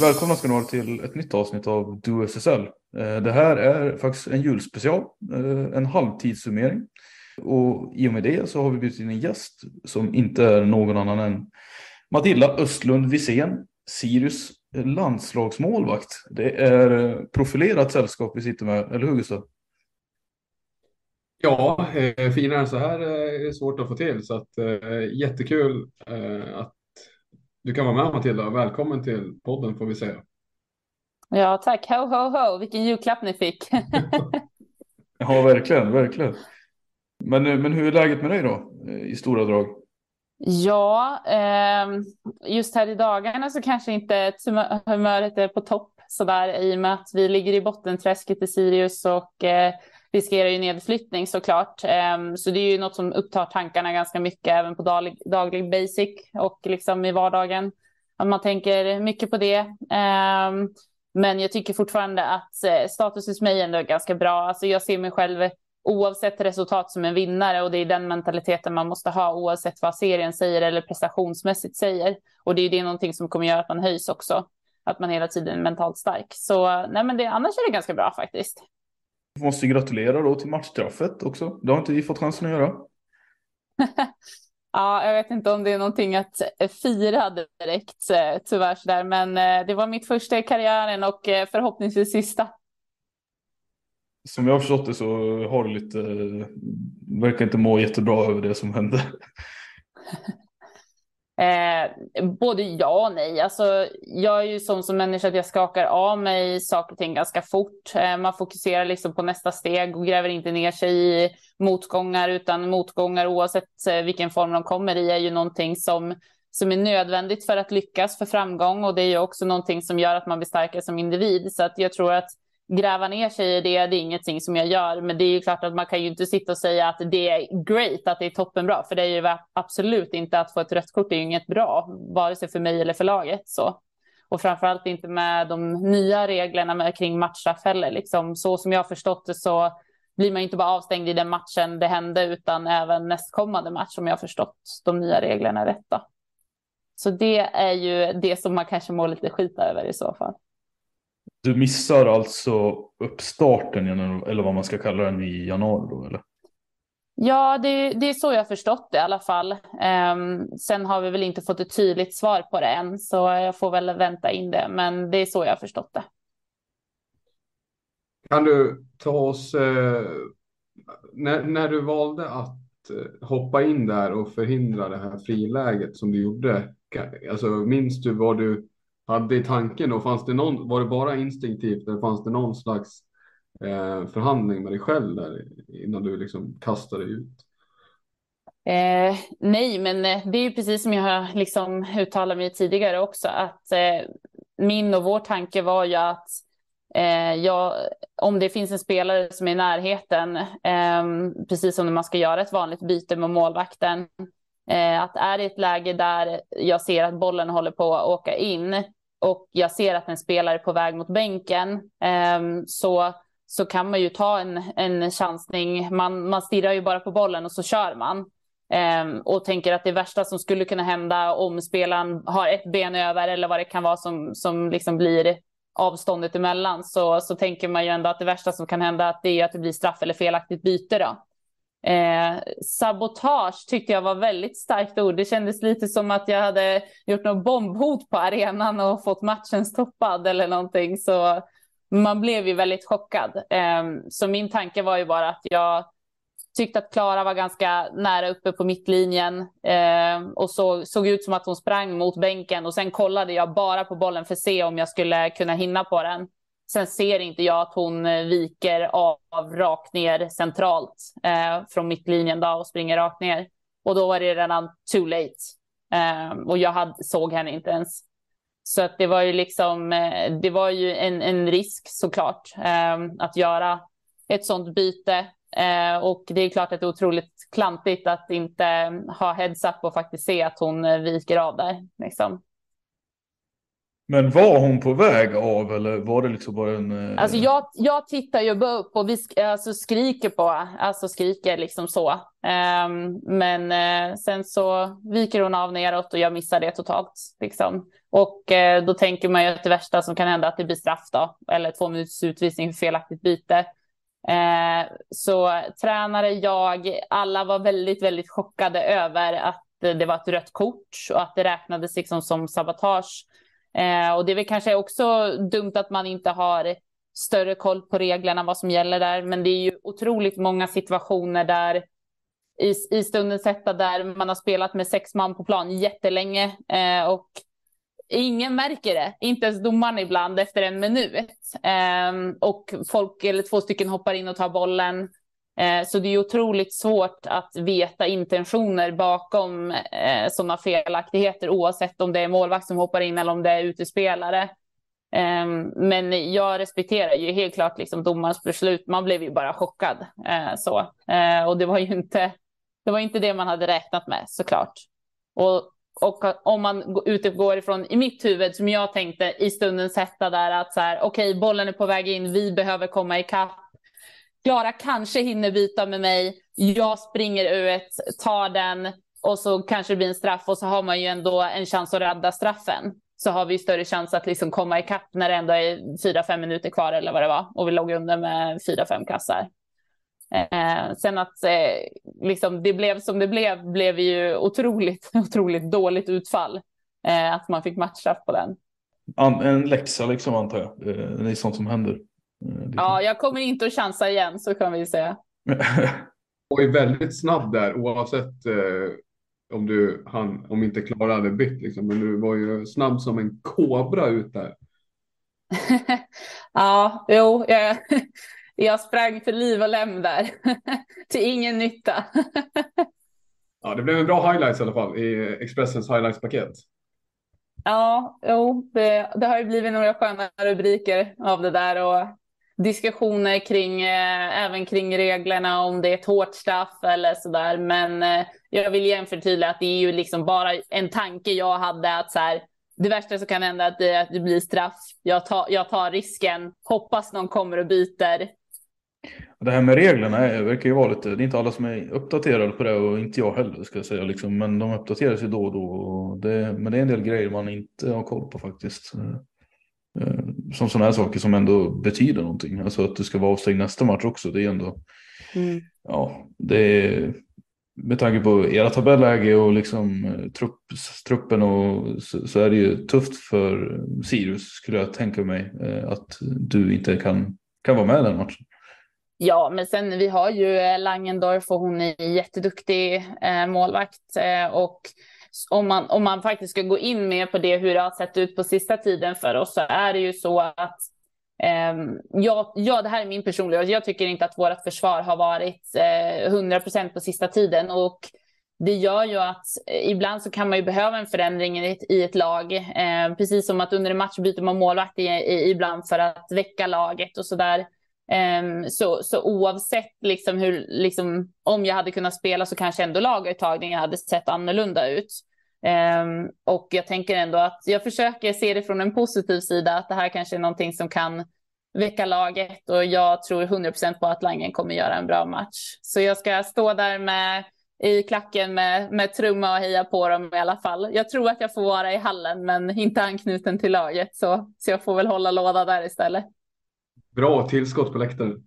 Välkomna ska ni vara till ett nytt avsnitt av Du SSL. Eh, det här är faktiskt en julspecial, eh, en halvtidssummering. Och i och med det så har vi bjudit in en gäst som inte är någon annan än Matilda Östlund Wisén, Sirius landslagsmålvakt. Det är eh, profilerat sällskap vi sitter med, eller hur Gustav? Ja, finare än så här är det svårt att få till. Så att, jättekul att du kan vara med Matilda. Välkommen till podden får vi säga. Ja, tack. Ho, ho, ho. Vilken julklapp ni fick. Ja, verkligen, verkligen. Men, eh, men hur är läget med dig då, eh, i stora drag? ja, ehm, just här i dagarna så kanske inte humöret är på topp sådär i och med att vi ligger i bottenträsket i Sirius och eh, riskerar ju nedflyttning såklart. Ehm, så det är ju något som upptar tankarna ganska mycket även på daglig, daglig basic och liksom i vardagen. Att man tänker mycket på det. Ehm, men jag tycker fortfarande att eh, status hos mig ändå är ganska bra. Alltså jag ser mig själv oavsett resultat som en vinnare och det är den mentaliteten man måste ha oavsett vad serien säger eller prestationsmässigt säger. Och det är det någonting som kommer göra att man höjs också. Att man hela tiden är mentalt stark. Så nej, men det, annars är det ganska bra faktiskt. Måste gratulera då till matchstraffet också. Det har inte vi fått chansen att göra. Ja, jag vet inte om det är någonting att fira direkt eh, tyvärr sådär, men eh, det var mitt första i karriären och eh, förhoppningsvis sista. Som jag har förstått det så har du lite, verkar inte må jättebra över det som hände. Eh, både ja och nej. Alltså, jag är ju sån som människa att jag skakar av mig saker och ting ganska fort. Eh, man fokuserar liksom på nästa steg och gräver inte ner sig i motgångar utan motgångar oavsett eh, vilken form de kommer i är ju någonting som, som är nödvändigt för att lyckas för framgång och det är ju också någonting som gör att man blir starkare som individ. Så att jag tror att gräva ner sig i det, det är ingenting som jag gör. Men det är ju klart att man kan ju inte sitta och säga att det är great, att det är toppenbra. För det är ju absolut inte att få ett rött kort, det är ju inget bra, vare sig för mig eller för laget. Så. Och framförallt inte med de nya reglerna med, kring matchstraff heller. Liksom, så som jag har förstått det så blir man inte bara avstängd i den matchen det hände, utan även nästkommande match om jag har förstått de nya reglerna rätt. Då. Så det är ju det som man kanske mår lite skit över i så fall. Du missar alltså uppstarten, eller vad man ska kalla den, i januari då, eller? Ja, det, det är så jag har förstått det i alla fall. Um, sen har vi väl inte fått ett tydligt svar på det än, så jag får väl vänta in det. Men det är så jag har förstått det. Kan du ta oss, eh, när, när du valde att eh, hoppa in där och förhindra det här friläget som du gjorde, alltså minns du vad du hade i tanken då, fanns det någon, var det bara instinktivt eller fanns det någon slags eh, förhandling med dig själv där innan du liksom kastade ut? Eh, nej, men eh, det är ju precis som jag har liksom uttalat mig tidigare också, att eh, min och vår tanke var ju att eh, jag, om det finns en spelare som är i närheten, eh, precis som när man ska göra ett vanligt byte med målvakten, eh, att är det ett läge där jag ser att bollen håller på att åka in och jag ser att en spelare är på väg mot bänken, ehm, så så kan man ju ta en, en chansning. Man, man stirrar ju bara på bollen och så kör man. Ehm, och tänker att det värsta som skulle kunna hända om spelaren har ett ben över eller vad det kan vara som, som liksom blir avståndet emellan så, så tänker man ju ändå att det värsta som kan hända att det är att det blir straff eller felaktigt byte. Då. Eh, sabotage tyckte jag var väldigt starkt ord. Det kändes lite som att jag hade gjort något bombhot på arenan och fått matchen stoppad eller någonting. Så man blev ju väldigt chockad. Eh, så min tanke var ju bara att jag tyckte att Klara var ganska nära uppe på mittlinjen eh, och så, såg ut som att hon sprang mot bänken och sen kollade jag bara på bollen för att se om jag skulle kunna hinna på den. Sen ser inte jag att hon eh, viker av, rakt ner centralt eh, från mittlinjen då och springer rakt ner. Och då var det redan too late. Eh, och jag hade, såg henne inte ens. Så att det var ju liksom, eh, det var ju en, en risk såklart eh, att göra ett sånt byte. Eh, och det är klart att det är otroligt klantigt att inte ha heads up och faktiskt se att hon eh, viker av där. Liksom. Men var hon på väg av eller var det liksom bara en? Eh... Alltså jag, jag tittar ju bara upp och vi sk alltså skriker på, alltså skriker liksom så. Um, men uh, sen så viker hon av neråt och jag missar det totalt. Liksom. Och uh, då tänker man ju att det värsta som kan hända är att det blir straff då, eller två minuters utvisning för felaktigt byte. Eh, så tränare, jag, alla var väldigt, väldigt chockade över att det var ett rött kort och att det räknades liksom som sabotage. Eh, och det är väl kanske också dumt att man inte har större koll på reglerna, vad som gäller där. Men det är ju otroligt många situationer där i, i stundens hetta där man har spelat med sex man på plan jättelänge eh, och Ingen märker det, inte ens domaren ibland efter en minut. Eh, och folk eller två stycken hoppar in och tar bollen. Eh, så det är otroligt svårt att veta intentioner bakom eh, sådana felaktigheter oavsett om det är målvakt som hoppar in eller om det är utespelare. Ehm, men jag respekterar ju helt klart liksom domarens beslut. Man blev ju bara chockad. Eh, så. Och det var ju inte det, var inte det man hade räknat med såklart. Och och om man utgår ifrån i mitt huvud som jag tänkte i stundens hetta där att så här okej okay, bollen är på väg in, vi behöver komma ikapp. Klara kanske hinner byta med mig, jag springer ut, tar den och så kanske det blir en straff och så har man ju ändå en chans att rädda straffen. Så har vi större chans att liksom komma ikapp när det ändå är fyra, fem minuter kvar eller vad det var och vi låg under med fyra, fem kassar. Eh, sen att eh, liksom det blev som det blev, blev ju otroligt, otroligt dåligt utfall. Eh, att man fick matchstraff på den. En läxa liksom antar jag. Eh, det är sånt som händer. Eh, ja, jag kommer inte att chansa igen så kan vi säga. Och är väldigt snabb där oavsett eh, om du han, om inte Klara hade bytt liksom. Men du var ju snabb som en kobra ut där. ja, jo, jag, jag sprang för liv och lem där. Till ingen nytta. ja, det blev en bra highlights i alla fall i Expressens highlights-paket. Ja, jo, det, det, har ju blivit några sköna rubriker av det där och diskussioner kring eh, även kring reglerna om det är ett hårt straff eller så där. Men eh, jag vill igen förtydliga att det är ju liksom bara en tanke jag hade att så här, det värsta som kan hända är att det, att det blir straff. Jag tar, jag tar risken, hoppas någon kommer och byter. Det här med reglerna är, verkar ju vara lite, det är inte alla som är uppdaterade på det och inte jag heller ska jag säga liksom, men de uppdateras ju då och då. Och det, men det är en del grejer man inte har koll på faktiskt. Eh, eh, Eh, eh, som sådana här saker som ändå betyder någonting. Alltså att det ska vara avstängd nästa match också. Det är ändå, mm. ja, det är med tanke på era tabelläge och liksom eh, trupp, truppen och så, så, är det ju tufft för Sirius skulle jag tänka mig att du inte kan kan vara med den matchen. Ja, men sen vi har ju eh, Langendorf och hon är jätteduktig eh, målvakt eh, och om man, om man faktiskt ska gå in mer på det hur det har sett ut på sista tiden för oss så är det ju så att Um, ja, ja, det här är min personliga Jag tycker inte att vårt försvar har varit eh, 100% på sista tiden och det gör ju att eh, ibland så kan man ju behöva en förändring i ett, i ett lag. Eh, precis som att under en match byter man målvakt i, i, ibland för att väcka laget och sådär. Um, så, så oavsett liksom hur, liksom, om jag hade kunnat spela så kanske ändå laguttagningen hade sett annorlunda ut. Um, och jag tänker ändå att jag försöker se det från en positiv sida, att det här kanske är någonting som kan väcka laget och jag tror 100% på att Langen kommer göra en bra match. Så jag ska stå där med i klacken med, med trumma och heja på dem i alla fall. Jag tror att jag får vara i hallen men inte anknuten till laget så, så jag får väl hålla låda där istället. Bra tillskott på läktaren.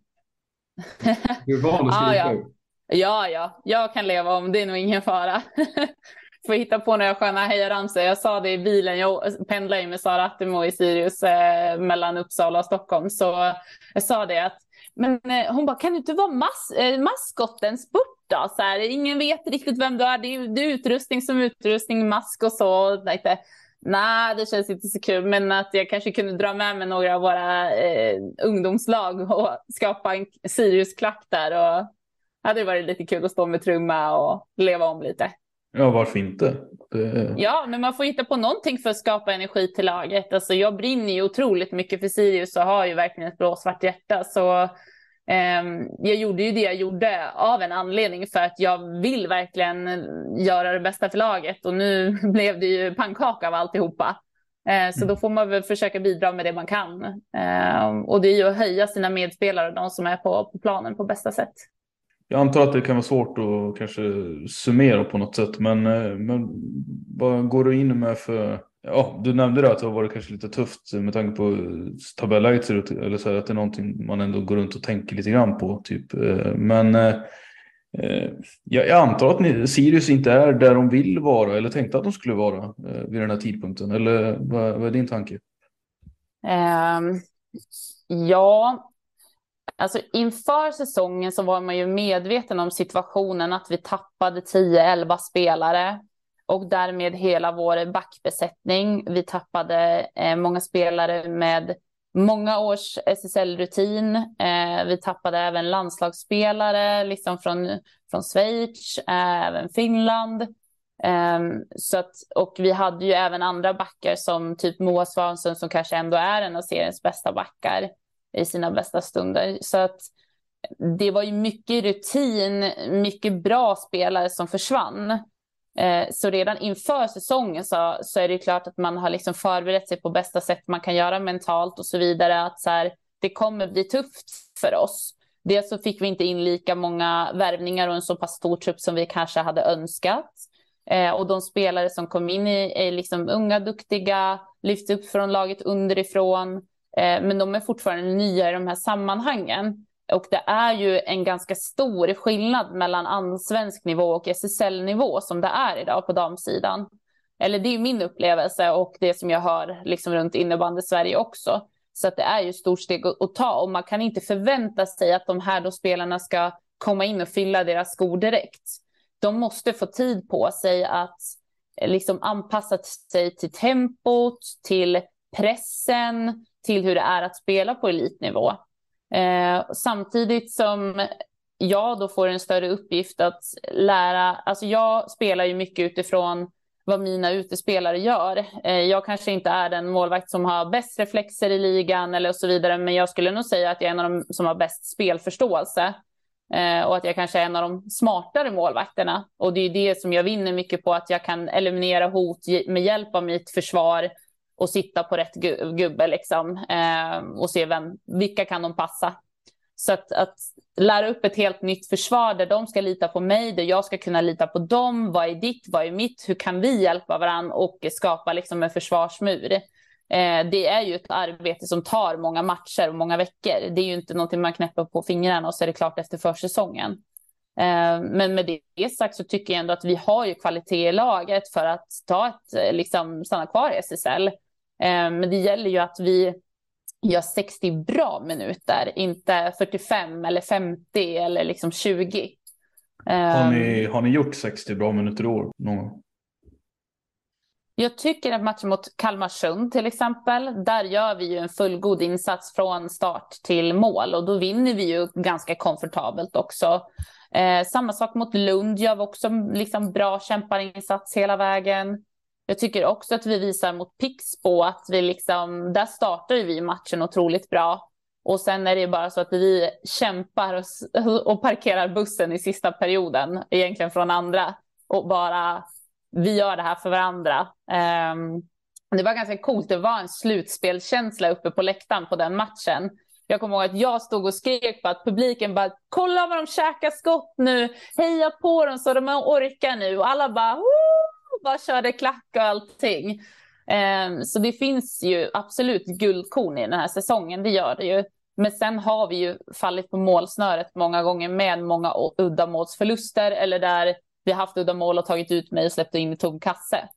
Du är van att skrika. ja, ja. ja, ja, jag kan leva om det är nog ingen fara. Får hitta på några sköna hejaramsor. Jag sa det i bilen, jag pendlar ju med Sara Attemo i Sirius eh, mellan Uppsala och Stockholm. Så jag sa det att, men eh, hon bara, kan du inte vara mas eh, maskotten Spurt då? Så här, ingen vet riktigt vem du är. Det är, det är utrustning som utrustning, mask och så. Lite, Nej, det känns inte så kul, men att jag kanske kunde dra med mig några av våra eh, ungdomslag och skapa en Sirius-klack där. Och hade varit lite kul att stå med trumma och leva om lite. Ja, varför inte? Det... Ja, men man får hitta på någonting för att skapa energi till laget. Alltså, jag brinner ju otroligt mycket för Sirius och har ju verkligen ett blåsvart hjärta. Så jag gjorde ju det jag gjorde av en anledning för att jag vill verkligen göra det bästa för laget och nu blev det ju pannkaka av alltihopa. Ehm, så då får man väl försöka bidra med det man kan. Ehm, och det är ju att höja sina medspelare, de som är på, på planen på bästa sätt. Jag antar att det kan vara svårt att kanske summera på något sätt, men, eh, men vad går du in med för Ja, du nämnde det att det har varit kanske lite tufft med tanke på tabelläget ser ut, eller så här, att det är någonting man ändå går runt och tänker lite grann på. Typ. Eh, men eh, eh jag antar att ni, Sirius inte är där de vill vara eller tänkte att de skulle vara eh, vid den här tidpunkten. Eller vad, vad är din tanke? Um, ja, alltså inför säsongen så var man ju medveten om situationen att vi tappade 10-11 spelare och därmed hela vår backbesättning. Vi tappade eh, många spelare med många års SSL-rutin. Eh, vi tappade även landslagsspelare liksom från, från Schweiz, eh, även Finland. Ehm, så att, och vi hade ju även andra backar som typ Moa Svansson som kanske ändå är en av seriens bästa backar i sina bästa stunder. Så att det var ju mycket rutin, mycket bra spelare som försvann. Eh, så redan inför säsongen så, så är det klart att man har liksom förberett sig på bästa sätt man kan göra mentalt och så vidare. Att så här, det kommer bli tufft för oss. Dels så fick vi inte in lika många värvningar och en så pass stor trupp som vi kanske hade önskat. Eh, och de spelare som kom in är, är liksom unga, duktiga, lyfts upp från laget underifrån. Eh, men de är fortfarande nya i de här sammanhangen. Och det är ju en ganska stor skillnad mellan allsvensk nivå och SSL-nivå som det är idag på damsidan. Eller det är min upplevelse och det som jag hör liksom runt innebandy Sverige också. Så att det är ju ett stort steg att ta och man kan inte förvänta sig att de här då spelarna ska komma in och fylla deras skor direkt. De måste få tid på sig att eh, liksom anpassa sig till tempot, till pressen, till hur det är att spela på elitnivå. Eh, samtidigt som jag då får en större uppgift att lära, alltså jag spelar ju mycket utifrån vad mina utespelare gör. Eh, jag kanske inte är den målvakt som har bäst reflexer i ligan eller så vidare, men jag skulle nog säga att jag är en av de som har bäst spelförståelse. Eh, och att jag kanske är en av de smartare målvakterna. Och det är det som jag vinner mycket på, att jag kan eliminera hot med hjälp av mitt försvar och sitta på rätt gubbe liksom eh, och se vem, vilka kan de passa. Så att, att lära upp ett helt nytt försvar där de ska lita på mig, där jag ska kunna lita på dem. Vad är ditt? Vad är mitt? Hur kan vi hjälpa varandra och skapa liksom en försvarsmur? Eh, det är ju ett arbete som tar många matcher och många veckor. Det är ju inte någonting man knäpper på fingrarna och så är det klart efter försäsongen. Eh, men med det sagt så tycker jag ändå att vi har ju kvalitet i laget för att ta ett, eh, liksom, stanna kvar i SSL. Eh, men det gäller ju att vi gör 60 bra minuter, inte 45 eller 50 eller liksom 20. Har ni, har ni gjort 60 bra minuter i år någon gång? Jag tycker att matchen mot Kalmarsund till exempel, där gör vi ju en fullgod insats från start till mål och då vinner vi ju ganska komfortabelt också. Eh, samma sak mot Lund gör vi också liksom bra kämparinsats hela vägen. Jag tycker också att vi visar mot Pixbo att vi liksom, där startar vi matchen otroligt bra. Och sen är det bara så att vi kämpar och, och parkerar bussen i sista perioden, egentligen från andra, och bara vi gör det här för varandra. Um, det var ganska coolt. Det var en slutspelkänsla uppe på läktaren på den matchen. Jag kommer ihåg att jag stod och skrek på att publiken bara kolla vad de käkar skott nu, heja på dem så de orkar nu och alla bara Woo! Bara körde klack och allting. Um, så det finns ju absolut guldkorn i den här säsongen, det gör det ju. Men sen har vi ju fallit på målsnöret många gånger med många uddamålsförluster eller där vi haft uddamål och tagit ut mig och släppt in i tom kasse.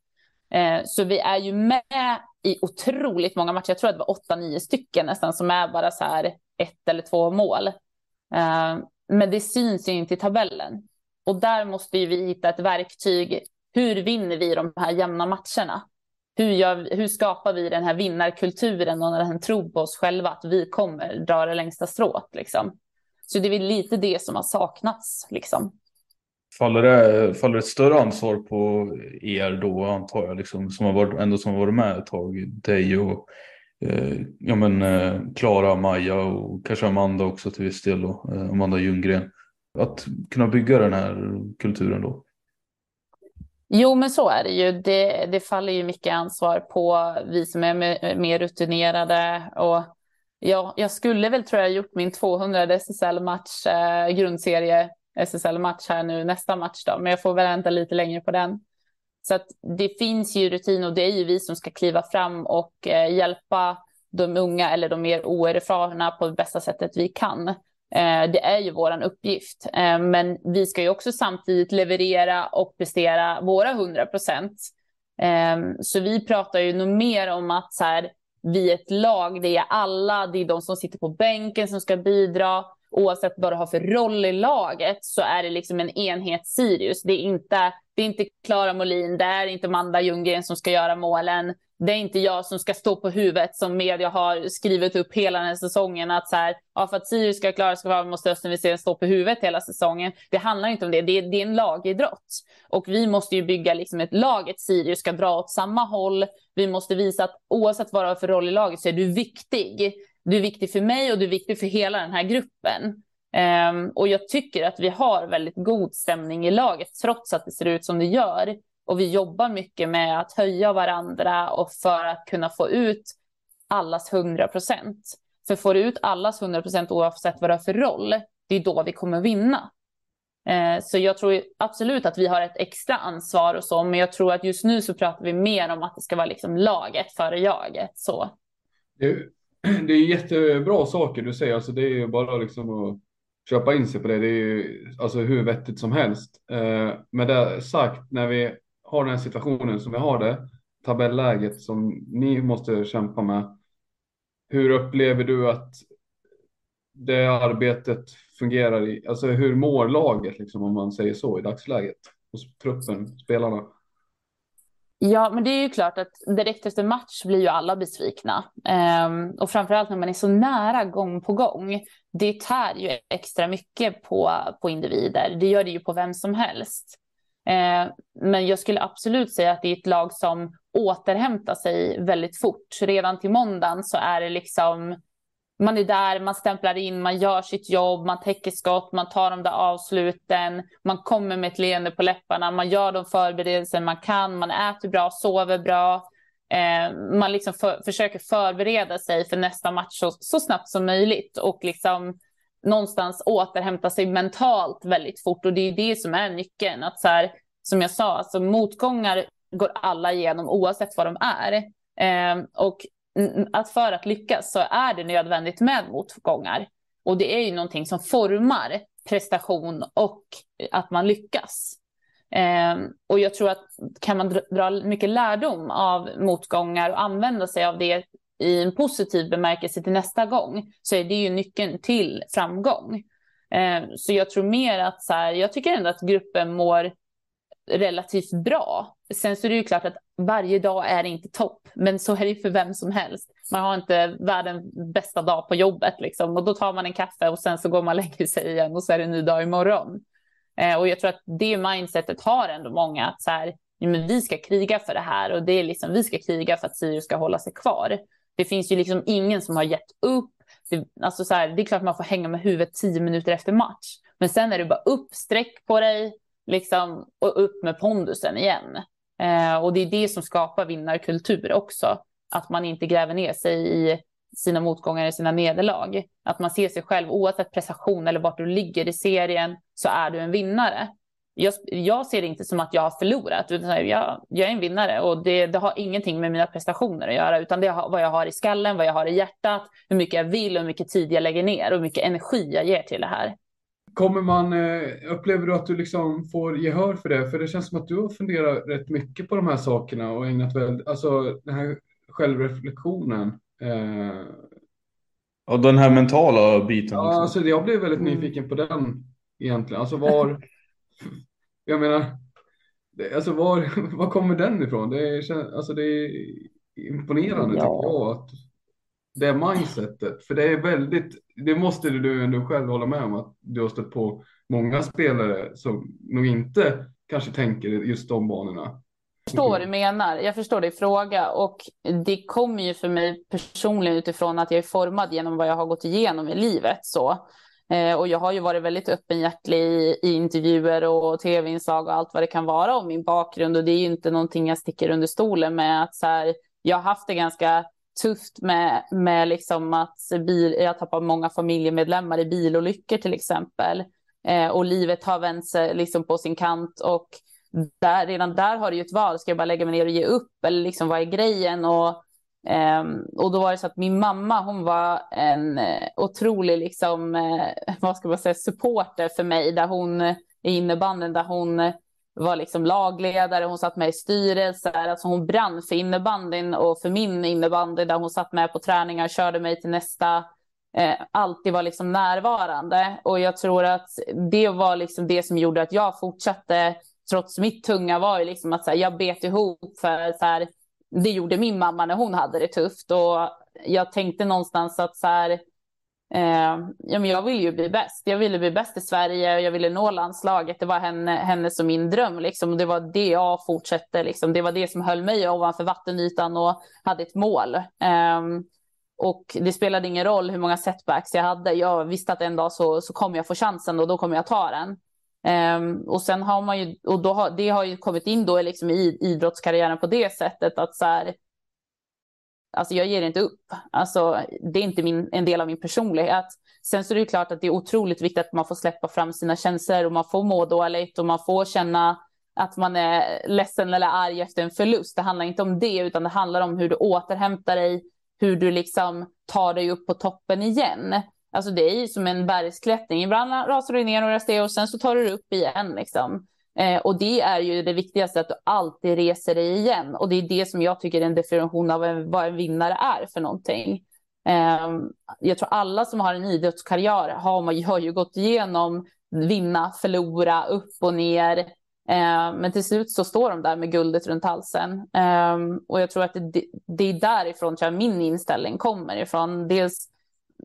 Ehm, så vi är ju med i otroligt många matcher. Jag tror att det var åtta, nio stycken nästan som är bara så här ett eller två mål. Ehm, men det syns ju inte i tabellen. Och där måste ju vi hitta ett verktyg. Hur vinner vi de här jämna matcherna? Hur, gör, hur skapar vi den här vinnarkulturen och den här tron på oss själva att vi kommer dra det längsta strået liksom? Så det är väl lite det som har saknats liksom. Faller det, faller ett större ansvar på er då antar jag, liksom, som har varit, ändå som har varit med ett tag, dig och eh, ja, men, eh, Klara, Maja och kanske Amanda också till viss del, då, eh, Amanda Ljunggren. Att kunna bygga den här kulturen då? Jo, men så är det ju. Det, det faller ju mycket ansvar på vi som är mer rutinerade. Och jag, jag skulle väl tror jag gjort min 200 SSL-match, eh, grundserie SSL-match här nu nästa match då, men jag får väl vänta lite längre på den. Så att det finns ju rutin och det är ju vi som ska kliva fram och eh, hjälpa de unga eller de mer oerfarna på det bästa sättet vi kan. Eh, det är ju våran uppgift, eh, men vi ska ju också samtidigt leverera och prestera våra 100 procent. Eh, så vi pratar ju nog mer om att så här, vi är ett lag, det är alla, det är de som sitter på bänken som ska bidra oavsett vad du har för roll i laget så är det liksom en enhet Sirius. Det är inte, det är inte Klara Molin, det är inte Amanda Ljunggren som ska göra målen. Det är inte jag som ska stå på huvudet som media har skrivit upp hela den här säsongen. Att så här, ja, för att Sirius ska klara sig kvar måste Östen Wisén stå på huvudet hela säsongen. Det handlar inte om det. Det är, det är en lagidrott. Och vi måste ju bygga liksom ett lag, ett Sirius ska dra åt samma håll. Vi måste visa att oavsett vad du har för roll i laget så är du viktig. Du är viktig för mig och du är viktig för hela den här gruppen. Um, och jag tycker att vi har väldigt god stämning i laget trots att det ser ut som det gör. Och vi jobbar mycket med att höja varandra och för att kunna få ut allas 100 procent. För får du ut allas 100 procent oavsett vad du har för roll, det är då vi kommer vinna. Eh, så jag tror absolut att vi har ett extra ansvar och så, men jag tror att just nu så pratar vi mer om att det ska vara liksom laget före jaget. Så. Det, det är jättebra saker du säger, alltså det är ju bara liksom att köpa in sig på det. Det är ju alltså hur vettigt som helst. Eh, med det sagt, när vi har den här situationen som vi har det, tabelläget som ni måste kämpa med. Hur upplever du att det arbetet fungerar? I, alltså hur mår laget, liksom, om man säger så, i dagsläget? Hos truppen, spelarna? Ja, men det är ju klart att direkt efter match blir ju alla besvikna. Um, och framförallt när man är så nära gång på gång. Det tär ju extra mycket på, på individer. Det gör det ju på vem som helst. Eh, men jag skulle absolut säga att det är ett lag som återhämtar sig väldigt fort. Redan till måndagen så är det liksom man är där, man stämplar in, man gör sitt jobb, man täcker skott, man tar de där avsluten, man kommer med ett leende på läpparna, man gör de förberedelser man kan, man äter bra, sover bra. Eh, man liksom för, försöker förbereda sig för nästa match så, så, snabbt som möjligt och liksom någonstans återhämta sig mentalt väldigt fort. Och det är det som är nyckeln. Att så här, som jag sa, alltså motgångar går alla igenom oavsett vad de är. Eh, och att för att lyckas så är det nödvändigt med motgångar. Och det är ju någonting som formar prestation och att man lyckas. Eh, och jag tror att kan man dra mycket lärdom av motgångar och använda sig av det i en positiv bemärkelse till nästa gång så är det ju nyckeln till framgång. Eh, så jag tror mer att så här, jag tycker ändå att gruppen mår relativt bra. Sen så är det ju klart att varje dag är inte topp, men så är det ju för vem som helst. Man har inte världens bästa dag på jobbet liksom och då tar man en kaffe och sen så går man och lägger sig igen och så är det en ny dag imorgon. Eh, och jag tror att det mindsetet har ändå många att så här, men vi ska kriga för det här och det är liksom vi ska kriga för att Sirius ska hålla sig kvar. Det finns ju liksom ingen som har gett upp. Det, alltså så här, det är klart man får hänga med huvudet tio minuter efter match, men sen är det bara upp, sträck på dig, liksom, och upp med pondusen igen. Eh, och det är det som skapar vinnarkultur också. Att man inte gräver ner sig i sina motgångar, i sina nederlag. Att man ser sig själv, oavsett prestation eller vart du ligger i serien, så är du en vinnare. Jag, jag ser det inte som att jag har förlorat, utan jag, jag är en vinnare och det, det, har ingenting med mina prestationer att göra, utan det är vad jag har i skallen, vad jag har i hjärtat, hur mycket jag vill och hur mycket tid jag lägger ner och hur mycket energi jag ger till det här. Kommer man, eh, upplever du att du liksom får gehör för det? För det känns som att du har funderat rätt mycket på de här sakerna och ägnat väl, alltså den här självreflektionen. Eh... Ja, den här mentala biten. Ja, alltså jag blev väldigt mm. nyfiken på den egentligen. Alltså var, jag menar, alltså var, var kommer den ifrån? Det är, alltså det är imponerande ja. tycker jag att det mindsetet. För det är väldigt, det måste du ändå själv hålla med om att du har stött på många spelare som nog inte kanske tänker just de banorna. Jag förstår vad du menar. Jag förstår din fråga och det kommer ju för mig personligen utifrån att jag är formad genom vad jag har gått igenom i livet så. Eh, och jag har ju varit väldigt öppenhjärtig i, i intervjuer och tv-inslag och allt vad det kan vara om min bakgrund och det är ju inte någonting jag sticker under stolen med att så här, jag har haft det ganska tufft med, med liksom att bil, jag tappar många familjemedlemmar i bilolyckor till exempel. Eh, och livet har vänt sig liksom på sin kant och där, redan där har du ju ett val. Ska jag bara lägga mig ner och ge upp eller liksom vad är grejen? Och, eh, och då var det så att min mamma, hon var en eh, otrolig liksom, eh, vad ska man säga, supporter för mig där hon i innebanden där hon var liksom lagledare, hon satt med i styrelser, alltså hon brann för innebandyn och för min innebandy där hon satt med på träningar, körde mig till nästa, eh, alltid var liksom närvarande. Och jag tror att det var liksom det som gjorde att jag fortsatte, trots mitt tunga var ju liksom att så här, jag bet ihop för så här, det gjorde min mamma när hon hade det tufft och jag tänkte någonstans att så här, Eh, ja, men jag ville ju bli bäst. Jag ville bli bäst i Sverige och jag ville nå landslaget. Det var henne, hennes och min dröm. Liksom. Det var det jag fortsatte. Liksom. Det var det som höll mig ovanför vattenytan och hade ett mål. Eh, och det spelade ingen roll hur många setbacks jag hade. Jag visste att en dag så, så kommer jag få chansen och då kommer jag ta den. Um, och sen har man ju, och då har, det har ju kommit in då liksom i idrottskarriären på det sättet att så här, Alltså jag ger inte upp. Alltså, det är inte min, en del av min personlighet. Sen så är det klart att det är otroligt viktigt att man får släppa fram sina känslor och man får må dåligt och man får känna att man är ledsen eller arg efter en förlust. Det handlar inte om det, utan det handlar om hur du återhämtar dig, hur du liksom tar dig upp på toppen igen. Alltså det är ju som en bergsklättring. Ibland rasar du ner några steg och sen så tar du upp igen. Liksom. Eh, och det är ju det viktigaste, att du alltid reser dig igen. Och det är det som jag tycker är en definition av en, vad en vinnare är för någonting. Eh, jag tror alla som har en idrottskarriär har, man, har ju gått igenom vinna, förlora, upp och ner. Eh, men till slut så står de där med guldet runt halsen. Eh, och jag tror att det, det är därifrån tror jag, min inställning kommer ifrån. Dels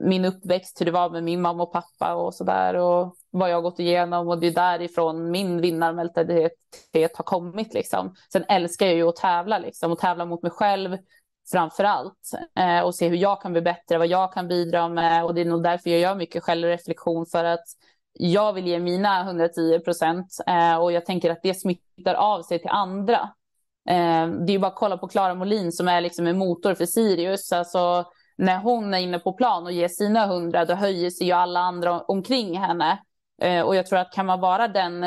min uppväxt, hur det var med min mamma och pappa och så där och vad jag har gått igenom och det är därifrån min vinnarmentalitet har kommit liksom. Sen älskar jag ju att tävla liksom och tävla mot mig själv framför allt eh, och se hur jag kan bli bättre, vad jag kan bidra med och det är nog därför jag gör mycket självreflektion för att jag vill ge mina 110 procent eh, och jag tänker att det smittar av sig till andra. Eh, det är ju bara att kolla på Klara Molin som är liksom en motor för Sirius. Alltså, när hon är inne på plan och ger sina hundra, då höjer sig ju alla andra omkring henne. Eh, och jag tror att kan man vara den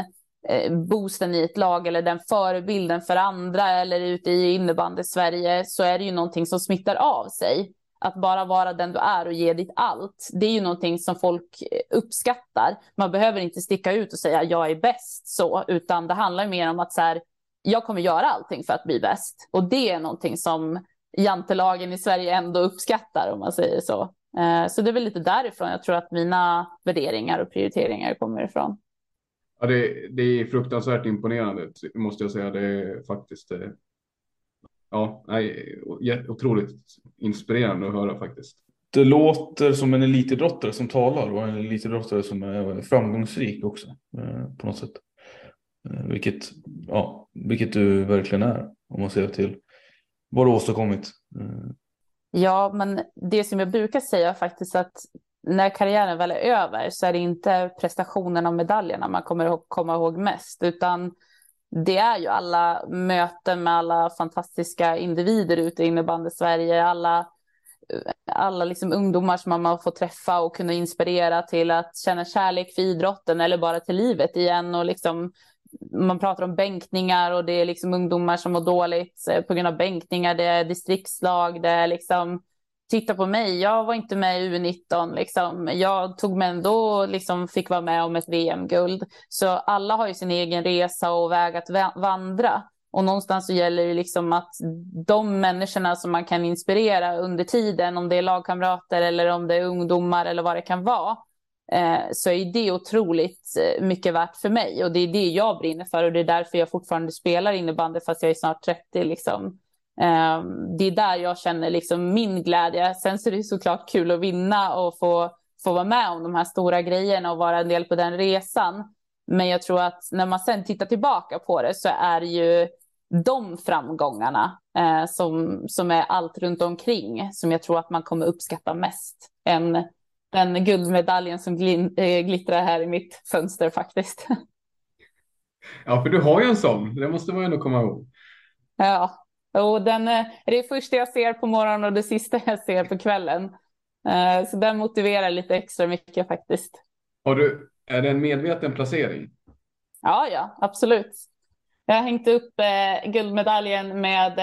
eh, boosten i ett lag eller den förebilden för andra eller ute i innebandy Sverige så är det ju någonting som smittar av sig. Att bara vara den du är och ge ditt allt. Det är ju någonting som folk eh, uppskattar. Man behöver inte sticka ut och säga jag är bäst så, utan det handlar mer om att så här, jag kommer göra allting för att bli bäst. Och det är någonting som jantelagen i Sverige ändå uppskattar om man säger så. Eh, så det är väl lite därifrån jag tror att mina värderingar och prioriteringar kommer ifrån. Ja, det, det är fruktansvärt imponerande måste jag säga. Det är faktiskt eh, ja, otroligt inspirerande att höra faktiskt. Det låter som en elitidrottare som talar och en elitidrottare som är framgångsrik också eh, på något sätt. Vilket, ja, vilket du verkligen är om man ser till vad du åstadkommit. Mm. Ja, men det som jag brukar säga faktiskt att när karriären väl är över så är det inte prestationerna och medaljerna man kommer att komma ihåg mest, utan det är ju alla möten med alla fantastiska individer ute i innebandy Sverige, alla, alla liksom ungdomar som man har fått träffa och kunna inspirera till att känna kärlek för idrotten eller bara till livet igen och liksom man pratar om bänkningar och det är liksom ungdomar som mår dåligt eh, på grund av bänkningar. Det är distriktslag, det är liksom titta på mig, jag var inte med i U19, liksom. jag tog mig ändå liksom fick vara med om ett VM-guld. Så alla har ju sin egen resa och väg att vandra. Och någonstans så gäller det liksom att de människorna som man kan inspirera under tiden, om det är lagkamrater eller om det är ungdomar eller vad det kan vara, Eh, så är det otroligt eh, mycket värt för mig. Och det är det jag brinner för och det är därför jag fortfarande spelar innebandy fast jag är snart 30. Liksom. Ehm, det är där jag känner liksom min glädje. Sen så är det såklart kul att vinna och få, få vara med om de här stora grejerna och vara en del på den resan. Men jag tror att när man sen tittar tillbaka på det så är det ju de framgångarna eh, som, som är allt runt omkring som jag tror att man kommer uppskatta mest än den guldmedaljen som äh, glittrar här i mitt fönster faktiskt. Ja, för du har ju en sån, det måste man ju ändå komma ihåg. Ja, och den är det första jag ser på morgonen och det sista jag ser på kvällen. Eh, så den motiverar lite extra mycket faktiskt. Har du, är det en medveten placering? Ja, ja, absolut. Jag har hängt upp eh, guldmedaljen med,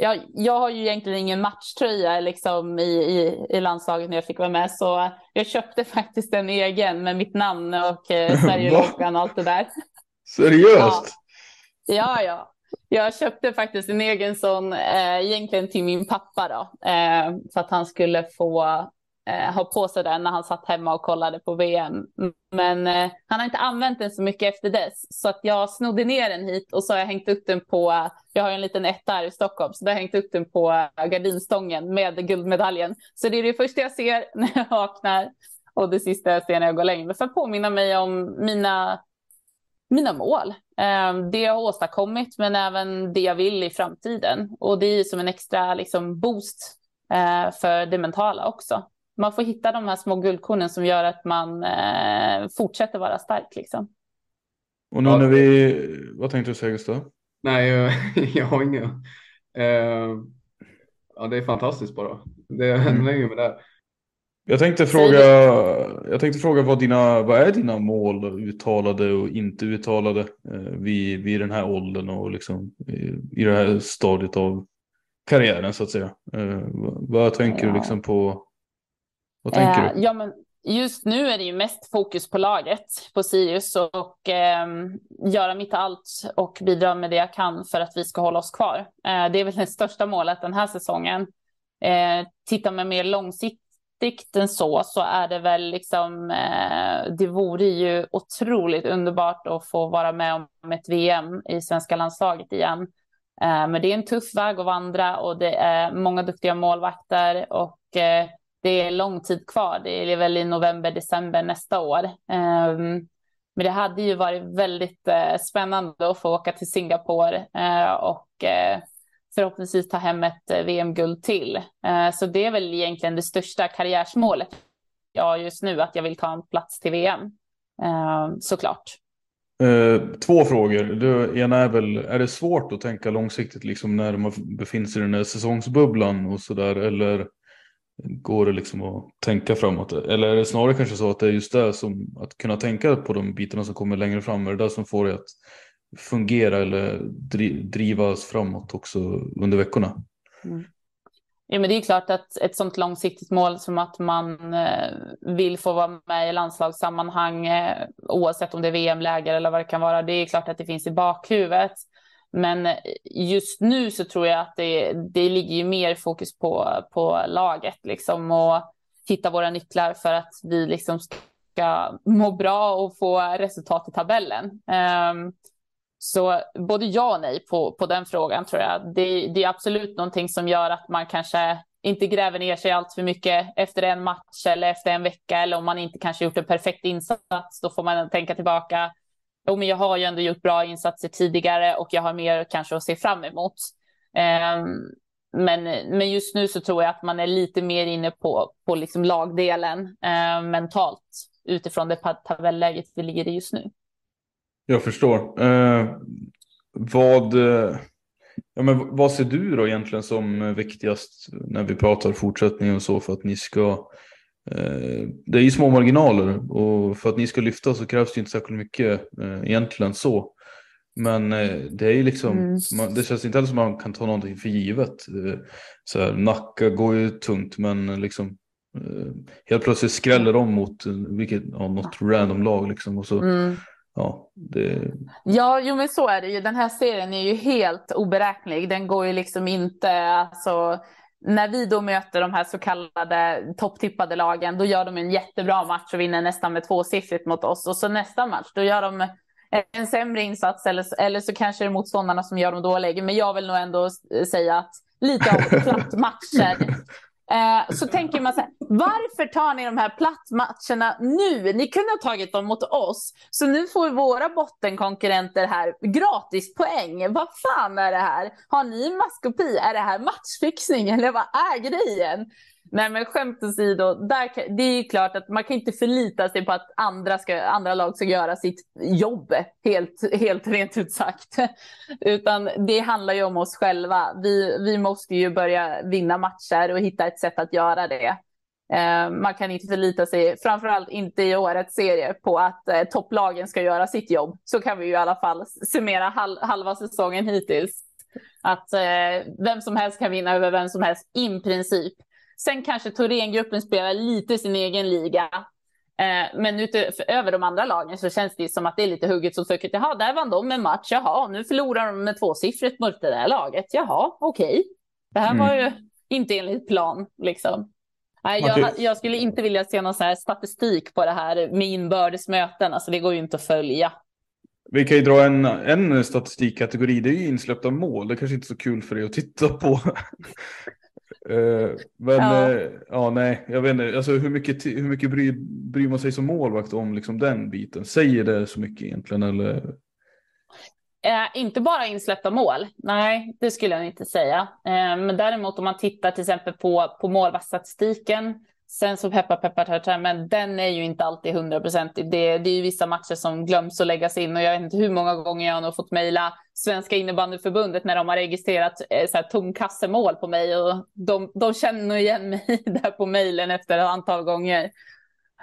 eh, ja, jag har ju egentligen ingen matchtröja liksom i, i, i, landslaget när jag fick vara med, så jag köpte faktiskt en egen med mitt namn och eh, Sverigeloggan och allt det där. Seriöst? Ja, ja. ja. Jag köpte faktiskt en egen sån, eh, egentligen till min pappa då, eh, för att han skulle få eh, ha på sig den när han satt hemma och kollade på VM. Men eh, han har inte använt den så mycket efter dess, så att jag snodde ner den hit och så har jag hängt upp den på, jag har en liten etta här i Stockholm, så då har jag hängt upp den på eh, gardinstången med guldmedaljen. Så det är det första jag ser när jag vaknar och det sista jag ser när jag går längre, för att påminna mig om mina mina mål. Ehm, det jag har åstadkommit men även det jag vill i framtiden. Och det är som en extra liksom, boost eh, för det mentala också. Man får hitta de här små guldkornen som gör att man eh, fortsätter vara stark. Liksom. Och nu när vi, vad tänkte du säga Gustav? Nej, jag har inga. Eh, ja, det är fantastiskt bara. Det händer mm. med det. Jag tänkte fråga, jag tänkte fråga vad, dina, vad är dina mål uttalade och inte uttalade eh, vid, vid den här åldern och liksom i, i det här stadiet av karriären så att säga. Eh, vad tänker ja. du liksom på? Vad tänker eh, du? Ja, men just nu är det ju mest fokus på laget, på Sirius och eh, göra mitt allt och bidra med det jag kan för att vi ska hålla oss kvar. Eh, det är väl det största målet den här säsongen. Eh, titta med mer långsiktigt än så, så är det väl liksom, eh, det vore ju otroligt underbart att få vara med om ett VM i svenska landslaget igen. Eh, men det är en tuff väg att vandra och det är många duktiga målvakter och eh, det är lång tid kvar. Det är väl i november, december nästa år. Ehm, men det hade ju varit väldigt eh, spännande att få åka till Singapore eh, och eh, förhoppningsvis ta hem ett VM-guld till. Så det är väl egentligen det största karriärsmålet jag har just nu, att jag vill ta en plats till VM. Ehm, såklart. Två frågor. Det ena är väl, är det svårt att tänka långsiktigt liksom när man befinner sig i den här säsongsbubblan och sådär? Eller går det liksom att tänka framåt? Eller är det snarare kanske så att det är just det som, att kunna tänka på de bitarna som kommer längre fram, är det det som får dig att fungera eller drivas framåt också under veckorna. Mm. Ja, men det är klart att ett sådant långsiktigt mål som att man eh, vill få vara med i landslagssammanhang eh, oavsett om det är VM-läger eller vad det kan vara. Det är klart att det finns i bakhuvudet. Men just nu så tror jag att det, det ligger ju mer fokus på, på laget liksom och hitta våra nycklar för att vi liksom ska må bra och få resultat i tabellen. Um, så både ja och nej på, på den frågan tror jag. Det, det, är absolut någonting som gör att man kanske inte gräver ner sig allt för mycket efter en match eller efter en vecka eller om man inte kanske gjort en perfekt insats. Då får man tänka tillbaka. Jo, men jag har ju ändå gjort bra insatser tidigare och jag har mer kanske att se fram emot. Um, men, men just nu så tror jag att man är lite mer inne på, på liksom lagdelen uh, mentalt utifrån det tabelläget vi ligger i just nu. Jag förstår. Uh, vad, uh, ja, men vad ser du då egentligen som viktigast när vi pratar fortsättning och så för att ni ska det är ju små marginaler och för att ni ska lyfta så krävs det inte särskilt mycket eh, egentligen så. Men eh, det är ju liksom, mm. man, det känns inte heller som man kan ta någonting för givet. Eh, så här, Nacka går ju tungt men liksom eh, helt plötsligt skräller de mot vilket, ja, något random lag liksom. Och så, mm. ja, det... ja, jo men så är det ju. Den här serien är ju helt oberäknelig. Den går ju liksom inte, alltså när vi då möter de här så kallade topptippade lagen, då gör de en jättebra match och vinner nästan med tvåsiffrigt mot oss. Och så nästa match, då gör de en sämre insats eller, eller så kanske det är motståndarna som gör dem dåliga. Men jag vill nog ändå säga att lite av plattmatcher. Eh, så tänker man så här, varför tar ni de här plattmatcherna nu? Ni kunde ha tagit dem mot oss. Så nu får våra bottenkonkurrenter här gratis poäng. Vad fan är det här? Har ni maskopi? Är det här matchfixning eller vad är grejen? Nej men skämt åsido, där, det är ju klart att man kan inte förlita sig på att andra, ska, andra lag ska göra sitt jobb, helt, helt rent ut sagt. Utan det handlar ju om oss själva. Vi, vi måste ju börja vinna matcher och hitta ett sätt att göra det. Eh, man kan inte förlita sig, framförallt inte i årets serie, på att eh, topplagen ska göra sitt jobb. Så kan vi ju i alla fall summera hal halva säsongen hittills. Att eh, vem som helst kan vinna över vem som helst, i princip. Sen kanske Thorengruppen spelar lite sin egen liga. Eh, men utöver de andra lagen så känns det som att det är lite hugget som stucket. Jaha, där vann de en match. Jaha, nu förlorar de med tvåsiffrigt mot det där laget. Jaha, okej. Okay. Det här mm. var ju inte enligt plan liksom. Nej, jag, jag, skulle inte vilja se någon så statistik på det här med inbördes möten. Alltså det går ju inte att följa. Vi kan ju dra en, en statistikkategori. Det är ju insläppta mål. Det kanske inte är så kul för dig att titta på. Uh, men ja. Uh, ja. nej, jag vet inte. Alltså, hur mycket, hur mycket bryr, bryr man sig som målvakt om liksom, den biten? Säger det så mycket egentligen? Eller? Eh, inte bara insläppta mål, nej det skulle jag inte säga. Eh, men däremot om man tittar till exempel på, på målvaktsstatistiken Sen så peppar peppar men den är ju inte alltid hundraprocentig. Det, det är ju vissa matcher som glöms att läggas in och jag vet inte hur många gånger jag har fått mejla Svenska innebandyförbundet när de har registrerat eh, så här, tomkassemål på mig och de, de känner nog igen mig där på mejlen efter ett antal gånger.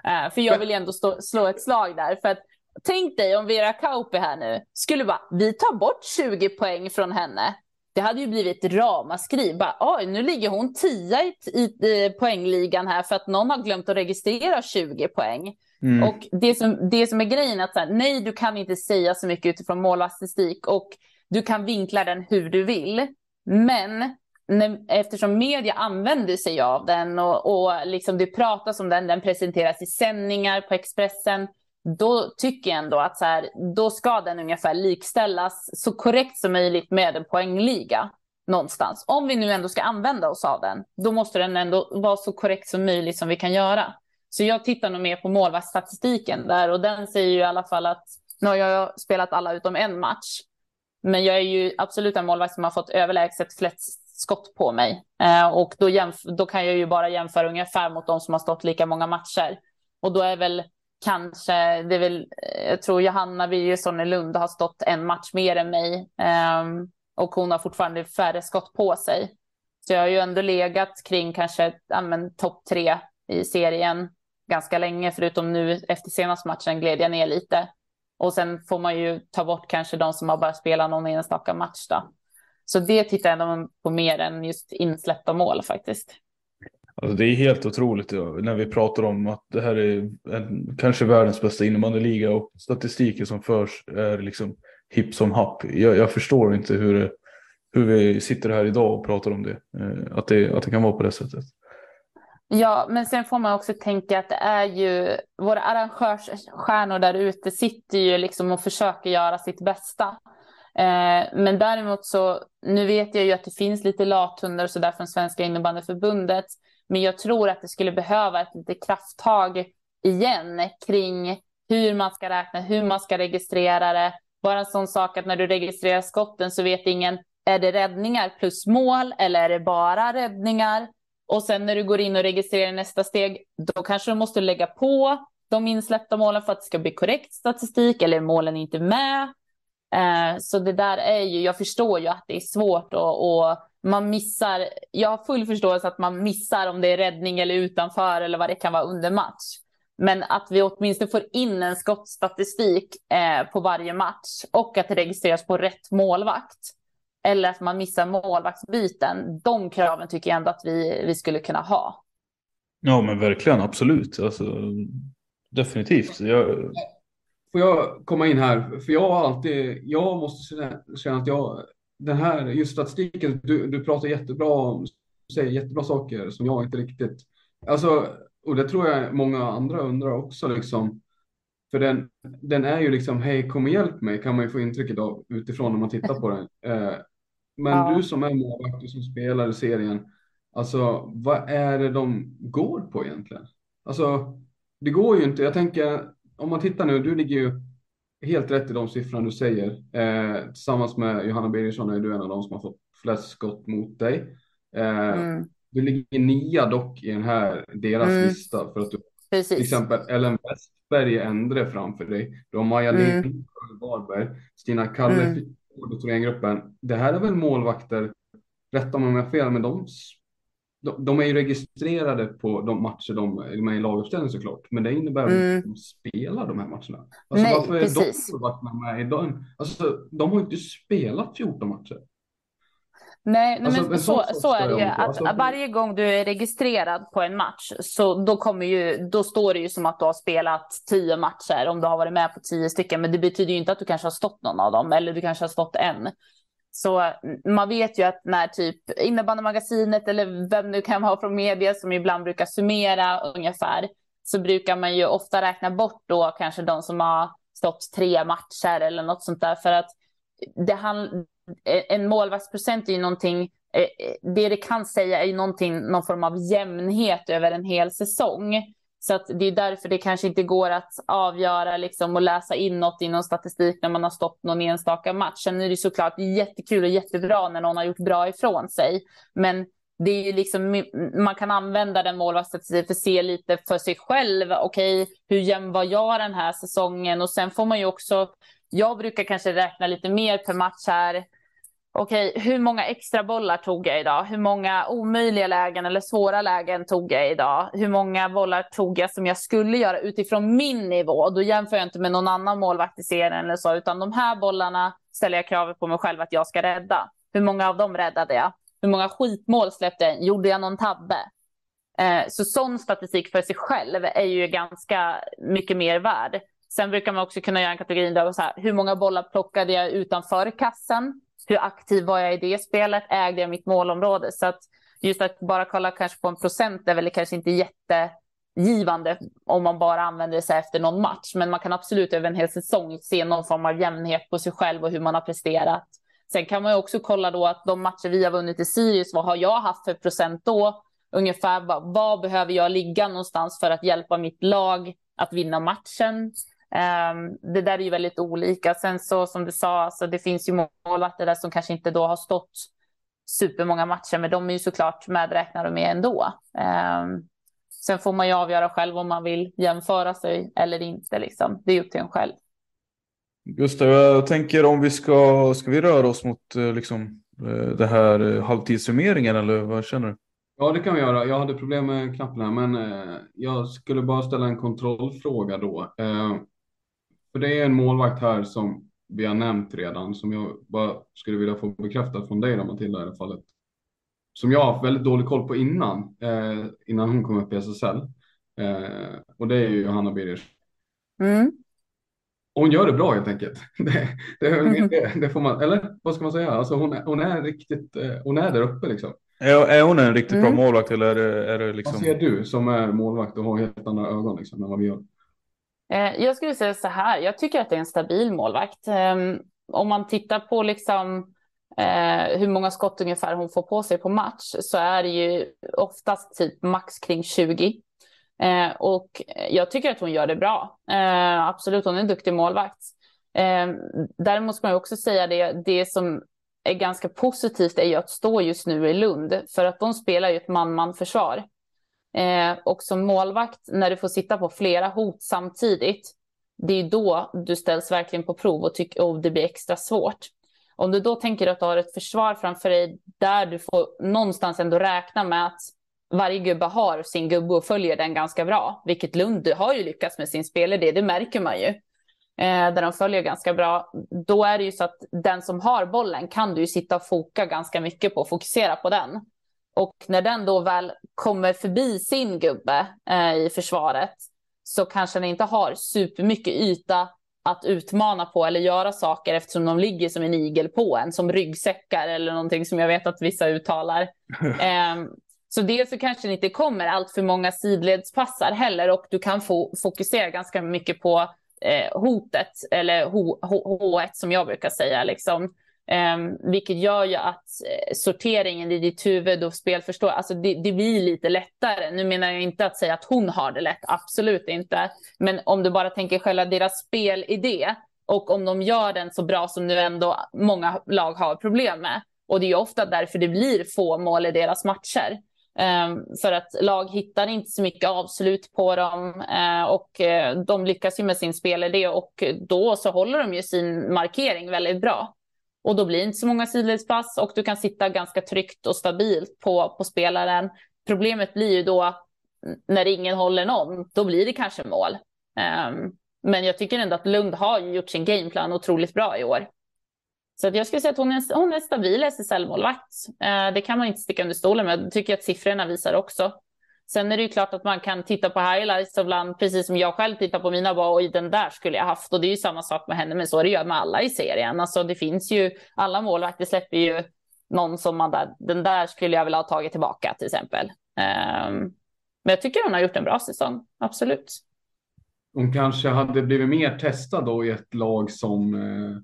Uh, för jag vill ju ändå stå, slå ett slag där. För att, tänk dig om Vera Kauppi här nu skulle bara, vi tar bort 20 poäng från henne det hade ju blivit ramaskri. Bara, Oj, nu ligger hon tia i, i, i, poängligan här för att någon har glömt att registrera 20 poäng. Mm. Och det som, det som är grejen är att så här, nej, du kan inte säga så mycket utifrån målstatistik och du kan vinkla den hur du vill. Men när, eftersom media använder sig av den och, och liksom det pratas om den, den presenteras i sändningar på Expressen, då tycker jag ändå att så här, då ska den ungefär likställas så korrekt som möjligt med en poängliga någonstans. Om vi nu ändå ska använda oss av den, då måste den ändå vara så korrekt som möjligt som vi kan göra. Så jag tittar nog mer på målvaktsstatistiken där och den säger ju i alla fall att nu har jag spelat alla utom en match. Men jag är ju absolut en målvakt som har fått överlägset flest skott på mig. Eh, och då, då kan jag ju bara jämföra ungefär mot de som har stått lika många matcher. Och då är väl kanske, det är väl, eh, jag tror Johanna Birgersson i Lund har stått en match mer än mig Eh, och hon har fortfarande färre skott på sig. Så jag har ju ändå legat kring kanske topp tre i serien ganska länge, förutom nu efter senaste matchen gled jag ner lite. Och sen får man ju ta bort kanske de som har bara spelat någon enstaka match då. Så det tittar jag på mer än just insläppta mål faktiskt. Alltså det är helt otroligt ja, när vi pratar om att det här är en, kanske världens bästa innebandyliga och statistiken som förs är liksom hipp som happ. Jag, jag förstår inte hur, hur vi sitter här idag och pratar om det. Eh, att, det. att det kan vara på det sättet. Ja, men sen får man också tänka att det är ju våra arrangörsstjärnor där ute sitter ju liksom och försöker göra sitt bästa. Eh, men däremot så, nu vet jag ju att det finns lite lathundar och sådär från Svenska innebandyförbundet. Men jag tror att det skulle behöva ett lite krafttag igen kring hur man ska räkna, hur man ska registrera det. Bara en sån sak att när du registrerar skotten så vet ingen, är det räddningar plus mål eller är det bara räddningar? Och sen när du går in och registrerar nästa steg, då kanske du måste lägga på de insläppta målen för att det ska bli korrekt statistik eller är målen inte med. Eh, så det där är ju, jag förstår ju att det är svårt och, och, man missar, jag har full förståelse att man missar om det är räddning eller utanför eller vad det kan vara under match. Men att vi åtminstone får in en skottstatistik eh, på varje match och att det registreras på rätt målvakt eller att man missar målvaktsbyten. De kraven tycker jag ändå att vi, vi skulle kunna ha. Ja men verkligen, absolut. Alltså, definitivt. Jag... Får jag komma in här? För jag har alltid, jag måste känna att jag, den här just statistiken, du, du pratar jättebra om, säger jättebra saker som jag inte riktigt, alltså, och det tror jag många andra undrar också liksom. För den, den är ju liksom, hej kom och hjälp mig, kan man ju få intrycket av utifrån när man tittar på den. Eh, men ja. du som är målvakt, du som spelar i serien, alltså vad är det de går på egentligen? Alltså, det går ju inte. Jag tänker, om man tittar nu, du ligger ju helt rätt i de siffrorna du säger. Eh, tillsammans med Johanna Birgersson är du en av de som har fått flest skott mot dig. Eh, mm. Du ligger nia dock i den här, deras mm. lista för att du Precis. till exempel Ellen Westberg Endre framför dig. Du har Maja mm. Lind, Varberg, Stina Kalle mm Thorengruppen. Det här är väl målvakter, rätta mig om jag har fel, men de, de, de, är ju registrerade på de matcher de är med i laguppställning såklart. Men det innebär mm. att de spelar de här matcherna. Alltså Nej, varför är precis. de målvakterna med i den? Alltså de har ju inte spelat 14 matcher. Nej, alltså, men så, så, så är det ju. Att alltså, varje gång du är registrerad på en match så då, kommer ju, då står det ju som att du har spelat tio matcher om du har varit med på tio stycken. Men det betyder ju inte att du kanske har stått någon av dem eller du kanske har stått en. Så man vet ju att när typ innebandymagasinet eller vem du kan ha från media som ibland brukar summera ungefär så brukar man ju ofta räkna bort då kanske de som har stått tre matcher eller något sånt där för att det, handlar Eh, en målvaktsprocent är ju någonting, eh, eh, det det kan säga är ju någonting, någon form av jämnhet över en hel säsong. Så att det är därför det kanske inte går att avgöra liksom och läsa in något i någon statistik när man har stått någon enstaka match. Sen är det såklart jättekul och jättebra när någon har gjort bra ifrån sig. Men det är ju liksom, man kan använda den målvaktsstatistiken för att se lite för sig själv. Okej, okay, hur jämn var jag den här säsongen? Och sen får man ju också, jag brukar kanske räkna lite mer per match här okej, hur många extra bollar tog jag idag? Hur många omöjliga lägen eller svåra lägen tog jag idag? Hur många bollar tog jag som jag skulle göra utifrån min nivå? Då jämför jag inte med någon annan målvakt i serien eller så, utan de här bollarna ställer jag kravet på mig själv att jag ska rädda. Hur många av dem räddade jag? Hur många skitmål släppte jag? Gjorde jag någon tabbe? Eh, så sån statistik för sig själv är ju ganska mycket mer värd. Sen brukar man också kunna göra en kategori där så här, hur många bollar plockade jag utanför kassen? Hur aktiv var jag i det spelet? Ägde jag mitt målområde? Så att just att bara kolla kanske på en procent är väl kanske inte jättegivande om man bara använder sig efter någon match. Men man kan absolut över en hel säsong se någon form av jämnhet på sig själv och hur man har presterat. Sen kan man ju också kolla då att de matcher vi har vunnit i Sirius, vad har jag haft för procent då? Ungefär vad, vad behöver jag ligga någonstans för att hjälpa mitt lag att vinna matchen? Um, det där är ju väldigt olika. Sen så som du sa, alltså, det finns ju målvakter där som kanske inte då har stått supermånga matcher, men de är ju såklart medräknade med ändå. Um, sen får man ju avgöra själv om man vill jämföra sig eller inte. Liksom. Det är upp till en själv. Gustav, jag tänker om vi ska, ska vi röra oss mot eh, liksom, eh, det här eh, halvtidssummeringen eller vad känner du? Ja, det kan vi göra. Jag hade problem med knappen här, men jag skulle bara ställa en kontrollfråga då. För det är en målvakt här som vi har nämnt redan, som jag bara skulle vilja få bekräftat från dig då, Matilda, i det fallet. Som jag har haft väldigt dålig koll på innan, eh, innan hon kom upp i SSL. Eh, och det är ju Johanna Birgers. Mm. hon gör det bra helt enkelt. Det, det, det, det, får man, eller vad ska man säga? Alltså hon, hon är riktigt, eh, hon är där uppe liksom. Är, är hon en riktigt mm. bra målvakt eller är det, är det liksom? Vad ser du som är målvakt och har helt andra ögon liksom än vad vi gör? Eh, jag skulle säga så här, jag tycker att det är en stabil målvakt. Ehm, om man tittar på liksom eh, hur många skott ungefär hon får på sig på match så är det ju oftast typ max kring 20. Eh, och jag tycker att hon gör det bra. Absolut, hon är en duktig målvakt. Ehm, däremot ska man också säga det, det som är ganska positivt är ju att stå just nu i Lund, för att de spelar ju ett man-man försvar. Eh, och som målvakt, när du får sitta på flera hot samtidigt, det är då du ställs verkligen på prov och, tyck, och det blir extra svårt. Om du då tänker att du har ett försvar framför dig där du får någonstans ändå räkna med att varje gubbe har sin gubbe och följer den ganska bra, vilket Lund har ju lyckats med sin spelidé, det märker man ju. Eh, där de följer ganska bra. Då är det ju så att den som har bollen kan du ju sitta och foka ganska mycket på, fokusera på den. Och när den då väl kommer förbi sin gubbe eh, i försvaret så kanske den inte har supermycket yta att utmana på eller göra saker eftersom de ligger som en igel på en, som ryggsäckar eller någonting som jag vet att vissa uttalar. eh, så dels så kanske det inte kommer allt för många sidledspassar heller och du kan få fokusera ganska mycket på eh, hotet eller H, H, H1 som jag brukar säga. Liksom. Um, vilket gör ju att eh, sorteringen i ditt huvud och spelförstå, alltså det, det, blir lite lättare. Nu menar jag inte att säga att hon har det lätt, absolut inte. Men om du bara tänker själva deras spelidé och om de gör den så bra som nu ändå många lag har problem med. Och det är ju ofta därför det blir få mål i deras matcher. Um, för att lag hittar inte så mycket avslut på dem uh, och uh, de lyckas ju med sin spelidé och då så håller de ju sin markering väldigt bra. Och då blir det inte så många sidledspass och du kan sitta ganska tryggt och stabilt på, på spelaren. Problemet blir ju då när ingen håller någon, då blir det kanske mål. Um, men jag tycker ändå att Lund har gjort sin gameplan otroligt bra i år. Så jag skulle säga att hon är, hon är stabil SSL-målvakt. Uh, ehm, det kan man inte sticka under stolen med. Det tycker jag att siffrorna visar också. Sen är det ju klart att man kan titta på highlights ibland, precis som jag själv tittar på mina bara, oj den där skulle jag haft. Och det är ju samma sak med henne, men så är det ju med alla i serien. Alltså det finns ju, alla målvakter släpper ju någon som man där, den där skulle jag vilja ha tagit tillbaka till exempel. Um, men jag tycker hon har gjort en bra säsong, absolut. Hon kanske hade blivit mer testad då i ett lag som eh...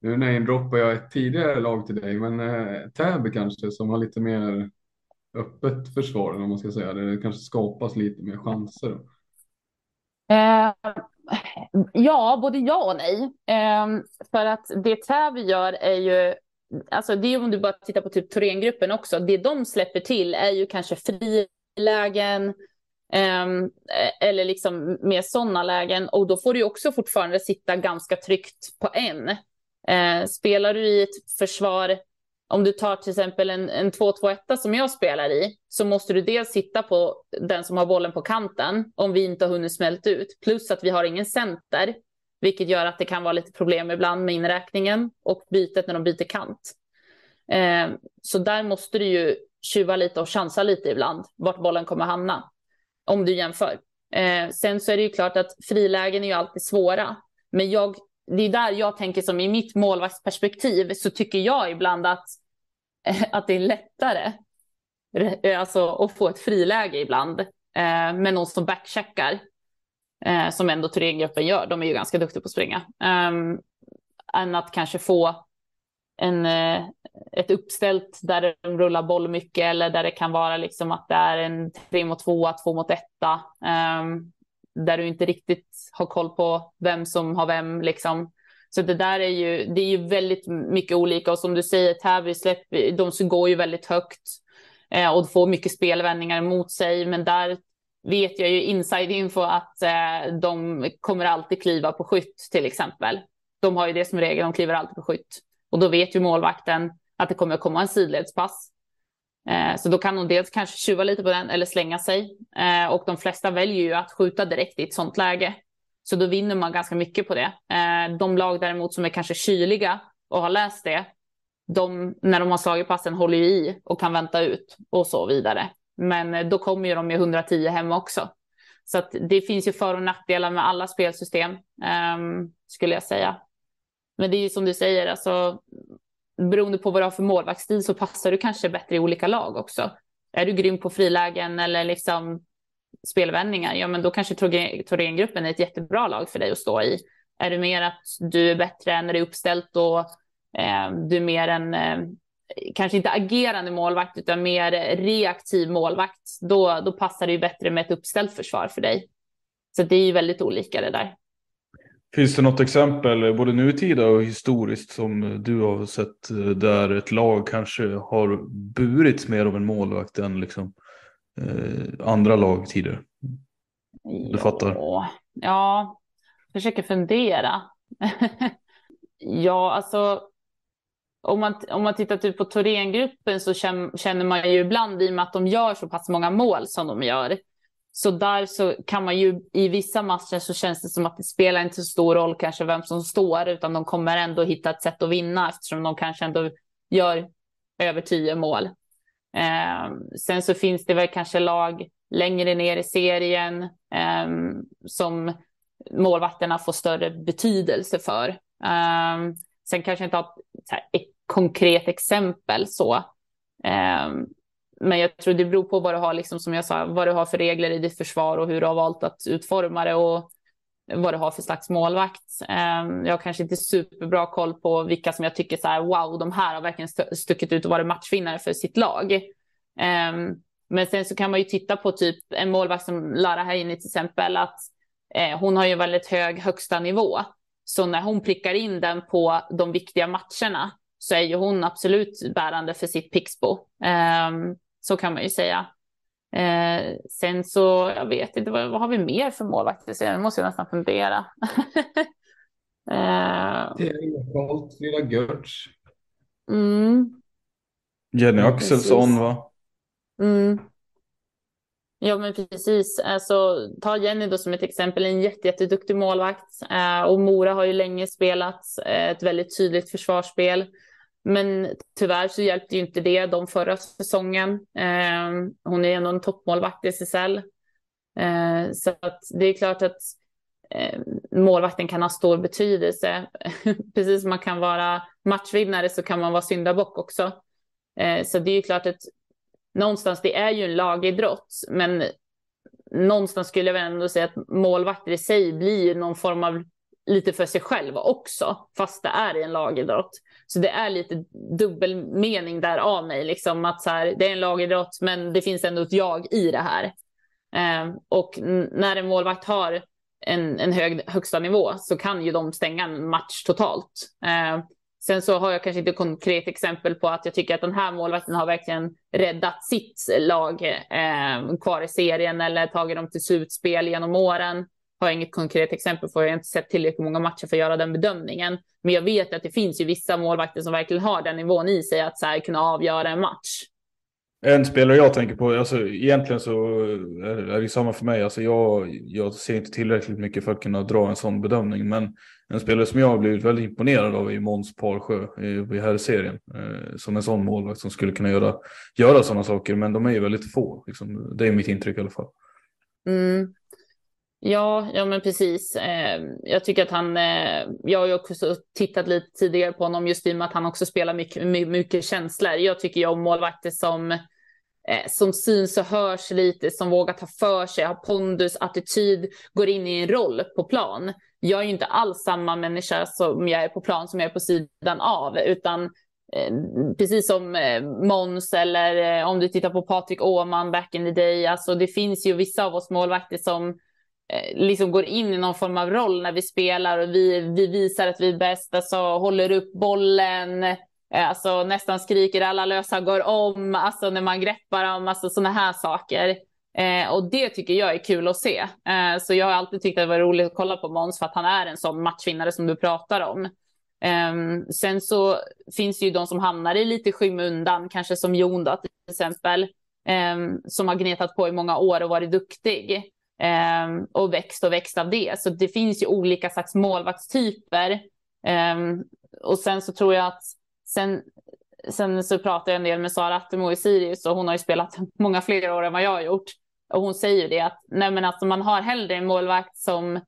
Nu namedroppar jag ett tidigare lag till dig, men eh, Täby kanske som har lite mer öppet försvar, om man ska säga. Det kanske skapas lite mer chanser. Eh, ja, både ja och nej. Eh, för att det Täby gör är ju, alltså det är om du bara tittar på typ Thorengruppen också, det de släpper till är ju kanske frilägen, ehm, eh, eller liksom mer sådana lägen och då får du också fortfarande sitta ganska tryggt på en. Eh, spelar du i ett försvar om du tar till exempel en, en 2-2-1 som jag spelar i så måste du dels sitta på den som har bollen på kanten om vi inte har hunnit smält ut. Plus att vi har ingen center, vilket gör att det kan vara lite problem ibland med inräkningen och bytet när de byter kant. Eh, så där måste du ju tjuva lite och chansa lite ibland vart bollen kommer hamna. Om du jämför. Eh, sen så är det ju klart att frilägen är ju alltid svåra. Men jag det är där jag tänker som i mitt målvaktsperspektiv så tycker jag ibland att, att det är lättare eh, alltså, att få ett friläge ibland eh, med någon som backcheckar. Eh, som ändå Thorengruppen gör, de är ju ganska duktiga på att springa. Eh, än att kanske få en, eh, ett uppställt där de rullar boll mycket eller där det kan vara liksom att det är en tre mot två, två mot etta. Um, där du inte riktigt har koll på vem som har vem liksom. Så det där är ju, det är ju väldigt mycket olika och som du säger, Täby de går ju väldigt högt eh, och får mycket spelvändningar mot sig. Men där vet jag ju inside info att eh, de kommer alltid kliva på skytt till exempel. De har ju det som regel, de kliver alltid på skytt. Och då vet ju målvakten att det kommer att komma en sidledspass. Eh, så då kan hon dels kanske tjuva lite på den eller slänga sig. Eh, och de flesta väljer ju att skjuta direkt i ett sånt läge. Så då vinner man ganska mycket på det. Eh, de lag däremot som är kanske kyliga och har läst det, de, när de har slagit passen håller ju i och kan vänta ut och så vidare. Men då kommer ju de med 110 hem också. Så att det finns ju för och nackdelar med alla spelsystem, um, skulle jag säga. Men det är ju som du säger, alltså, beroende på vad du har för målvaktsstil så passar du kanske bättre i olika lag också. Är du grym på frilägen eller liksom spelvändningar, ja men då kanske Thorengruppen är ett jättebra lag för dig att stå i. Är du mer att du är bättre när det är uppställt och eh, du är mer en, eh, kanske inte agerande målvakt utan mer reaktiv målvakt, då, då passar det ju bättre med ett uppställt försvar för dig. Så det är ju väldigt olika det där. Finns det något exempel, både nutida och historiskt, som du har sett eh, där ett lag kanske har burits mer av en målvakt än liksom, eh, andra lag tidigare? Du ja, fattar? Ja, försöker fundera. ja, alltså om man, om man tittar typ på Thorengruppen så känner man ju ibland i och med att de gör så pass många mål som de gör. Så där så kan man ju i vissa matcher så känns det som att det spelar inte så stor roll kanske vem som står utan de kommer ändå hitta ett sätt att vinna eftersom de kanske ändå gör över tio mål. Eh, sen så finns det väl kanske lag längre ner i serien eh, som målvakterna får större betydelse för. Eh, sen kanske inte ha ett konkret exempel så. Ehm, men jag tror det beror på vad du har, liksom, som jag sa, vad du har för regler i ditt försvar och hur du har valt att utforma det och vad du har för slags målvakt. Ehm, jag har kanske inte superbra koll på vilka som jag tycker så här, wow, de här har verkligen stuckit ut och varit matchvinnare för sitt lag. Ehm, men sen så kan man ju titta på typ en målvakt som Lara Heini till exempel, att Eh, hon har ju väldigt hög högsta nivå. Så när hon prickar in den på de viktiga matcherna så är ju hon absolut bärande för sitt Pixbo. Um, så kan man ju säga. Eh, sen så, jag vet inte, vad, vad har vi mer för målvakter? Nu måste jag nästan fundera. eh, lilla Görtz. Mm. Jenny Axelsson va? Mm. Ja, men precis. Alltså, ta Jenny då som ett exempel, en jätte, jätteduktig målvakt. Eh, och Mora har ju länge spelat eh, ett väldigt tydligt försvarsspel. Men tyvärr så hjälpte ju inte det de förra säsongen. Eh, hon är ändå en toppmålvakt i SSL. Eh, så att det är klart att eh, målvakten kan ha stor betydelse. Precis som man kan vara matchvinnare så kan man vara syndabock också. Eh, så det är ju klart att någonstans, det är ju en lagidrott, men någonstans skulle jag väl ändå säga att målvakter i sig blir någon form av lite för sig själv också, fast det är i en lagidrott. Så det är lite dubbelmening där av mig, liksom att så här, det är en lagidrott, men det finns ändå ett jag i det här. Eh, och när en målvakt har en, en hög högsta nivå så kan ju de stänga en match totalt. Eh, Sen så har jag kanske inte konkret exempel på att jag tycker att den här målvakten har verkligen räddat sitt lag eh, kvar i serien eller tagit dem till slutspel genom åren. Har inget konkret exempel på. Jag har inte sett tillräckligt många matcher för att göra den bedömningen. Men jag vet att det finns ju vissa målvakter som verkligen har den nivån i sig att så här, kunna avgöra en match. En spelare jag tänker på, alltså egentligen så är det samma för mig. Alltså jag, jag ser inte tillräckligt mycket för att kunna dra en sån bedömning. Men en spelare som jag har blivit väldigt imponerad av är Måns Parsjö i, i här serien. Eh, som en sån målvakt som skulle kunna göra, göra sådana saker. Men de är ju väldigt få. Liksom. Det är mitt intryck i alla fall. Mm. Ja, ja men precis. Eh, jag tycker att han, eh, jag har ju också tittat lite tidigare på honom just i och med att han också spelar mycket, mycket, mycket känslor. Jag tycker ju om målvakter som eh, som syns och hörs lite, som vågar ta för sig, har pondus, attityd, går in i en roll på plan. Jag är ju inte alls samma människa som jag är på plan som jag är på sidan av, utan eh, precis som eh, Måns eller eh, om du tittar på Patrik Åhman back in the day, alltså det finns ju vissa av oss målvakter som Eh, liksom går in i någon form av roll när vi spelar och vi, vi visar att vi är bäst, alltså håller upp bollen, eh, alltså nästan skriker alla lösa går om, alltså när man greppar dem, alltså sådana här saker. Eh, och det tycker jag är kul att se. Eh, så jag har alltid tyckt att det var roligt att kolla på Måns för att han är en sån matchvinnare som du pratar om. Eh, sen så finns det ju de som hamnar i lite skymundan, kanske som Jon då till exempel, ehm, som har gnetat på i många år och varit duktig. Ehm, och växt och växt av det. Så det finns ju olika slags målvaktstyper. Ehm, och sen så tror jag att Sen, sen så pratar jag en del med Sara Attemo i Sirius och hon har ju spelat många fler år än vad jag har gjort. och hon säger ju det att nej men alltså man har hellre en målvakt som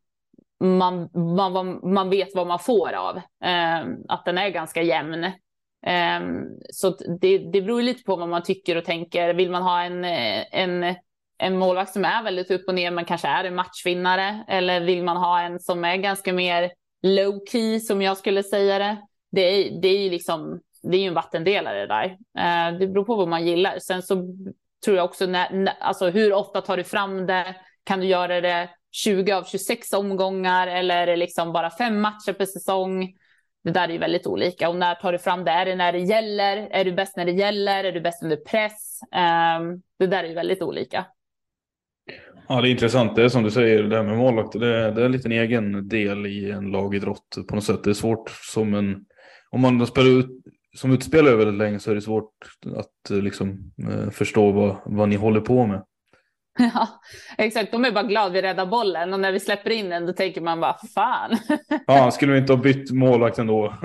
man, man, man vet vad man får av. Eh, att den är ganska jämn. Eh, så det, det beror lite på vad man tycker och tänker. Vill man ha en, en, en målvakt som är väldigt upp och ner men kanske är en matchvinnare? Eller vill man ha en som är ganska mer low key som jag skulle säga det? Det är, det är ju liksom, det är ju en vattendelare där. Eh, det beror på vad man gillar. Sen så tror jag också, när, alltså hur ofta tar du fram det? Kan du göra det 20 av 26 omgångar eller är det liksom bara fem matcher per säsong? Det där är ju väldigt olika. Och när tar du fram det? Är det när det gäller? Är du bäst när det gäller? Är du bäst under press? Um, det där är ju väldigt olika. Ja, det är intressant. Det är som du säger, det här med målvakt. Det är, det är en liten egen del i en lagidrott på något sätt. Det är svårt som en... Om man spelar ut som utspelare väldigt länge så är det svårt att liksom, eh, förstå vad, vad ni håller på med. Ja, exakt. De är bara glada vi räddar bollen och när vi släpper in den då tänker man bara fan. Ja, skulle vi inte ha bytt målvakt ändå?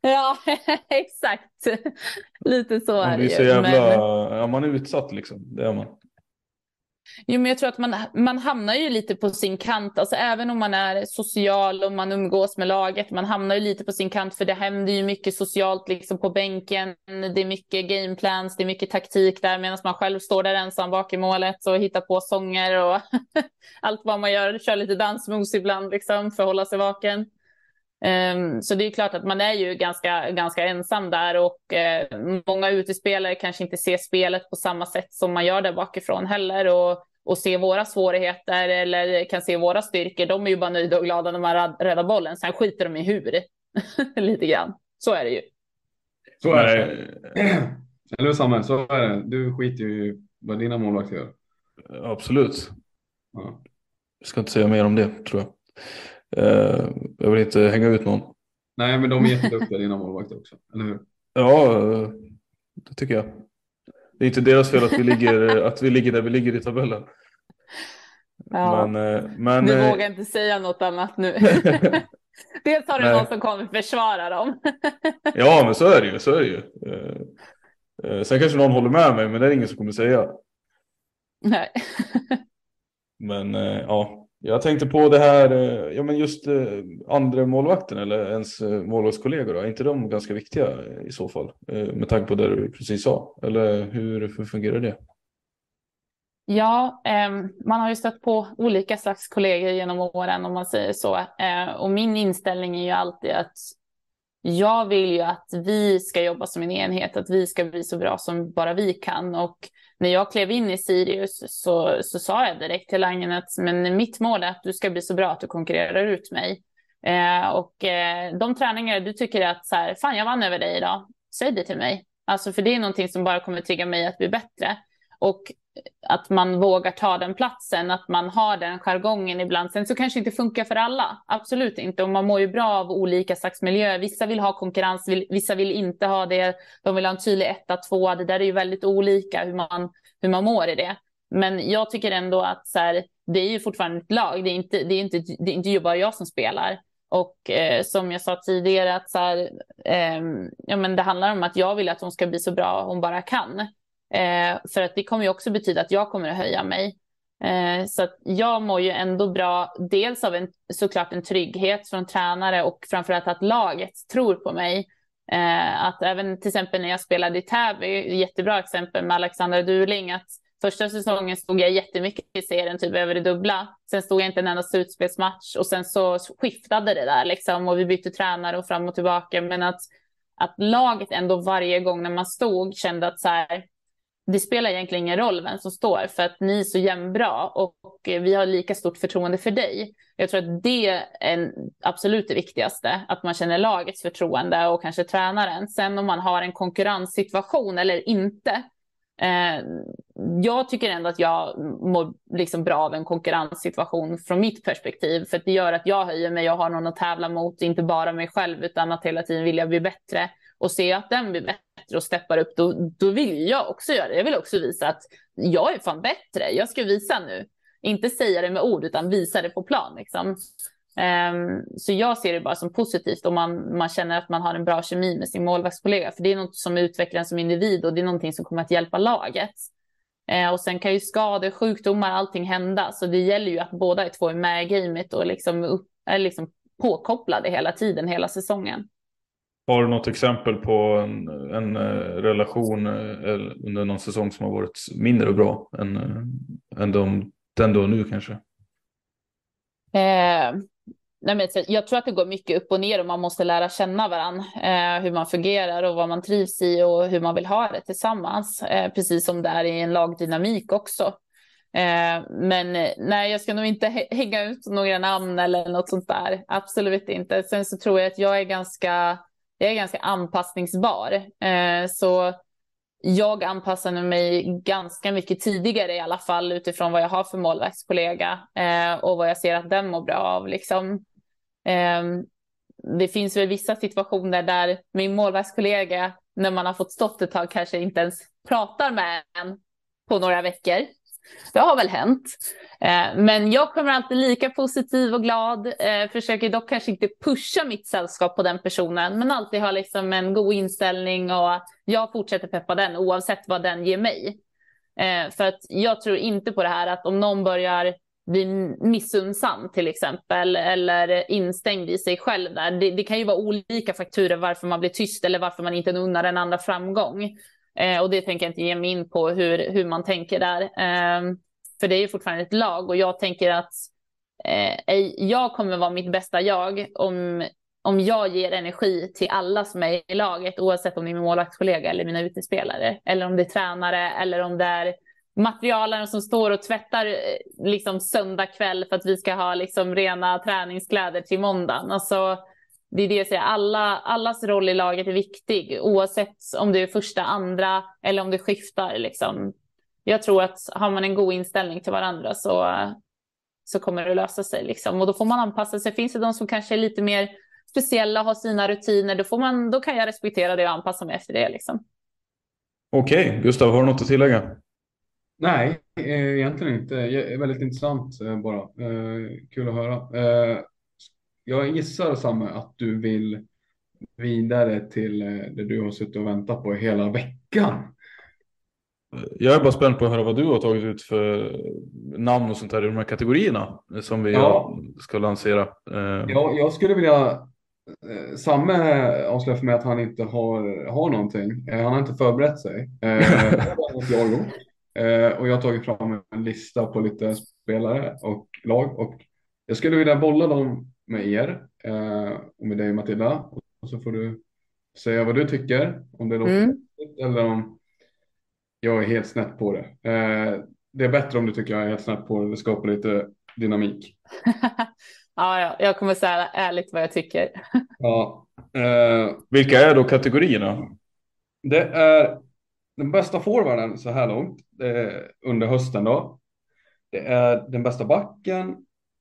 Ja, exakt. Lite så är det ju. Jävla... Men... Ja, man är utsatt liksom. Det är man. Jo, men jag tror att man, man hamnar ju lite på sin kant, alltså även om man är social och man umgås med laget, man hamnar ju lite på sin kant för det händer ju mycket socialt liksom på bänken. Det är mycket gameplans, det är mycket taktik där medan man själv står där ensam bak i målet och hittar på sånger och allt vad man gör, kör lite dansmoves ibland liksom för att hålla sig vaken. Um, så det är klart att man är ju ganska, ganska ensam där och uh, många utespelare kanske inte ser spelet på samma sätt som man gör där bakifrån heller och, och ser våra svårigheter eller kan se våra styrkor. De är ju bara nöjda och glada när man räddar bollen. Sen skiter de i hur lite grann. Så är det ju. Så är det. Eller hur Samuel, så är det. Du skiter ju i vad dina målvakter gör. Absolut. Ja. Jag ska inte säga mer om det tror jag. Eh, jag vill inte hänga ut någon. Nej, men de är jätteduktiga dina målvakter också, eller hur? Ja, det tycker jag. Det är inte deras fel att vi ligger, att vi ligger där vi ligger i tabellen. Ja. Men, eh, men, eh, vågar inte säga något annat nu. Dels har du någon som kommer försvara dem. ja, men så är det ju. Så är det ju. Sen kanske någon håller med mig, men det är ingen som kommer säga. Nej. men ja, jag tänkte på det här, eh, ja men just eh, andra målvakten eller ens eh, målvaktskollegor, är inte de ganska viktiga i så fall? Med tanke på det du precis sa, eller hur, hur fungerar det? Ja, eh, man har ju stött på olika slags kollegor genom åren om man säger så. Eh, och min inställning är ju alltid att jag vill ju att vi ska jobba som en enhet, att vi ska bli så bra som bara vi kan. Och när jag klev in i Sirius så, så sa jag direkt till Langen att men mitt mål är att du ska bli så bra att du konkurrerar ut mig. Eh, och eh, de träningar du tycker att så här, fan jag vann över dig idag, säg det till mig. Alltså för det är någonting som bara kommer trigga mig att bli bättre. Och att man vågar ta den platsen, att man har den jargongen ibland. Sen så kanske det inte funkar för alla, absolut inte. Och man mår ju bra av olika slags miljöer. Vissa vill ha konkurrens, vissa vill inte ha det. De vill ha en tydlig etta, tvåa. Det där är ju väldigt olika hur man, hur man mår i det. Men jag tycker ändå att så här, det är ju fortfarande ett lag. Det är inte, det är inte, det är inte bara jag som spelar. Och eh, som jag sa tidigare, att så här, eh, ja, men det handlar om att jag vill att hon ska bli så bra hon bara kan. Eh, för att det kommer ju också betyda att jag kommer att höja mig. Eh, så att jag mår ju ändå bra, dels av en, såklart en trygghet från tränare och framförallt att laget tror på mig. Eh, att även till exempel när jag spelade i Täby, jättebra exempel med Alexandra Duling, att första säsongen stod jag jättemycket i serien, typ över det dubbla. Sen stod jag inte en enda slutspelsmatch och sen så skiftade det där liksom och vi bytte tränare och fram och tillbaka. Men att, att laget ändå varje gång när man stod kände att så här, det spelar egentligen ingen roll vem som står för att ni är så jämnbra och, och vi har lika stort förtroende för dig. Jag tror att det är en, absolut det viktigaste, att man känner lagets förtroende och kanske tränaren. Sen om man har en konkurrenssituation eller inte. Eh, jag tycker ändå att jag mår liksom bra av en konkurrenssituation från mitt perspektiv, för det gör att jag höjer mig och har någon att tävla mot, inte bara mig själv, utan att hela tiden vilja bli bättre och ser jag att den blir bättre och steppar upp, då, då vill jag också göra det. Jag vill också visa att jag är fan bättre. Jag ska visa nu. Inte säga det med ord, utan visa det på plan. Liksom. Um, så jag ser det bara som positivt om man, man känner att man har en bra kemi med sin målvaktskollega. För det är något som utvecklar en som individ och det är någonting som kommer att hjälpa laget. Uh, och sen kan ju skador, sjukdomar, allting hända. Så det gäller ju att båda två är med i gamet och liksom, upp, är liksom påkopplade hela tiden, hela säsongen. Har du något exempel på en, en eh, relation eh, under någon säsong som har varit mindre bra än, eh, än de, den du har nu kanske? Eh, nej men, jag tror att det går mycket upp och ner och man måste lära känna varandra. Eh, hur man fungerar och vad man trivs i och hur man vill ha det tillsammans. Eh, precis som det är i en lagdynamik också. Men nej, jag ska nog inte hänga ut några namn eller något sånt där. Absolut inte. Sen så tror jag att jag är ganska, jag är ganska anpassningsbar. Eh, så jag anpassade mig ganska mycket tidigare i alla fall utifrån vad jag har för målvaktskollega eh, och vad jag ser att den mår bra av. Liksom. Ehm, det finns väl vissa situationer där min målvaktskollega när man har fått stått ett tag kanske inte ens pratar med en på några veckor. Det har väl hänt. Eh, men jag kommer alltid lika positiv och glad. Eh, försöker dock kanske inte pusha mitt sällskap på den personen, men alltid ha liksom en god inställning och jag fortsätter peppa den oavsett vad den ger mig. Eh, för att jag tror inte på det här att om någon börjar bli missunnsam till exempel eller instängd i sig själv där. Det, det, kan ju vara olika faktorer varför man blir tyst eller varför man inte unnar den andra framgång. Eh, och det tänker jag inte ge mig in på hur, hur man tänker där. Eh, för det är ju fortfarande ett lag och jag tänker att eh, jag kommer vara mitt bästa jag om, om jag ger energi till alla som är i laget, oavsett om det är min målvaktskollega eller mina utespelare, eller om det är tränare eller om det är materialen som står och tvättar eh, liksom söndag kväll för att vi ska ha liksom rena träningskläder till måndagen. Alltså, det är det jag säger, Alla, allas roll i laget är viktig oavsett om du är första, andra eller om du skiftar. Liksom. Jag tror att har man en god inställning till varandra så, så kommer det lösa sig. Liksom. Och då får man anpassa sig. Finns det de som kanske är lite mer speciella och har sina rutiner, då, får man, då kan jag respektera det och anpassa mig efter det. Liksom. Okej, okay. Gustav, har du något att tillägga? Nej, eh, egentligen inte. Väldigt intressant eh, bara. Eh, kul att höra jag gissar Samme att du vill vidare till eh, det du har suttit och väntat på hela veckan. Jag är bara spänd på att höra vad du har tagit ut för namn och sånt här i de här kategorierna som vi ja. ska lansera. Eh, ja, jag skulle vilja eh, Samme avslöjar för mig att han inte har, har någonting. Han har inte förberett sig. jag och jag har tagit fram en lista på lite spelare och lag och jag skulle vilja bolla dem med er eh, och med dig Matilda. Och så får du säga vad du tycker, om det låter mm. eller om jag är helt snett på det. Eh, det är bättre om du tycker jag är helt snett på det, det skapar lite dynamik. ja, ja, jag kommer säga ärligt vad jag tycker. ja, eh, Vilka är då kategorierna? Det är den bästa forwarden så här långt under hösten då. Det är den bästa backen.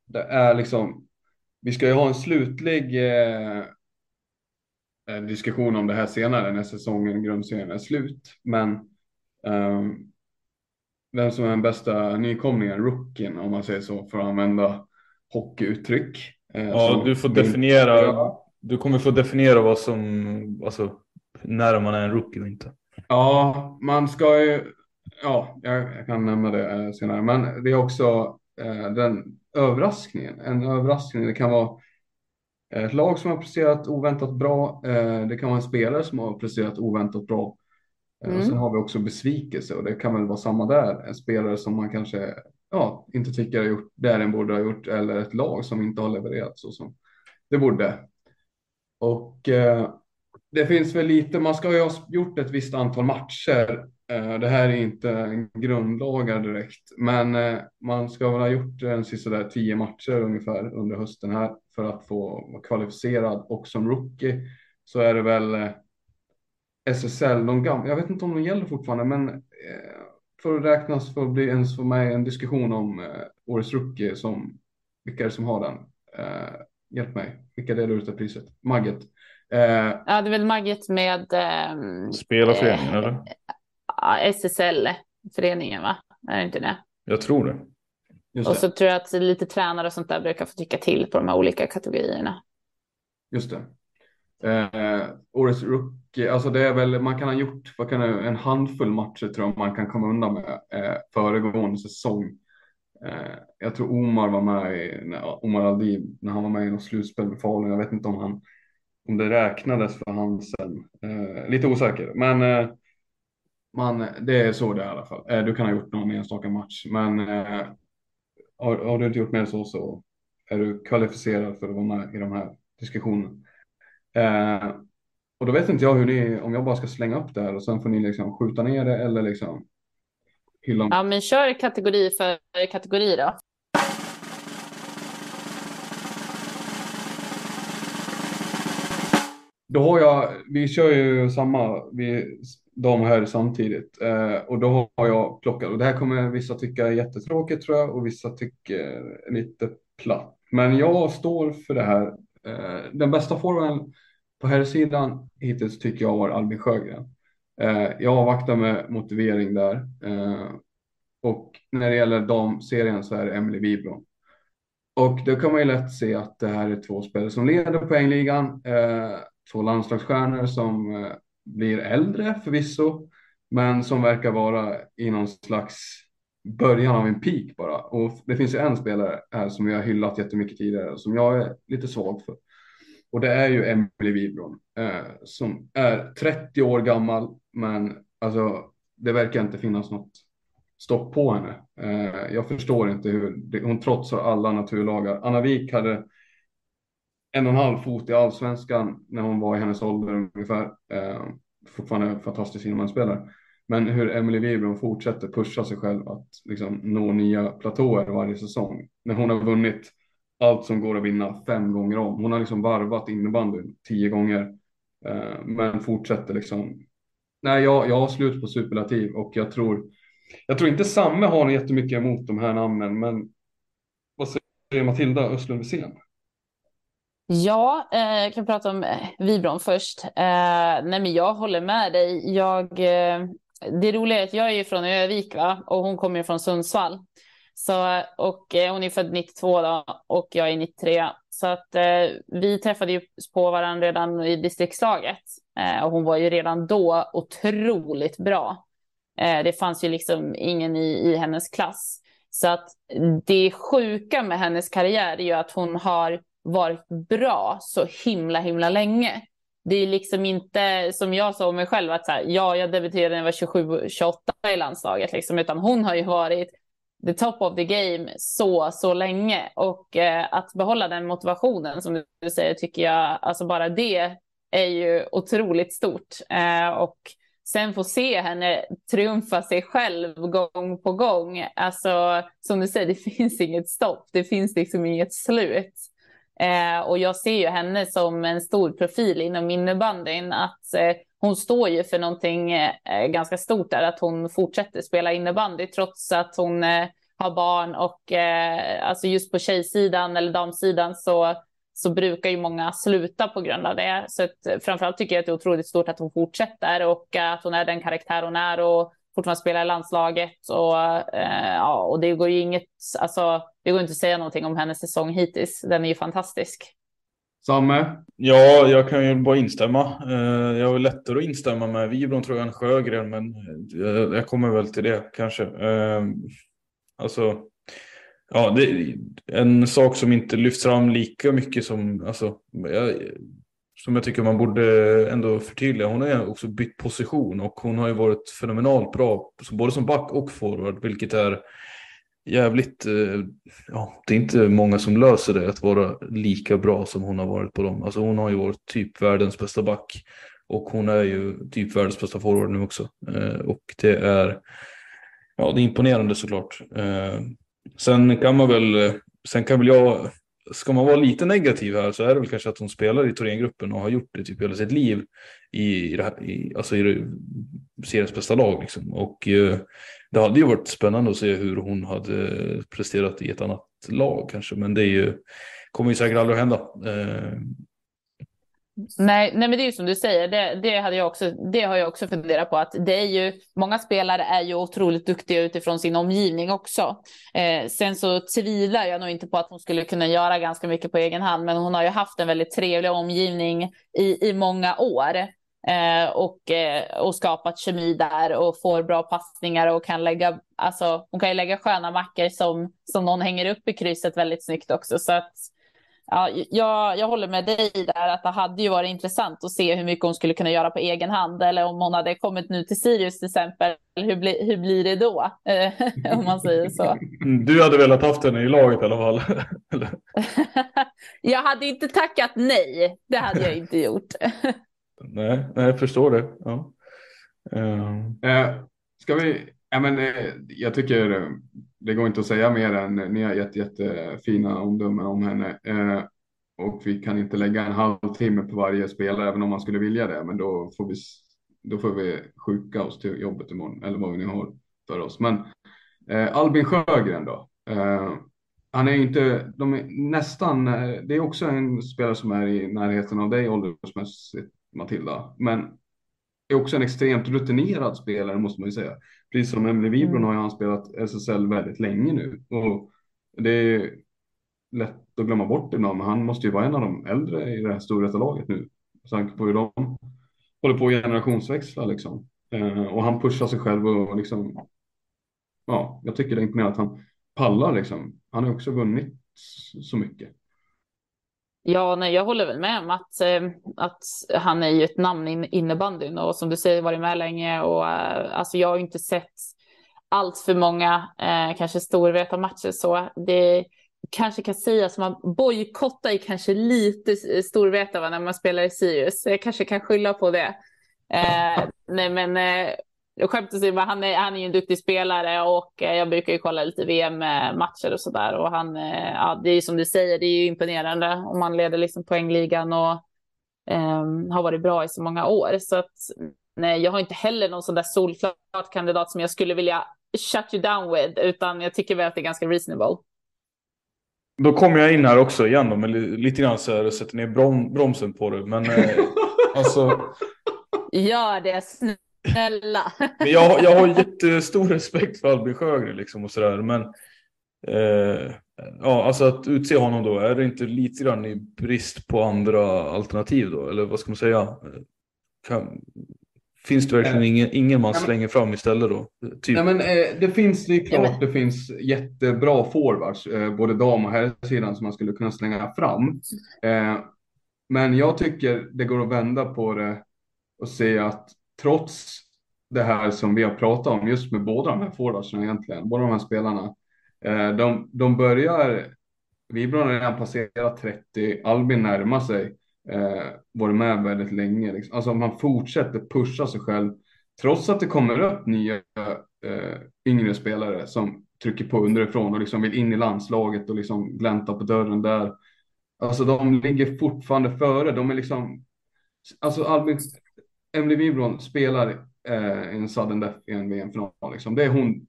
Det är liksom vi ska ju ha en slutlig eh, eh, diskussion om det här senare när säsongen, grundserien är slut. Men eh, vem som är den bästa nykomlingen, rookien om man säger så, för att använda hockeyuttryck. Eh, ja, du får definiera. Du kommer få definiera vad som, alltså när man är en rookie och inte. Ja, man ska ju, ja, jag, kan nämna det eh, senare, men det är också eh, den överraskningen. En överraskning, det kan vara ett lag som har presterat oväntat bra. Eh, det kan vara en spelare som har presterat oväntat bra. Eh, mm. Sen har vi också besvikelse och det kan väl vara samma där. En spelare som man kanske ja, inte tycker har gjort det den borde ha gjort eller ett lag som inte har levererat så som det borde. Och eh, det finns väl lite, man ska ju ha gjort ett visst antal matcher det här är inte grundlagar direkt, men eh, man ska väl ha gjort en sista där tio matcher ungefär under hösten här för att få vara kvalificerad och som rookie så är det väl eh, SSL, de gamla, jag vet inte om de gäller fortfarande, men för att räknas för att bli ens för mig en diskussion om årets rookie som vilka är det som har den? Hjälp mig, vilka delar ut det priset? Magget. Ja, det är väl Magget med. Spelarföreningen eller? SSL-föreningen, va? Är det inte det? Jag tror det. Just och så tror jag att lite tränare och sånt där brukar få tycka till på de här olika kategorierna. Just det. Eh, årets rookie, alltså det är väl, man kan ha gjort vad kan det, en handfull matcher tror jag man kan komma undan med eh, föregående säsong. Eh, jag tror Omar var med i, Omar Aldib, när han var med i något slutspel med Falun. Jag vet inte om han om det räknades för han sen. Eh, lite osäker, men eh, man, det är så det är i alla fall. Eh, du kan ha gjort någon enstaka match, men eh, har, har, du inte gjort mer så så är du kvalificerad för att vara med i de här diskussionerna. Eh, och då vet inte jag hur ni, om jag bara ska slänga upp det här och sen får ni liksom skjuta ner det eller liksom hylla. Ja, men kör kategori för kategori då. Då har jag, vi kör ju samma, vi dam och herr samtidigt. Eh, och då har jag plockat, och det här kommer vissa tycka är jättetråkigt tror jag och vissa tycker lite platt. Men jag står för det här. Eh, den bästa formen på herrsidan hittills tycker jag var Albin Sjögren. Eh, jag avvaktar med motivering där. Eh, och när det gäller damserien så är det Emily Wibron. Och då kan man ju lätt se att det här är två spelare som leder poängligan. Eh, två landslagsstjärnor som eh, blir äldre förvisso, men som verkar vara i någon slags början av en peak bara. Och det finns ju en spelare här som jag har hyllat jättemycket tidigare som jag är lite svag för. Och det är ju Emily Wibron eh, som är 30 år gammal, men alltså det verkar inte finnas något stopp på henne. Eh, jag förstår inte hur det, hon trotsar alla naturlagar. Anna Wik hade en och en halv fot i allsvenskan när hon var i hennes ålder ungefär. Eh, fortfarande fantastisk innebandyspelare. Men hur Emily Wibron fortsätter pusha sig själv att liksom nå nya platåer varje säsong. När hon har vunnit allt som går att vinna fem gånger om. Hon har liksom varvat innebandyn tio gånger. Eh, men fortsätter liksom. Nej, jag, jag har slut på superlativ och jag tror. Jag tror inte Samme har jättemycket emot de här namnen, men vad säger Matilda Östlund Wisén? Ja, eh, jag kan prata om eh, Vibron först. Eh, nej, men jag håller med dig. Jag, eh, det roliga är att jag är från Övik va? och hon kommer från Sundsvall. Så, och eh, hon är född 92 då, och jag är 93. Så att eh, vi träffade ju på varandra redan i distriktslaget. Eh, och hon var ju redan då otroligt bra. Eh, det fanns ju liksom ingen i, i hennes klass. Så att det sjuka med hennes karriär är ju att hon har varit bra så himla, himla länge. Det är liksom inte som jag sa om mig själv att så här, ja, jag debuterade när jag var 27, 28 i landslaget, liksom, utan hon har ju varit the top of the game så, så länge. Och eh, att behålla den motivationen som du säger tycker jag, alltså bara det är ju otroligt stort. Eh, och sen få se henne triumfa sig själv gång på gång. Alltså som du säger, det finns inget stopp. Det finns liksom inget slut. Eh, och jag ser ju henne som en stor profil inom innebandyn. Att eh, hon står ju för någonting eh, ganska stort där, att hon fortsätter spela innebandy trots att hon eh, har barn och eh, alltså just på tjejsidan eller damsidan så så brukar ju många sluta på grund av det. Så att, eh, framförallt tycker jag att det är otroligt stort att hon fortsätter och eh, att hon är den karaktär hon är och fortfarande spelar i landslaget. Och, eh, ja, och det går ju inget, alltså, det går inte att säga någonting om hennes säsong hittills. Den är ju fantastisk. Samme? Ja, jag kan ju bara instämma. Eh, jag har lättare att instämma med Vibron tror jag än Sjögren, men eh, jag kommer väl till det kanske. Eh, alltså, ja, det är en sak som inte lyfts fram lika mycket som, alltså, jag, som jag tycker man borde ändå förtydliga. Hon har ju också bytt position och hon har ju varit fenomenalt bra både som back och forward, vilket är jävligt, eh, ja, det är inte många som löser det att vara lika bra som hon har varit på dem. Alltså hon har ju varit typ världens bästa back och hon är ju typ världens bästa forward nu också. Eh, och det är, ja, det är imponerande såklart. Eh, sen kan man väl, sen kan väl jag ska man vara lite negativ här så är det väl kanske att hon spelar i Thorengruppen och har gjort det typ hela sitt liv i, i, alltså i seriens bästa lag. Liksom. Och eh, det hade ju varit spännande att se hur hon hade presterat i ett annat lag kanske, men det är ju, kommer ju säkert aldrig att hända. Eh, Nej, nej, men det är ju som du säger, det, det, hade jag också, det har jag också funderat på att det är ju, många spelare är ju otroligt duktiga utifrån sin omgivning också. Eh, sen så tvivlar jag nog inte på att hon skulle kunna göra ganska mycket på egen hand, men hon har ju haft en väldigt trevlig omgivning i, i många år. Eh, och, eh, och skapat kemi där och får bra passningar och kan lägga, alltså hon kan ju lägga sköna mackor som, som någon hänger upp i krysset väldigt snyggt också. Så att ja, jag, jag håller med dig där att det hade ju varit intressant att se hur mycket hon skulle kunna göra på egen hand eller om hon hade kommit nu till Sirius till exempel. Hur, bli, hur blir det då? om man säger så. Du hade velat haft henne i laget i alla fall? jag hade inte tackat nej. Det hade jag inte gjort. nej, nej, jag förstår det. Ja. Uh... Uh, ska vi Ja, men, eh, jag tycker eh, det går inte att säga mer än eh, ni har gett jättefina omdömen om henne. Eh, och vi kan inte lägga en halvtimme på varje spelare även om man skulle vilja det. Men då får vi, då får vi sjuka oss till jobbet imorgon eller vad vi nu har för oss. Men eh, Albin Sjögren då. Eh, han är inte, de är nästan, det är också en spelare som är i närheten av dig åldersmässigt Matilda. Men är också en extremt rutinerad spelare måste man ju säga. Precis som Emily Wibron mm. har han spelat SSL väldigt länge nu. Och det är lätt att glömma bort ibland, men han måste ju vara en av de äldre i det här storrättarlaget nu. Med tanke på hur de håller på att generationsväxla liksom. Eh, och han pushar sig själv och liksom, ja, jag tycker det är mer att han pallar liksom. Han har också vunnit så mycket. Ja, nej, jag håller väl med om att, eh, att han är ju ett namn i innebandyn och som du säger varit med länge och eh, alltså jag har inte sett allt för många eh, kanske storvetarmatcher så det kanske kan sägas som bojkottar ju kanske lite eh, storveta när man spelar i Sirius. Jag kanske kan skylla på det. Eh, nej, men eh, skämt åsido, han är, han är ju en duktig spelare och eh, jag brukar ju kolla lite VM-matcher och sådär. Och han, eh, ja, det är ju som du säger, det är ju imponerande om man leder liksom poängligan och um, har varit bra i så många år. Så att nej, jag har inte heller någon sån där solklart kandidat som jag skulle vilja shut you down with, utan jag tycker väl att det är ganska reasonable. Då kommer jag in här också igen då, med lite grann så här, sätter ner brom, bromsen på det. Men eh, alltså. Gör det Snälla. Men jag, jag har jättestor respekt för Albin Sjögren liksom och sådär. Men eh, ja, alltså att utse honom då, är det inte lite grann i brist på andra alternativ då? Eller vad ska man säga? Kan, finns det verkligen ingen, ingen man slänger fram istället då? Typ. Nej, men, eh, det finns det är klart, det finns jättebra forwards, eh, både dam och herrsidan som man skulle kunna slänga fram. Eh, men jag tycker det går att vända på det och se att trots det här som vi har pratat om just med båda de här forwardsen egentligen, båda de här spelarna. Eh, de, de börjar, Vibron har redan passerat 30, Albin närmar sig, eh, varit med väldigt länge. Liksom. Alltså man fortsätter pusha sig själv trots att det kommer upp nya eh, yngre spelare som trycker på underifrån och liksom vill in i landslaget och liksom glänta på dörren där. Alltså de ligger fortfarande före. De är liksom, alltså Albin, Emily Wibron spelar eh, en sudden death i en VM-final. Liksom. Det är hon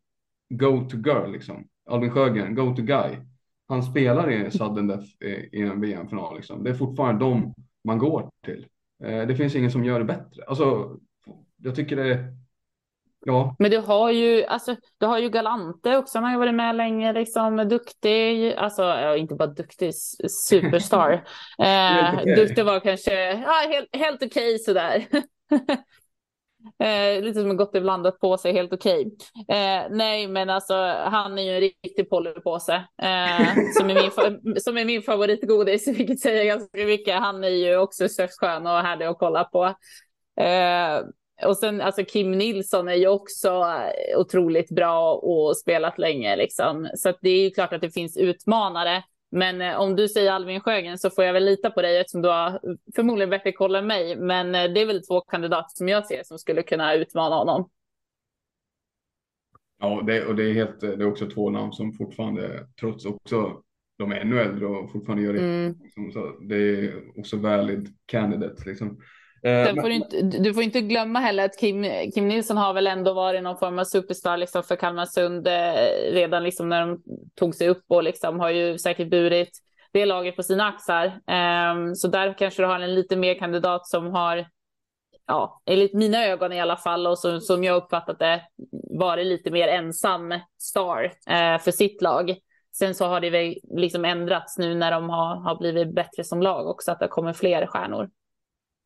go to girl liksom. Albin Sjögren, go to guy. Han spelar i sudden death i, i en VM-final. Liksom. Det är fortfarande de man går till. Eh, det finns ingen som gör det bättre. Alltså, jag tycker det är Ja. Men du har ju, alltså, du har ju Galante också, han har ju varit med länge, liksom duktig, alltså inte bara duktig, superstar. eh, duktig var kanske, ja, helt, helt okej okay, sådär. Eh, lite som en gott iblandat på sig, helt okej. Eh, nej, men alltså han är ju en riktig polypåse eh, som, är min, som är min favoritgodis, vilket säger ganska mycket. Han är ju också så skön och härlig att kolla på. Eh, och sen alltså Kim Nilsson är ju också otroligt bra och spelat länge liksom. Så det är ju klart att det finns utmanare. Men eh, om du säger Alvin Sjögren så får jag väl lita på dig eftersom du har förmodligen bättre koll än mig. Men eh, det är väl två kandidater som jag ser som skulle kunna utmana honom. Ja, det, och det är, helt, det är också två namn som fortfarande, trots också de är ännu äldre och fortfarande gör det. Mm. Så det är också valid candidate. Liksom. Eh, får du, inte, du, får inte glömma heller att Kim, Kim Nilsson har väl ändå varit någon form av superstar liksom för Kalmarsund eh, redan liksom när de tog sig upp och liksom har ju säkert burit det laget på sina axlar. Um, så där kanske du har en lite mer kandidat som har, ja, enligt mina ögon i alla fall och som, som jag uppfattat det, varit lite mer ensam star uh, för sitt lag. Sen så har det väl liksom ändrats nu när de har, har blivit bättre som lag också, att det kommer fler stjärnor.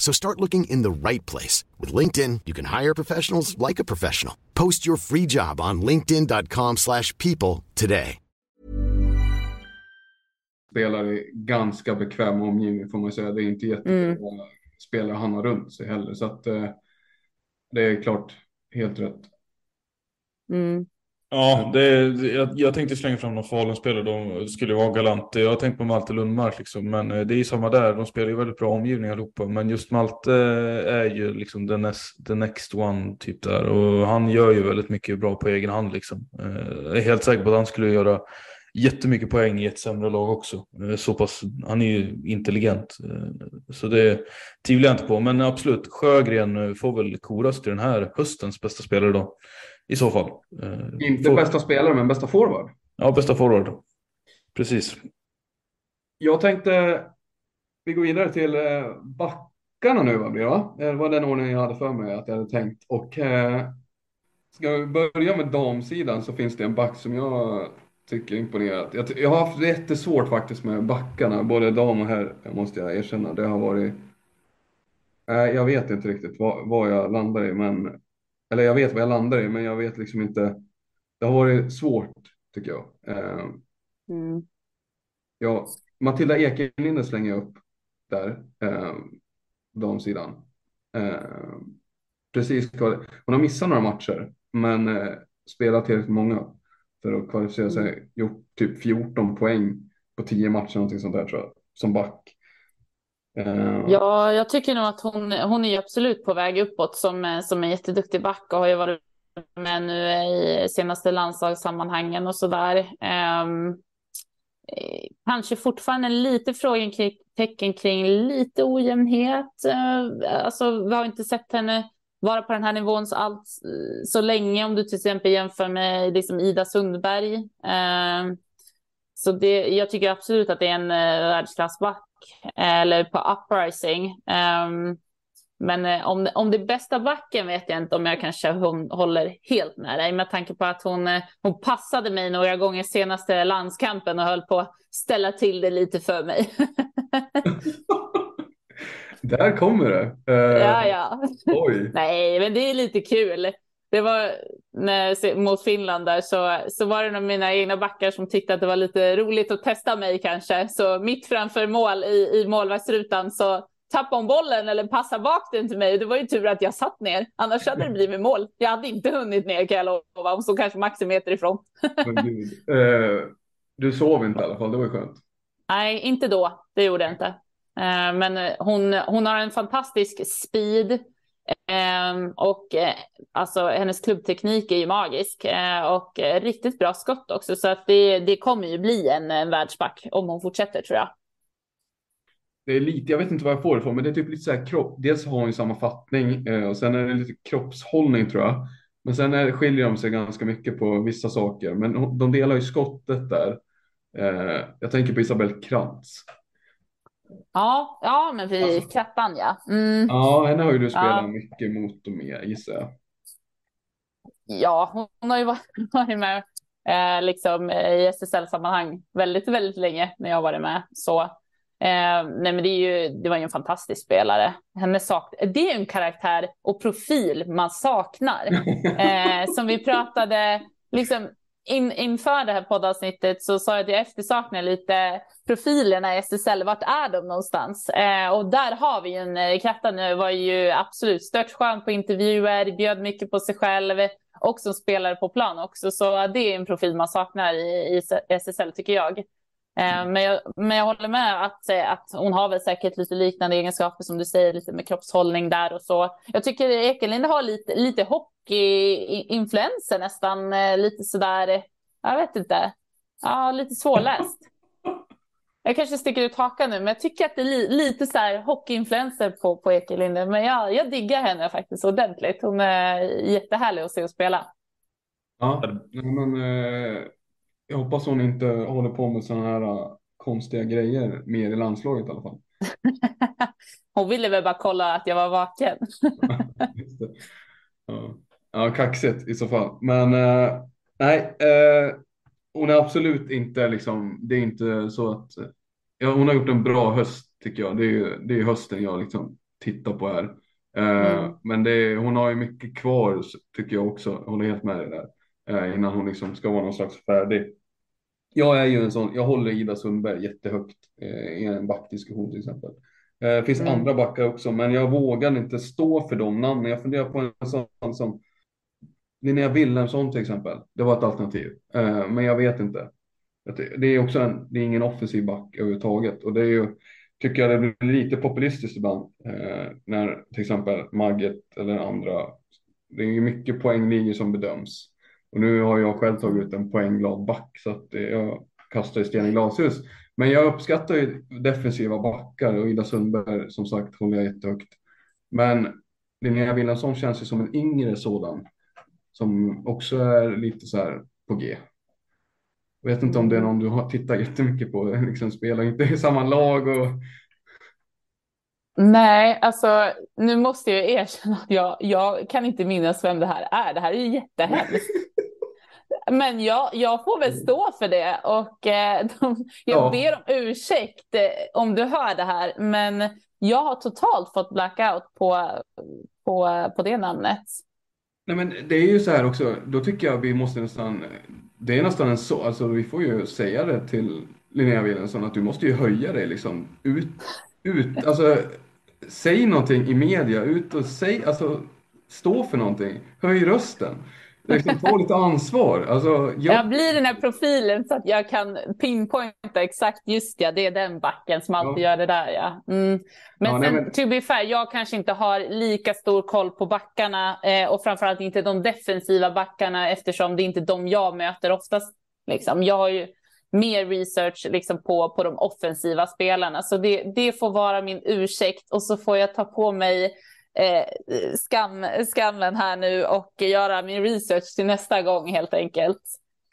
So start looking in the right place. With LinkedIn, you can hire professionals like a professional. Post your free job on linkedin.com slash people today. Spelar i ganska bekväm omgivning får man säga. Det är inte jättebra mm. spelare han har runt sig heller. Så att eh, det är klart helt rätt. Mm. Ja, det, jag, jag tänkte slänga fram någon Falun-spelare. De skulle vara galant. Jag har tänkt på Malte Lundmark, liksom, men eh, det är ju samma där. De spelar ju väldigt bra omgivning allihopa. Men just Malte eh, är ju liksom the next, the next one typ där. Och han gör ju väldigt mycket bra på egen hand. Liksom. Eh, jag är helt säker på att han skulle göra jättemycket poäng i ett sämre lag också. Så pass, han är ju intelligent. Så det tvivlar jag inte på. Men absolut, Sjögren får väl koras till den här höstens bästa spelare då. I så fall. Eh, Inte For... bästa spelare, men bästa forward. Ja, bästa forward. Precis. Jag tänkte vi går vidare till eh, backarna nu, vad blir det? Va? Det var den ordningen jag hade för mig att jag hade tänkt. Och eh, ska vi börja med damsidan så finns det en back som jag tycker är imponerat. Jag, jag har haft jättesvårt faktiskt med backarna, både dam och herr, måste jag erkänna. Det har varit... Eh, jag vet inte riktigt vad, vad jag landar i, men eller jag vet vad jag landar i, men jag vet liksom inte. Det har varit svårt tycker jag. Eh, mm. Ja, Matilda Ekelinde slänger jag upp där, eh, damsidan. Eh, precis, hon har missat några matcher, men eh, spelat tillräckligt många för att kvalificera sig. Mm. Gjort typ 14 poäng på 10 matcher, någonting sånt där tror jag, som back. Eh, ja, jag tycker nog att hon, hon är absolut på väg uppåt som, som en jätteduktig back och har ju varit med nu i senaste landslagssammanhangen och sådär. Um, kanske fortfarande lite frågetecken kring lite ojämnhet. Uh, alltså, vi har inte sett henne vara på den här nivån så, allt, så länge om du till exempel jämför med liksom Ida Sundberg. Uh, så det, jag tycker absolut att det är en uh, världsklassback eller på uprising. Um, men eh, om, om det är bästa backen vet jag inte om jag kanske hon håller helt med dig med tanke på att hon, eh, hon passade mig några gånger senaste landskampen och höll på att ställa till det lite för mig. Där kommer det. Uh, ja, ja. Oj. Nej, men det är lite kul det var när, mot Finland där så, så var det nog mina egna backar som tyckte att det var lite roligt att testa mig kanske. Så mitt framför mål i, i målvaktsrutan så tappade hon bollen eller passade bak den till mig. Det var ju tur att jag satt ner, annars hade det blivit mål. Jag hade inte hunnit ner kan jag lova, hon stod kanske maximeter ifrån. eh, du sov inte i alla fall, det var ju skönt. Nej, inte då, det gjorde jag inte. Eh, men hon, hon har en fantastisk speed. Ehm, och eh, alltså hennes klubbteknik är ju magisk eh, och eh, riktigt bra skott också. Så att det, det kommer ju bli en, en världsback om hon fortsätter tror jag. Det är lite, jag vet inte vad jag får det ifrån, men det är typ lite så här kropp. Dels har hon ju samma fattning och sen är det lite kroppshållning tror jag. Men sen är, skiljer de sig ganska mycket på vissa saker. Men de delar ju skottet där. jag tänker på Isabelle Krantz. Ja, ja men precis. Alltså, Krappan ja. Mm. Ja, henne har ju du spelat ja. mycket mot och med gissar jag. Ja, hon har ju varit med eh, liksom, i SSL-sammanhang väldigt, väldigt länge när jag varit med. Så Eh, nej men det, är ju, det var ju en fantastisk spelare. Henne sak det är en karaktär och profil man saknar. Eh, som vi pratade, liksom, in, inför det här poddavsnittet så sa jag att jag eftersaknar lite profilerna i SSL. Vart är de någonstans? Eh, och där har vi ju en, eh, Kratta nu var ju absolut störtskön på intervjuer, bjöd mycket på sig själv och som spelare på plan också. Så det är en profil man saknar i, i SSL tycker jag. Eh, men jag, men jag håller med att, eh, att hon har väl säkert lite liknande egenskaper som du säger, lite med kroppshållning där och så. Jag tycker Ekelinde har lite, lite hockeyinfluenser nästan, eh, lite sådär, jag vet inte, ja, lite svårläst. Jag kanske sticker ut hakan nu, men jag tycker att det är li, lite så här hockeyinfluenser på, på Ekelinde. Men jag, jag diggar henne faktiskt ordentligt. Hon är jättehärlig att se och spela. Ja, men jag hoppas hon inte håller på med sådana här äh, konstiga grejer mer i landslaget i alla fall. hon ville väl bara kolla att jag var vaken. ja. ja, kaxigt i så fall. Men äh, nej, äh, hon är absolut inte liksom, det är inte så att, ja, hon har gjort en bra höst tycker jag. Det är, det är hösten jag liksom tittar på här. Äh, mm. Men det hon har ju mycket kvar tycker jag också, håller helt med dig där. Innan hon liksom ska vara någon slags färdig jag är ju en sån, jag håller Ida Sundberg jättehögt eh, i en backdiskussion till exempel. Eh, det finns mm. andra backar också, men jag vågar inte stå för de namnen. Jag funderar på en sån som Linnea Wilhelmsson till exempel. Det var ett alternativ, eh, men jag vet inte. Det är också en, det är ingen offensiv back överhuvudtaget och det är ju, tycker jag det blir lite populistiskt ibland när till exempel Magget eller andra, det är ju mycket poänglinjer som bedöms. Och nu har jag själv tagit ut en poängglad back så att jag kastar i sten i glashus. Men jag uppskattar ju defensiva backar och Ida Sundberg som sagt håller jag jättehögt. Men Linnea Wilhelmsson känns ju som en yngre sådan som också är lite så här på G. Jag vet inte om det är någon du har tittat jättemycket på, liksom spelar inte i samma lag och Nej, alltså nu måste jag erkänna att jag, jag kan inte minnas vem det här är. Det här är ju jättehemskt. Men jag, jag får väl stå för det och eh, de, jag ja. ber om ursäkt eh, om du hör det här. Men jag har totalt fått blackout på, på, på det namnet. Nej men det är ju så här också, då tycker jag vi måste nästan, det är nästan en så, alltså vi får ju säga det till Linnea Wilhelmsson att du måste ju höja dig liksom ut, ut, alltså säg någonting i media, ut och säg, alltså stå för någonting, höj rösten liksom ta lite ansvar. Alltså, jag... jag... blir den här profilen så att jag kan pinpointa exakt, just ja, det är den backen som alltid ja. gör det där ja. Mm. Men ja, sen, nej, men... to be fair, jag kanske inte har lika stor koll på backarna eh, och framförallt inte de defensiva backarna eftersom det är inte de jag möter oftast. Liksom. Jag har ju mer research liksom, på, på de offensiva spelarna, så det, det får vara min ursäkt och så får jag ta på mig eh, skam, skammen här nu och göra min research till nästa gång helt enkelt.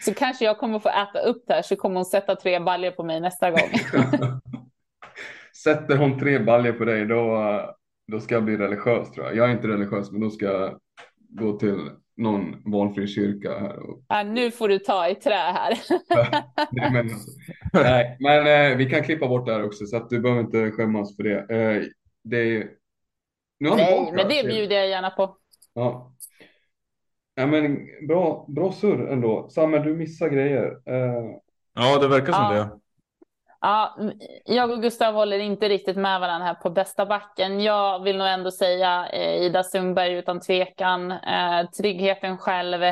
Så kanske jag kommer få äta upp det här så kommer hon sätta tre baljor på mig nästa gång. Sätter hon tre baljor på dig då, då ska jag bli religiös tror jag. Jag är inte religiös men då ska jag gå till någon valfri kyrka här. Och... Ja, nu får du ta i trä här. nej, men, nej, men eh, vi kan klippa bort det här också så att du behöver inte skämmas för det. Eh, det nu Nej, men det bjuder jag gärna på. Ja. Ja, men bra, bra surr ändå. Samuel, du missar grejer. Uh... Ja, det verkar som ja. det. Ja, jag och Gustav håller inte riktigt med varandra här på bästa backen. Jag vill nog ändå säga eh, Ida Sundberg utan tvekan. Eh, tryggheten själv,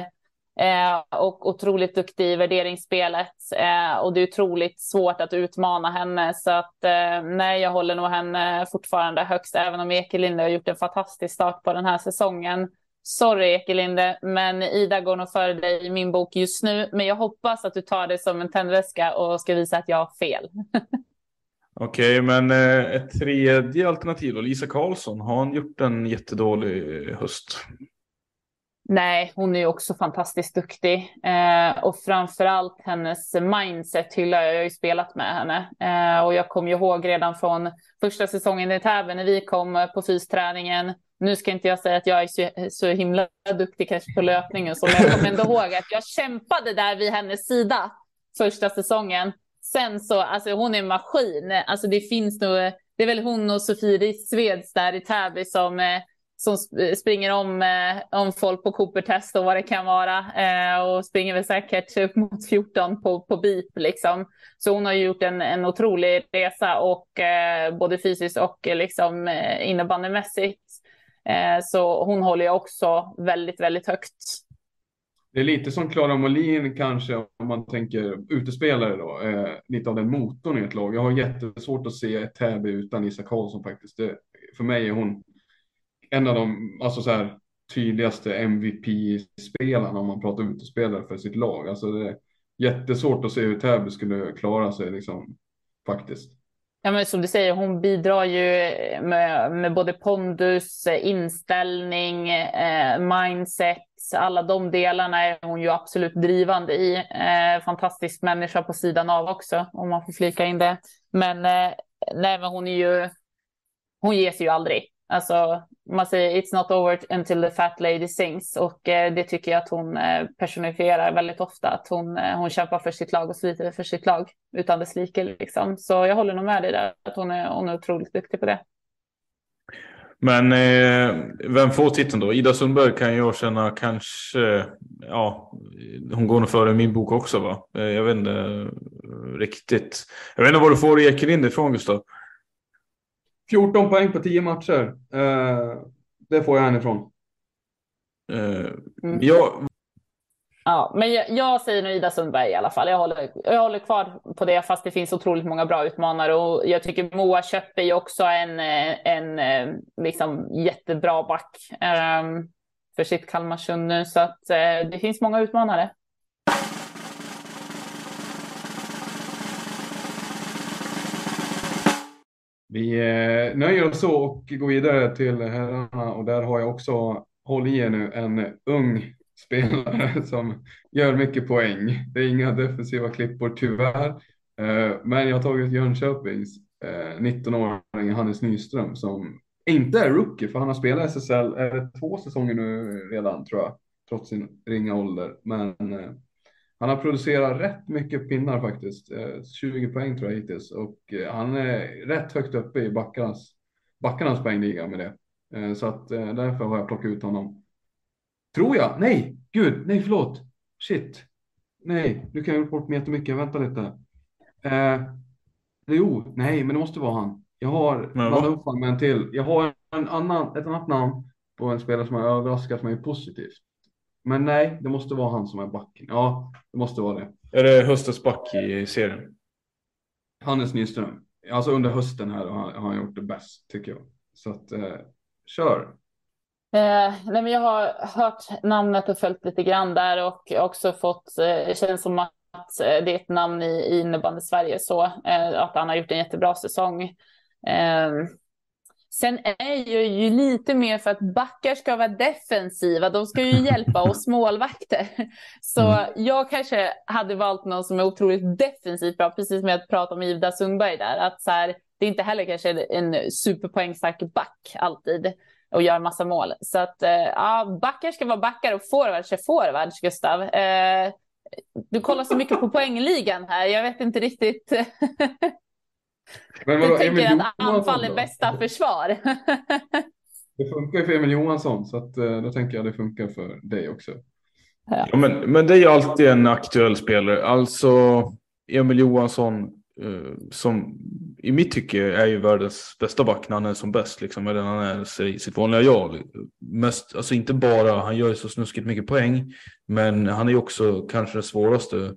Eh, och otroligt duktig i värderingsspelet. Eh, och det är otroligt svårt att utmana henne. Så att eh, nej, jag håller nog henne fortfarande högst, även om Ekelinde har gjort en fantastisk start på den här säsongen. Sorry Ekelinde, men Ida går nog före dig i min bok just nu. Men jag hoppas att du tar det som en tändväska och ska visa att jag har fel. Okej, men eh, ett tredje alternativ då, Lisa Karlsson, har hon gjort en jättedålig höst? Nej, hon är ju också fantastiskt duktig eh, och framförallt hennes mindset hyllar jag. Jag har ju spelat med henne eh, och jag kommer ihåg redan från första säsongen i Täby när vi kom på fysträningen. Nu ska inte jag säga att jag är så, så himla duktig kanske på löpningen så, men jag kommer ändå ihåg att jag kämpade där vid hennes sida första säsongen. Sen så, alltså hon är en maskin. Alltså det finns nog, det är väl hon och Sofie Sveds där i Täby som eh, som springer om, eh, om folk på Cooper-test och vad det kan vara. Eh, och springer väl säkert upp mot 14 på, på BIP liksom. Så hon har gjort en, en otrolig resa och både fysiskt och liksom innebandymässigt. Eh, så hon håller jag också väldigt, väldigt högt. Det är lite som Klara Molin kanske om man tänker utespelare då. Eh, lite av den motorn i ett lag. Jag har jättesvårt att se ett Täby utan Isak Karlsson faktiskt. Det, för mig är hon en av de alltså så här, tydligaste MVP-spelarna om man pratar utespelare för sitt lag. Alltså det är jättesvårt att se hur Täby skulle klara sig liksom, faktiskt. Ja, men som du säger, hon bidrar ju med, med både pondus, inställning, eh, mindset. Alla de delarna är hon ju absolut drivande i. Eh, fantastisk människa på sidan av också, om man får flika in det. Men, eh, nej, men hon är ju, hon ger sig ju aldrig. Alltså, man säger it's not over until the fat lady sings och eh, det tycker jag att hon eh, personifierar väldigt ofta. Att hon, eh, hon kämpar för sitt lag och sliter för sitt lag utan dess like. Liksom. Så jag håller nog med dig där att hon är, hon är otroligt duktig på det. Men eh, vem får titeln då? Ida Sundberg kan jag känna kanske, ja, hon går nog före min bok också va? Eh, jag vet inte eh, riktigt. Jag vet inte var du får Ekelind ifrån Gustav? 14 poäng på 10 matcher. Eh, det får jag härifrån. Eh, mm. jag... Ja, men jag, jag, säger nog Ida Sundberg i alla fall. Jag håller, jag håller kvar på det fast det finns otroligt många bra utmanare och jag tycker Moa Köppe är också en, en, en liksom jättebra back um, för sitt Kalmarsund nu så att uh, det finns många utmanare. Vi eh, nöjer oss så och går vidare till herrarna och där har jag också, håll i er nu, en ung spelare som gör mycket poäng. Det är inga defensiva klippor tyvärr, eh, men jag har tagit Jönköpings eh, 19-åring Hannes Nyström som inte är rookie för han har spelat SSL är det två säsonger nu redan tror jag, trots sin ringa ålder. Men han har producerat rätt mycket pinnar faktiskt. 20 eh, poäng tror jag hittills och eh, han är rätt högt uppe i backarnas, backarnas poängliga med det. Eh, så att därför har jag plockat ut honom. Tror jag. Nej, gud, nej förlåt. Shit. Nej, nu kan jag bort mig jättemycket. Vänta lite. Eh, jo, nej, men det måste vara han. Jag har blandat upp honom med en till. Jag har en annan, ett annat namn på en spelare som har överraskat mig positivt. Men nej, det måste vara han som är backen. Ja, det måste vara det. Är det höstens back i serien? Hannes Nyström. Alltså under hösten här har han gjort det bäst tycker jag. Så att eh, kör. Eh, nej men jag har hört namnet och följt lite grann där och också fått, eh, känns som att eh, det är ett namn i, i innebandy Sverige så eh, att han har gjort en jättebra säsong. Sen är jag ju lite mer för att backar ska vara defensiva. De ska ju hjälpa oss målvakter. Så mm. jag kanske hade valt någon som är otroligt defensivt bra, precis som jag pratade om Ida Sundberg där. Att så här, det är inte heller kanske en superpoängstark back alltid och gör massa mål. Så att eh, ja, backar ska vara backar och forwards är forwards, Gustav. Eh, du kollar så mycket på poängligan här. Jag vet inte riktigt. Men vadå, du tänker Emil att anfall är bästa försvar? det funkar ju för Emil Johansson så att, eh, då tänker jag att det funkar för dig också. Ja. ja men, men det är ju alltid en aktuell spelare. Alltså Emil Johansson eh, som i mitt tycke är ju världens bästa back när han är som bäst. Liksom, eller när han är i sitt vanliga jag. Mest, alltså inte bara, han gör ju så snuskigt mycket poäng. Men han är ju också kanske den svåraste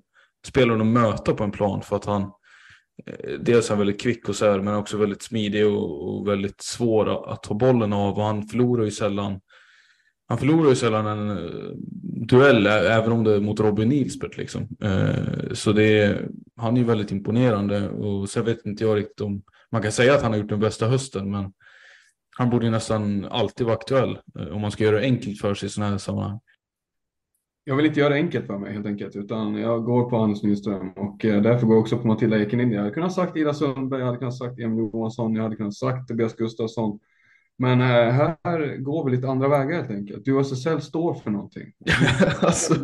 spelaren att möta på en plan för att han Eh, dels är han väldigt kvick och så här, men också väldigt smidig och, och, väldigt svår att ta bollen av. Och han förlorar ju sällan han förlorar ju sällan en eh, duell även om det är mot Robin Nilsbert liksom. Eh, så det är, han är ju väldigt imponerande. Och sen vet inte jag riktigt om man kan säga att han har gjort den bästa hösten men han borde ju nästan alltid vara aktuell om man ska göra det enkelt för sig i sådana här sammanhang jag vill inte göra det enkelt för mig helt enkelt, utan jag går på Anders Nyström och eh, därför går jag också på Matilda Ekeninde. Jag hade kunnat sagt Ida Sundberg, jag hade kunnat sagt Emil Johansson, jag hade kunnat sagt Tobias Gustafsson. Men eh, här går vi lite andra vägar helt enkelt. Du USSL står för någonting. alltså,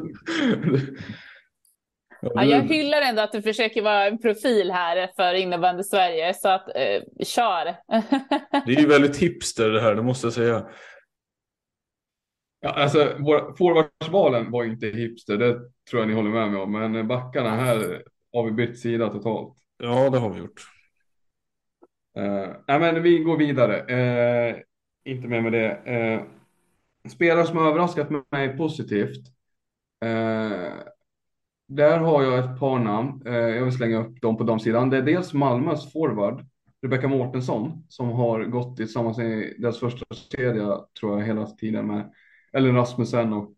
Ja, jag hyllar ändå att du försöker vara en profil här för innebandy Sverige, så att eh, kör. det är ju väldigt hipster det här, det måste jag säga. Ja, alltså, forwardsvalen var inte hipster, det tror jag ni håller med mig om. Men backarna här har vi bytt sida totalt. Ja, det har vi gjort. Uh, nej, men vi går vidare. Uh, inte mer med det. Uh, spelare som har överraskat mig positivt. Uh, där har jag ett par namn. jag vill slänga upp dem på de sidan. Det är dels Malmös forward Rebecka Mårtensson som har gått tillsammans i deras första kedja tror jag hela tiden med Ellen Rasmussen och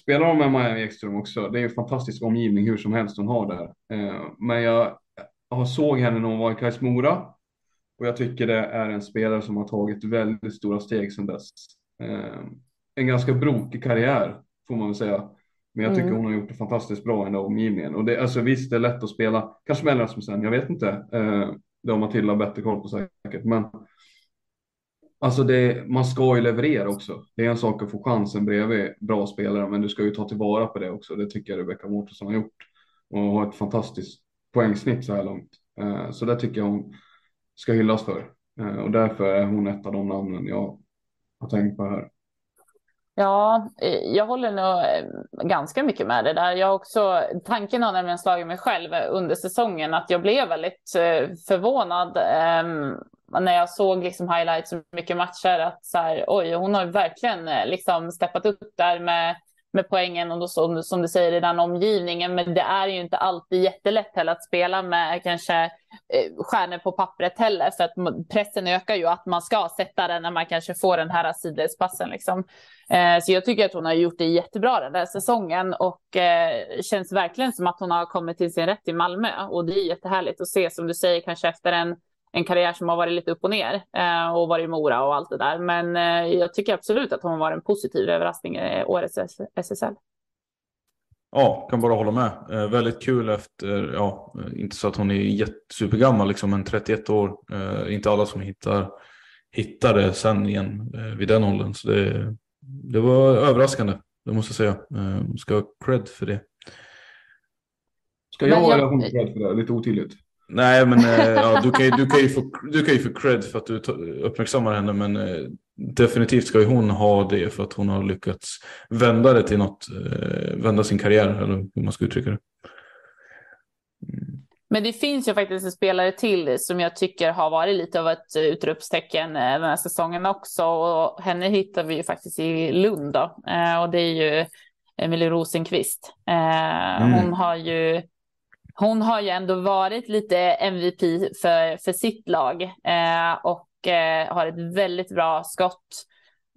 spelar de med Maja Ekström också. Det är en fantastisk omgivning hur som helst hon har där. Men jag har såg henne när hon var i Kais Mora och jag tycker det är en spelare som har tagit väldigt stora steg sedan dess. Eh, en ganska brokig karriär får man väl säga. Men jag tycker mm. hon har gjort det fantastiskt bra i den där omgivningen. Och det, alltså visst, det är lätt att spela, kanske med Rasmussen, jag vet inte. Eh, det har Matilda bättre koll på säkert. Men alltså det, man ska ju leverera också. Det är en sak att få chansen bredvid bra spelare, men du ska ju ta tillvara på det också. Det tycker jag Rebecka Mårtensson har gjort. Och har ett fantastiskt poängsnitt så här långt. Eh, så det tycker jag hon ska hyllas för. Eh, och därför är hon ett av de namnen jag har tänkt på här. Ja, eh, jag håller nog ganska mycket med det där. Jag också, tanken har nämligen slagit mig själv under säsongen att jag blev väldigt förvånad ehm, när jag såg liksom highlights så mycket matcher att så här, oj, hon har verkligen eh, liksom steppat upp där med med poängen och då, som, som du säger i den omgivningen. Men det är ju inte alltid jättelätt heller att spela med kanske eh, stjärnor på pappret heller. För att pressen ökar ju att man ska sätta den när man kanske får den här sidledspassen. Liksom. Eh, så jag tycker att hon har gjort det jättebra den där säsongen och eh, känns verkligen som att hon har kommit till sin rätt i Malmö. Och det är jättehärligt att se som du säger kanske efter en en karriär som har varit lite upp och ner eh, och varit i Mora och allt det där. Men eh, jag tycker absolut att hon var en positiv överraskning i årets SSL. Ja, kan bara hålla med. Eh, väldigt kul efter, ja, inte så att hon är supergammal liksom, men 31 år. Eh, inte alla som hittar, hittar det sen igen eh, vid den åldern. Så det, det var överraskande, det måste jag säga. Eh, ska ha cred för det. Ska jag, jag... eller hon cred för det? Lite otydligt. Nej, men eh, ja, du, kan ju, du, kan ju få, du kan ju få cred för att du uppmärksammar henne, men eh, definitivt ska ju hon ha det för att hon har lyckats vända det till något, eh, vända sin karriär, eller hur man ska uttrycka det. Mm. Men det finns ju faktiskt en spelare till som jag tycker har varit lite av ett utropstecken den här säsongen också. Och henne hittar vi ju faktiskt i Lund då. och det är ju Emilie Rosenqvist. Mm. Hon har ju hon har ju ändå varit lite MVP för, för sitt lag eh, och eh, har ett väldigt bra skott.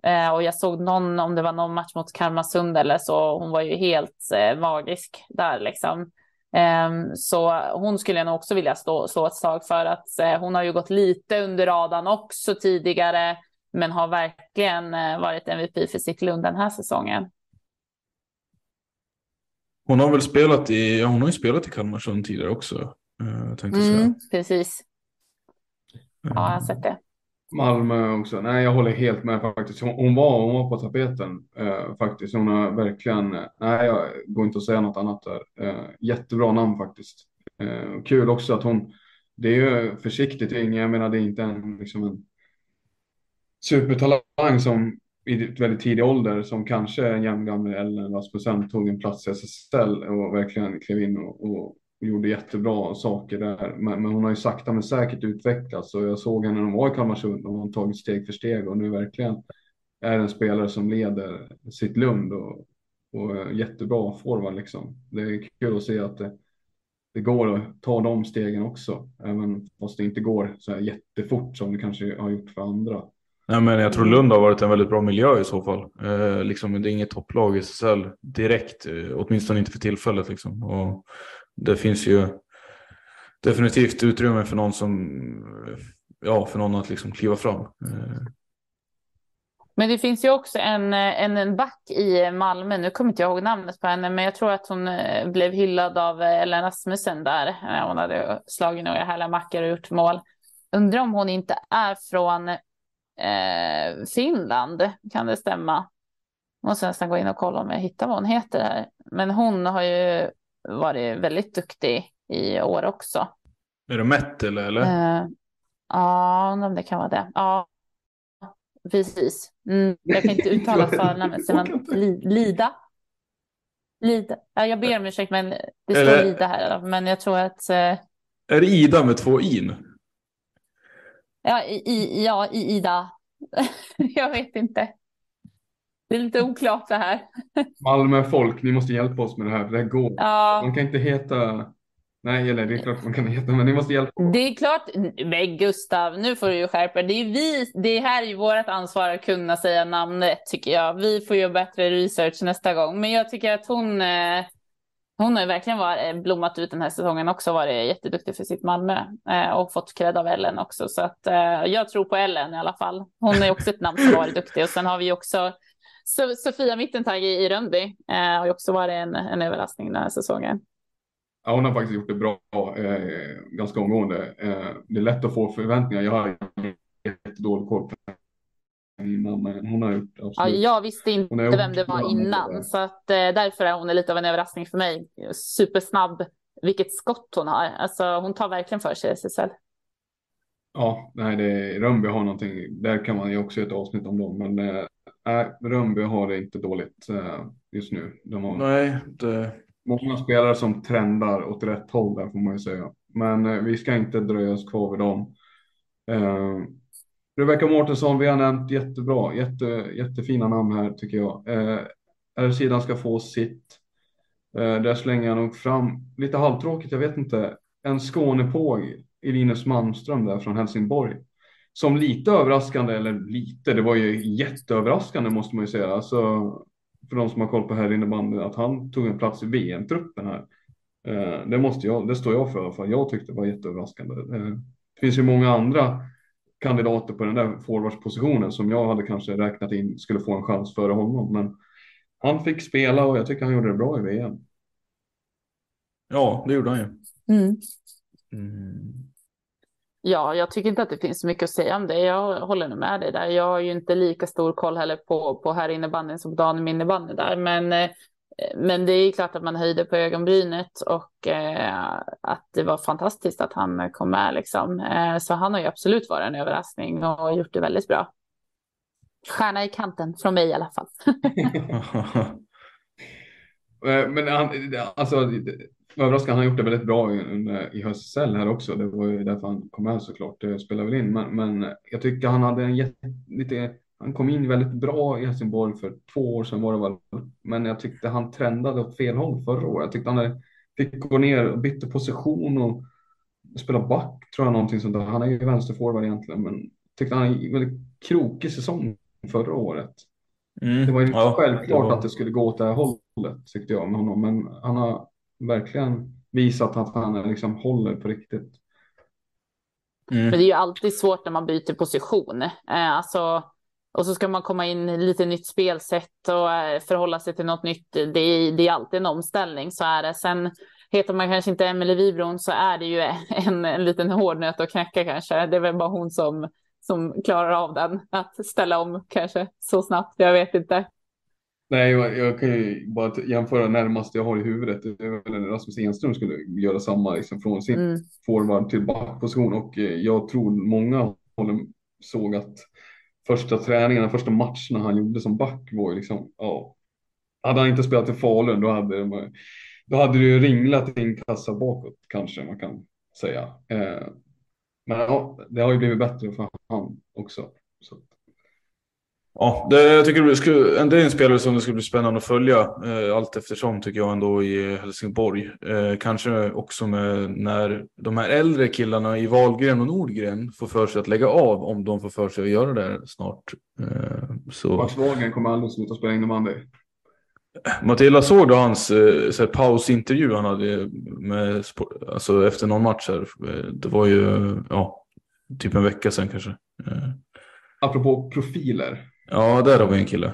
Eh, och jag såg någon, om det var någon match mot Kalmarsund eller så, hon var ju helt eh, magisk där liksom. Ehm, så hon skulle jag nog också vilja stå, slå ett slag för att eh, hon har ju gått lite under radarn också tidigare, men har verkligen eh, varit MVP för sitt Lund den här säsongen. Hon har väl spelat i, ja, hon har ju spelat i Kalmarsund tidigare också. Uh, tänkte mm, säga. Precis. Ja, jag har sett det. Malmö också. Nej, jag håller helt med faktiskt. Hon, hon var, hon var på tapeten uh, faktiskt. Hon har verkligen, nej, jag går inte att säga något annat där. Uh, jättebra namn faktiskt. Uh, kul också att hon, det är ju försiktigt jag menar det är inte en, liksom en supertalang som i väldigt tidig ålder som kanske en jämngammal Ellen Rasmussen tog en plats i SSL och verkligen klev in och, och gjorde jättebra saker där. Men, men, hon har ju sakta men säkert utvecklats och jag såg henne när hon var i Kalmarsund och hon har tagit steg för steg och nu verkligen är en spelare som leder sitt Lund och, och jättebra forward liksom. Det är kul att se att det, det går att ta de stegen också, även fast det inte går så här jättefort som det kanske har gjort för andra. Nej, men jag tror Lund har varit en väldigt bra miljö i så fall. Eh, liksom, det är inget topplag i SSL direkt, eh, åtminstone inte för tillfället. Liksom. Och det finns ju definitivt utrymme för någon som, eh, ja, för någon att liksom kliva fram. Eh. Men det finns ju också en, en, en back i Malmö, nu kommer inte jag ihåg namnet på henne, men jag tror att hon eh, blev hyllad av eh, Ellen Asmussen där. Hon hade slagit några härliga mackor och gjort mål. Undrar om hon inte är från eh, Finland, kan det stämma? Måste nästan gå in och kolla om jag hittar vad hon heter här. Men hon har ju varit väldigt duktig i år också. Är det Mettel eller? Uh, ja, om det kan vara det. Ja, precis. Mm, jag kan inte uttala förnamnet. Lida. Lida. Ja, jag ber om ursäkt, men det står. Lida här. Men jag tror att... Uh... Är det Ida med två in? Ja, i, ja, i Ida. jag vet inte. Det är lite oklart det här. Malmö folk, ni måste hjälpa oss med det här. Det här går. Ja. Man kan inte heta Nej, eller det är klart man kan heta, men ni måste hjälpa. Det är klart. Men Gustav, nu får du ju skärpa Det är vi. Det här är ju vårt ansvar att kunna säga namnet tycker jag. Vi får göra bättre research nästa gång. Men jag tycker att hon, eh, hon har ju verkligen varit, eh, blommat ut den här säsongen också, varit jätteduktig för sitt Malmö eh, och fått cred av Ellen också. Så att eh, jag tror på Ellen i alla fall. Hon är också ett namn som varit duktig och sen har vi också Sofia Mittentag i Rönnby eh, har ju också varit en, en överraskning den här säsongen. Ja, hon har faktiskt gjort det bra eh, ganska omgående. Eh, det är lätt att få förväntningar. Jag har jättedålig koll på innan, men hon har gjort absolut. Ja, jag visste inte vem det var innan, så att, eh, därför är hon lite av en överraskning för mig. Supersnabb, vilket skott hon har. Alltså, hon tar verkligen för sig SSL. Ja, nej, det, Rönnby har någonting. Där kan man ju också göra ett avsnitt om dem, men äh, Rönnby har det inte dåligt äh, just nu. De har... Nej, det många spelare som trendar åt rätt håll där får man ju säga. Men eh, vi ska inte dröja oss kvar vid dem. Eh, Rebecka Mårtensson, vi har nämnt jättebra, jätte, jättefina namn här tycker jag. Eh, R-sidan ska få sitt. Eh, där slänger jag nog fram, lite halvtråkigt, jag vet inte, en Skånepåg i Linus Malmström där från Helsingborg. Som lite överraskande, eller lite, det var ju jätteöverraskande måste man ju säga. Alltså, för de som har koll på här innebandy, att han tog en plats i VM-truppen här. Eh, det, måste jag, det står jag för, i alla fall. jag tyckte det var jätteöverraskande. Eh, det finns ju många andra kandidater på den där forwardspositionen som jag hade kanske räknat in skulle få en chans före honom. Men han fick spela och jag tycker han gjorde det bra i VM. Ja, det gjorde han ju. Mm. Mm. Ja, jag tycker inte att det finns så mycket att säga om det. Jag håller med dig där. Jag har ju inte lika stor koll heller på, på här innebandyn som Dan innebandy där. Men, eh, men det är klart att man höjde på ögonbrynet och eh, att det var fantastiskt att han kom med liksom. Eh, så han har ju absolut varit en överraskning och gjort det väldigt bra. Stjärna i kanten från mig i alla fall. Eh, men han, alltså, överraskande. Han har gjort det väldigt bra i, i höstsäll här också. Det var ju därför han kom med såklart. Det spelar väl in. Men, men jag tycker han hade en jätte, lite, han kom in väldigt bra i Helsingborg för två år sedan var det väl. Men jag tyckte han trendade åt fel håll förra året. Jag tyckte han fick gå ner och bytte position och spela back tror jag någonting sånt där. Han är ju vänsterforward egentligen, men tyckte han hade en väldigt krokig säsong förra året. Mm, det var ju ja, självklart att det skulle gå åt det här hållet tyckte jag med honom, men han har verkligen visat att han liksom håller på riktigt. Mm. Men det är ju alltid svårt när man byter position. Eh, alltså, och så ska man komma in i lite nytt spelsätt och eh, förhålla sig till något nytt. Det är, det är alltid en omställning, så är det. Sen heter man kanske inte Emelie Wibron så är det ju en, en liten hårdnöt att knäcka kanske. Det är väl bara hon som, som klarar av den, att ställa om kanske så snabbt. Jag vet inte. Nej, jag, jag, kan ju bara jämföra närmast jag har i huvudet. Rasmus Enström skulle göra samma liksom, från sin mm. forward till backposition och eh, jag tror många håller, såg att första träningarna, första matcherna han gjorde som back var ju liksom, ja. Hade han inte spelat i Falun då hade, då hade det ju ringlat i en kassa bakåt kanske man kan säga. Eh, men ja, det har ju blivit bättre för han också. Så. Ja, det, jag tycker det, skulle, det är en spelare som det skulle bli spännande att följa eh, allt eftersom tycker jag ändå i Helsingborg. Eh, kanske också med när de här äldre killarna i Valgren och Nordgren får för sig att lägga av om de får för sig att göra det snart. Eh, så... Max Wahlgren kommer aldrig sluta spela innebandy. Matilda såg du hans eh, så här, pausintervju han hade med, alltså, efter någon match här. Eh, det var ju ja, typ en vecka sedan kanske. Eh. Apropå profiler. Ja, där har vi en kille.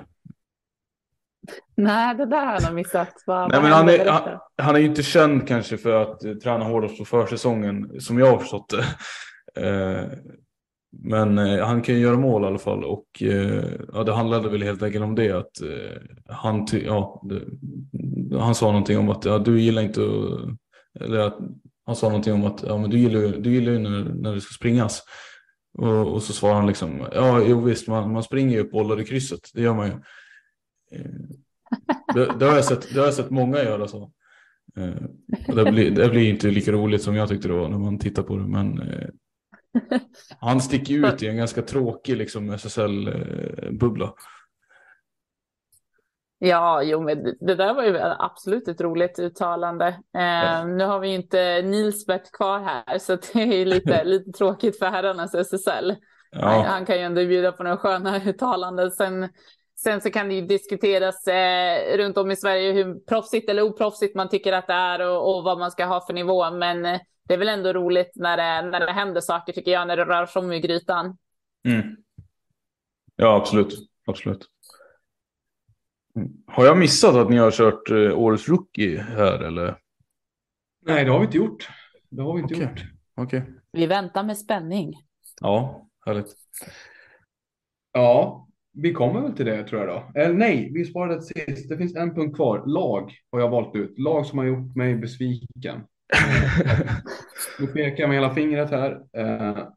Nej, det där har jag missat. Vad, Nej, men han, är, han, han, är ju inte känd kanske för att uh, träna hårdast på försäsongen, som jag har förstått det. Uh, men uh, han kan ju göra mål i alla fall och ja, det handlade väl helt enkelt om det att han, ja, det, han sa någonting om att ja, du gillar inte eller att han sa någonting om att ja, men du gillar ju du gillar när, när det ska springas. Och, och så svarar han liksom, ja jo visst man, man springer ju upp bollar i krysset, det gör man ju. Eh, det, det, har jag sett, det har jag sett många göra så. Eh, det, blir, det blir inte lika roligt som jag tyckte det var när man tittar på det. Men eh, han sticker ut i en ganska tråkig liksom, SSL-bubbla. Ja, jo, men det där var ju absolut ett roligt uttalande. Eh, nu har vi ju inte Nilsbert kvar här, så det är lite, lite tråkigt för herrarnas SSL. Ja. Han, han, kan ju ändå bjuda på några sköna uttalanden. Sen, sen så kan det ju diskuteras eh, runt om i Sverige hur proffsigt eller oproffsigt man tycker att det är och, och vad man ska ha för nivå. Men eh, det är väl ändå roligt när det, när det händer saker tycker jag, när det rör sig om i grytan. Mm. Ja, absolut. absolut. Har jag missat att ni har kört eh, årets rookie här eller? Nej, det har vi inte gjort. Det har vi inte okay. gjort. Okay. Vi väntar med spänning. Ja, härligt. Ja, vi kommer väl till det tror jag då. Eller nej, vi sparade ett sist. Det finns en punkt kvar. Lag har jag valt ut. Lag som har gjort mig besviken. nu pekar jag med hela fingret här. Uh,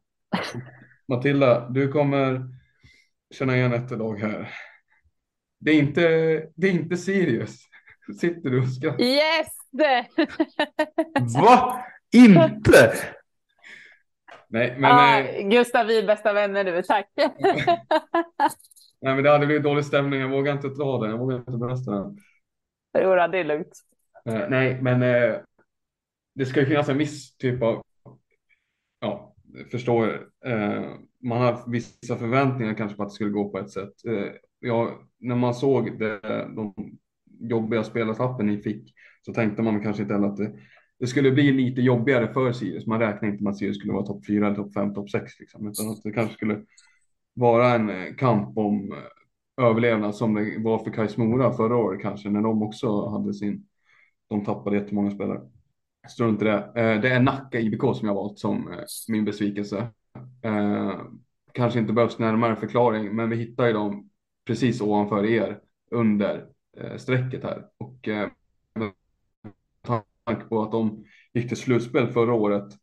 Matilda, du kommer känna igen ett lag här. Det är inte, det är inte Sirius. Sitter du och skrattar? Yes! Va? Inte? Nej, men... Ah, eh, Gustav, vi är bästa vänner nu, tack. Nej, men det hade blivit dålig stämning. Jag vågar inte dra den. Jag vågar inte berätta den. Jo, det är lugnt. Eh, nej, men eh, det ska ju finnas en viss typ av, ja, förstår man har vissa förväntningar kanske på att det skulle gå på ett sätt. Ja, när man såg det, de jobbiga spelartappen ni fick så tänkte man kanske inte heller att det, det skulle bli lite jobbigare för Sirius. Man räknade inte med att Sirius skulle vara topp 4 topp 5, topp 6 liksom, utan att det kanske skulle vara en eh, kamp om eh, överlevnad som det var för Kais Mora förra året kanske när de också hade sin. De tappade jättemånga spelare. Strunt i det. Eh, det är Nacka IBK som jag valt som min besvikelse. Kanske inte behövs närmare förklaring, men vi hittar ju dem precis ovanför er under eh, strecket här och eh, med tanke på att de gick till slutspel förra året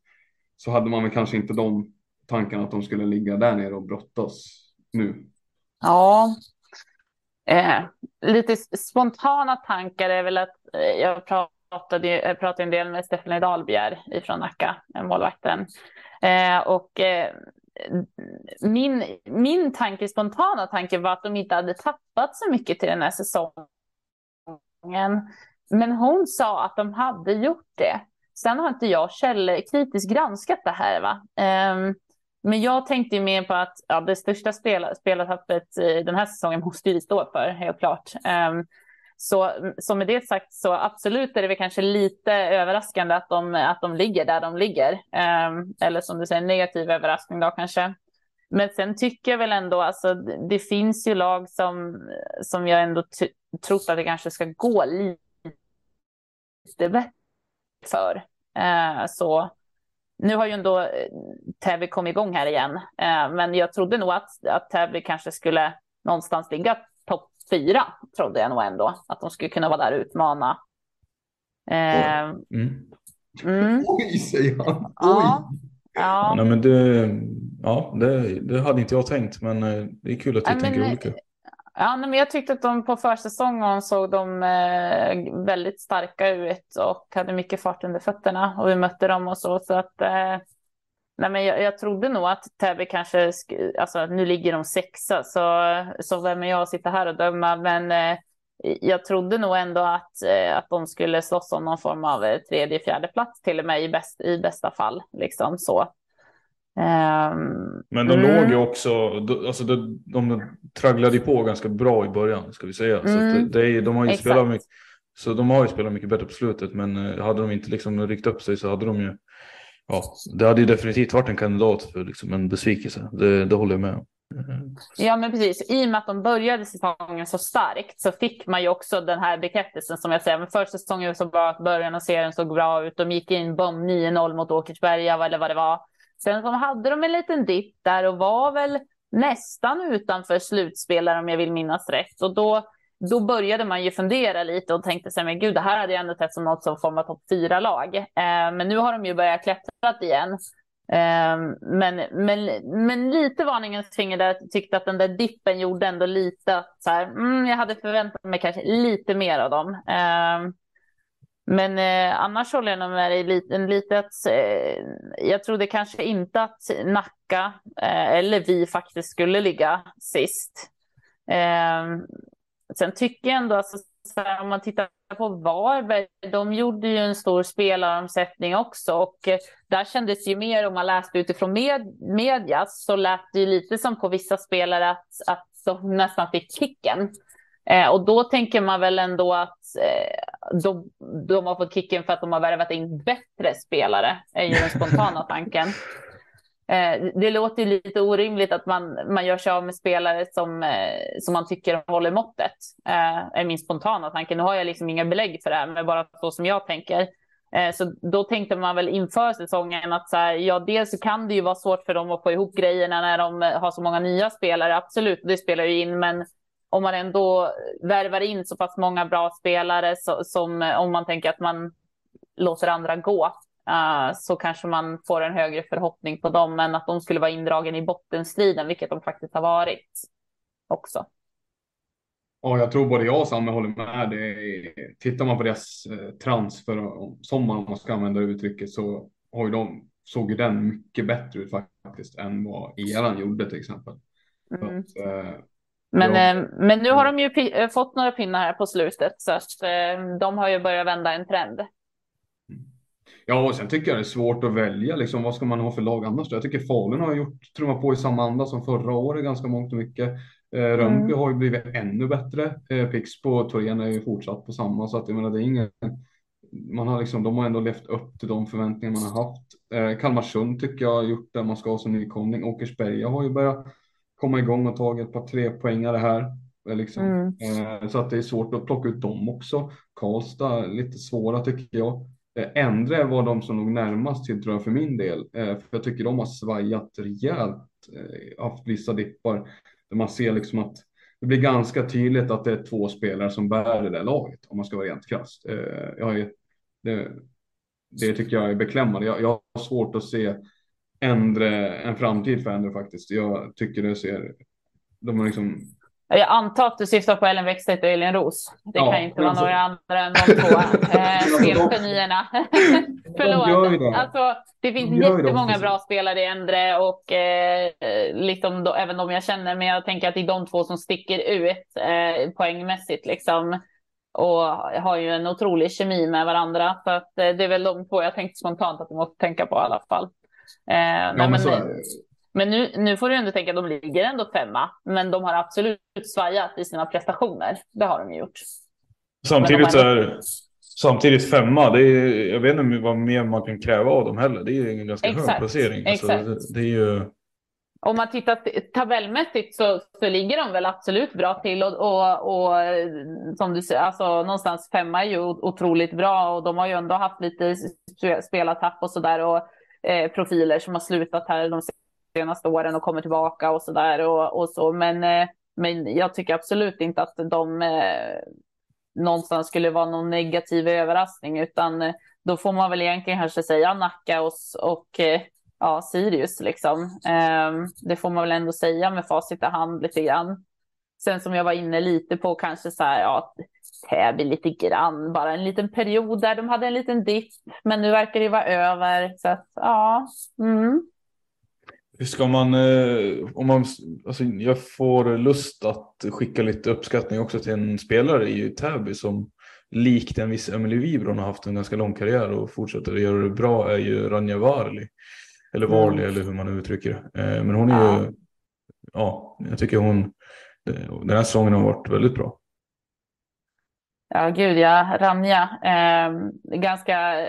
så hade man väl kanske inte de tankarna att de skulle ligga där nere och brottas nu? Ja, eh, lite spontana tankar är väl att eh, jag pratade, jag pratade en del med Stefanie Dahlbjer ifrån Nacka, eh, målvakten. Eh, och eh, min, min tanke, spontana tanke var att de inte hade tappat så mycket till den här säsongen. Men hon sa att de hade gjort det. Sen har inte jag källkritiskt granskat det här. Va? Um, men jag tänkte mer på att ja, det största spel, spelartappet den här säsongen måste vi stå för, helt klart. Um, så, så med det sagt så absolut är det väl kanske lite överraskande att de, att de ligger där de ligger. Um, eller som du säger, negativ överraskning då kanske. Men sen tycker jag väl ändå, alltså det finns ju lag som, som jag ändå trott att det kanske ska gå lite bättre för. Uh, så nu har ju ändå eh, Täby kommit igång här igen, eh, men jag trodde nog att, att Täby kanske skulle någonstans ligga fyra, trodde jag nog ändå, att de skulle kunna vara där och utmana. Eh, mm. Mm. Oj, säger han. Oj. Ja. Ja. Nej, men det, ja, det, det hade inte jag tänkt, men det är kul att du tänker olika. Ja, men jag tyckte att de på försäsongen såg de eh, väldigt starka ut och hade mycket fart under fötterna och vi mötte dem och så. så att, eh, nej, men jag, jag trodde nog att Täby kanske, alltså nu ligger de sexa så, så vem är jag att sitta här och döma. Men eh, jag trodde nog ändå att, eh, att de skulle slåss om någon form av eh, tredje, fjärde plats till och med i, bäst, i bästa fall. Liksom så. Um, men de mm. låg ju också, alltså de, de tragglade på ganska bra i början ska vi säga. Mm. Så det, de har ju spelat mycket, så de har ju spelat mycket bättre på slutet. Men eh, hade de inte liksom ryckt upp sig så hade de ju, ja, det hade ju definitivt varit en kandidat för liksom en besvikelse. Det, det håller jag med om. Ja, men precis. I och med att de började säsongen så starkt så fick man ju också den här bekräftelsen som jag säger. Men första säsongen så bra att början av serien såg bra ut. De gick in bomb, 9-0 mot Åkersberga eller vad det var. Sen så hade de en liten dipp där och var väl nästan utanför slutspelare om jag vill minnas rätt. Och då då började man ju fundera lite och tänkte sig, men gud, det här hade jag ändå sett som något som format topp fyra lag. Eh, men nu har de ju börjat klättra igen. Eh, men, men, men lite varningens finger där tyckte att den där dippen gjorde ändå lite att så här, mm, jag hade förväntat mig kanske lite mer av dem. Eh, men eh, annars håller jag nog med dig lite, lite att eh, jag trodde kanske inte att Nacka eh, eller vi faktiskt skulle ligga sist. Eh, Sen tycker jag ändå, alltså, här, om man tittar på Varberg, de gjorde ju en stor spelaromsättning också och eh, där kändes ju mer, om man läste utifrån med, media, så lät det ju lite som på vissa spelare att, att de nästan fick kicken. Eh, och då tänker man väl ändå att eh, de, de, har fått kicken för att de har värvat in bättre spelare, är ju den spontana tanken. Eh, det låter ju lite orimligt att man, man gör sig av med spelare som, eh, som man tycker håller måttet, eh, är min spontana tanke. Nu har jag liksom inga belägg för det här, men bara så som jag tänker. Eh, så då tänkte man väl inför säsongen att så här, ja, dels så kan det ju vara svårt för dem att få ihop grejerna när de har så många nya spelare, absolut, det spelar ju in, men om man ändå värvar in så pass många bra spelare så, som om man tänker att man låter andra gå uh, så kanske man får en högre förhoppning på dem än att de skulle vara indragen i bottenstriden, vilket de faktiskt har varit också. Ja, jag tror både jag och Samme håller med. Det är, tittar man på deras eh, transfer, som man ska använda uttrycket, så har ju de, såg ju den mycket bättre ut faktiskt än vad eran gjorde till exempel. Mm. Att, eh, men, ja. eh, men nu har de ju eh, fått några pinnar här på slutet så att eh, de har ju börjat vända en trend. Ja, och sen tycker jag det är svårt att välja. Liksom, vad ska man ha för lag annars? Jag tycker Falun har gjort, trummat på i samma anda som förra året ganska mångt och mycket. Eh, Rönnby mm. har ju blivit ännu bättre. Eh, Pixbo och Torén är ju fortsatt på samma, så att jag menar, det är ingen. Man har liksom, de har ändå levt upp till de förväntningar man har haft. Eh, Kalmarsund tycker jag har gjort det man ska ha som nykomling. Åkersberga har ju börjat komma igång och tagit ett par tre poängare här. Eh, liksom. Mm. Eh, så att det är svårt att plocka ut dem också. Karlstad lite svåra tycker jag. Eh, ändre var de som låg närmast till tror jag för min del. Eh, för jag tycker de har svajat rejält. Eh, haft vissa dippar där man ser liksom att det blir ganska tydligt att det är två spelare som bär det där laget om man ska vara rent krasst. Jag är, det, det tycker jag är beklämmande. Jag, jag har svårt att se ändre, en framtid för Ändre faktiskt. Jag tycker det ser, de har liksom jag antar att du syftar på Ellen Wäckstedt och Elin Ros. Det ja, kan inte vara några andra än de två eh, spelgenierna. Förlåt. De alltså, det finns de jättemånga bra spelare i Endre och eh, liksom då, även de jag känner. Men jag tänker att det är de två som sticker ut eh, poängmässigt liksom. Och har ju en otrolig kemi med varandra. Så att, eh, det är väl de två jag tänkte spontant att du måste tänka på i alla fall. Eh, ja, men, men, men nu, nu får du ändå tänka att de ligger ändå femma, men de har absolut svajat i sina prestationer. Det har de ju gjort. Samtidigt så är samtidigt femma, det är, jag vet inte vad mer man kan kräva av dem heller. Det är en ganska Exakt. hög placering. Alltså, det, det, är ju... Om man tittar tabellmässigt så, så ligger de väl absolut bra till och, och, och som du säger, alltså någonstans femma är ju otroligt bra och de har ju ändå haft lite spelartapp och sådär och eh, profiler som har slutat här de senaste åren och kommer tillbaka och så där och, och så. Men, eh, men jag tycker absolut inte att de eh, någonstans skulle vara någon negativ överraskning, utan eh, då får man väl egentligen kanske säga Nacka och, och eh, ja, Sirius liksom. Eh, det får man väl ändå säga med facit i hand lite grann. Sen som jag var inne lite på kanske så här, ja, Täby lite grann, bara en liten period där de hade en liten dipp, men nu verkar det vara över. Så att ja, mm. Hur ska man, eh, om man, alltså jag får lust att skicka lite uppskattning också till en spelare i Täby som likt en viss Emily Wibron har haft en ganska lång karriär och fortsätter att göra det bra är ju Ranja Varli. Eller Varli mm. eller hur man uttrycker det. Eh, men hon är ja. ju, ja, jag tycker hon, den här säsongen har varit väldigt bra. Ja, gud ja. Ranja. Ehm, eh, ganska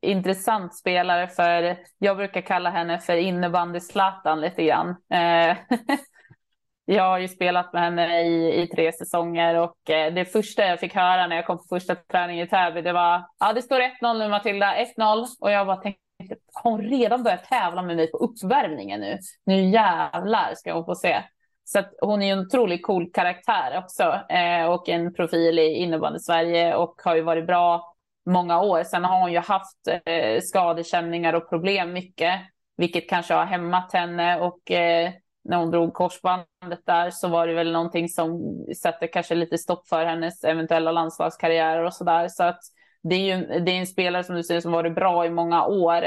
intressant spelare för jag brukar kalla henne för innebandy-Zlatan lite grann. Eh, jag har ju spelat med henne i, i tre säsonger och eh, det första jag fick höra när jag kom på första träningen i Täby, det var ja, det står 1-0 nu Matilda, 1-0 och jag bara tänkte har hon redan börjat tävla med mig på uppvärmningen nu? Nu jävlar ska hon få se. Så att hon är en otroligt cool karaktär också eh, och en profil i innebandy Sverige och har ju varit bra många år. Sen har hon ju haft eh, skadekänningar och problem mycket, vilket kanske har hämmat henne och eh, när hon drog korsbandet där så var det väl någonting som sätter kanske lite stopp för hennes eventuella landslagskarriär och så där. Så att det är ju det är en spelare som du säger som varit bra i många år.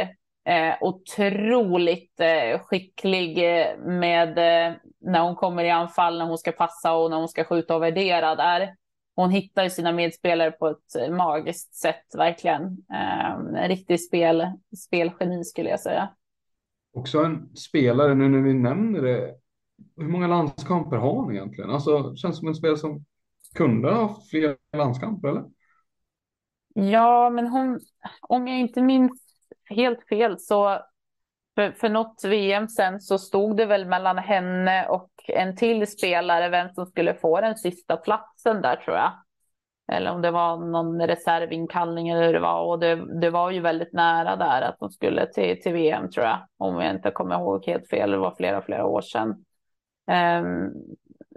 Eh, otroligt eh, skicklig eh, med eh, när hon kommer i anfall, när hon ska passa och när hon ska skjuta och värdera där. Hon hittar ju sina medspelare på ett magiskt sätt, verkligen. Eh, en riktig spel, spelgeni skulle jag säga. Också en spelare, nu när vi nämner det, hur många landskamper har hon egentligen? Alltså, känns som en spelare som kunde ha fler landskamper, eller? Ja, men hon, om jag inte minns helt fel så för, för något VM sen så stod det väl mellan henne och en till spelare vem som skulle få den sista platsen där tror jag. Eller om det var någon reservinkallning eller hur det var. Och det, det var ju väldigt nära där att de skulle till, till VM tror jag. Om jag inte kommer ihåg helt fel. Det var flera, flera år sedan. Um,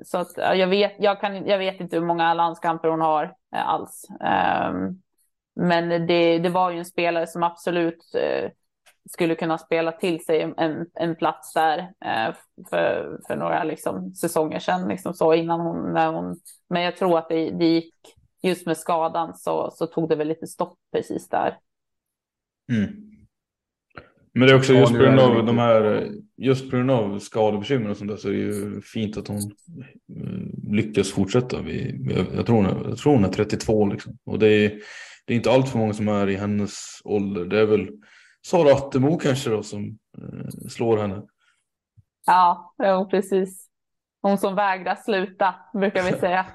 så att jag vet, jag, kan, jag vet inte hur många landskamper hon har eh, alls. Um, men det, det var ju en spelare som absolut eh, skulle kunna spela till sig en, en plats där eh, för, för några liksom, säsonger sedan. Liksom så innan hon, när hon, men jag tror att det, det gick, just med skadan så, så tog det väl lite stopp precis där. Mm. Men det är också just på grund av de här, just på grund av skadebekymmer och sånt där så är det ju fint att hon eh, lyckas fortsätta. Vi, jag, tror hon är, jag tror hon är 32 liksom. Och det är, det är inte allt för många som är i hennes ålder. Det är väl Sara Attemo kanske då som eh, slår henne. Ja, jo, precis. Hon som vägrar sluta brukar vi säga.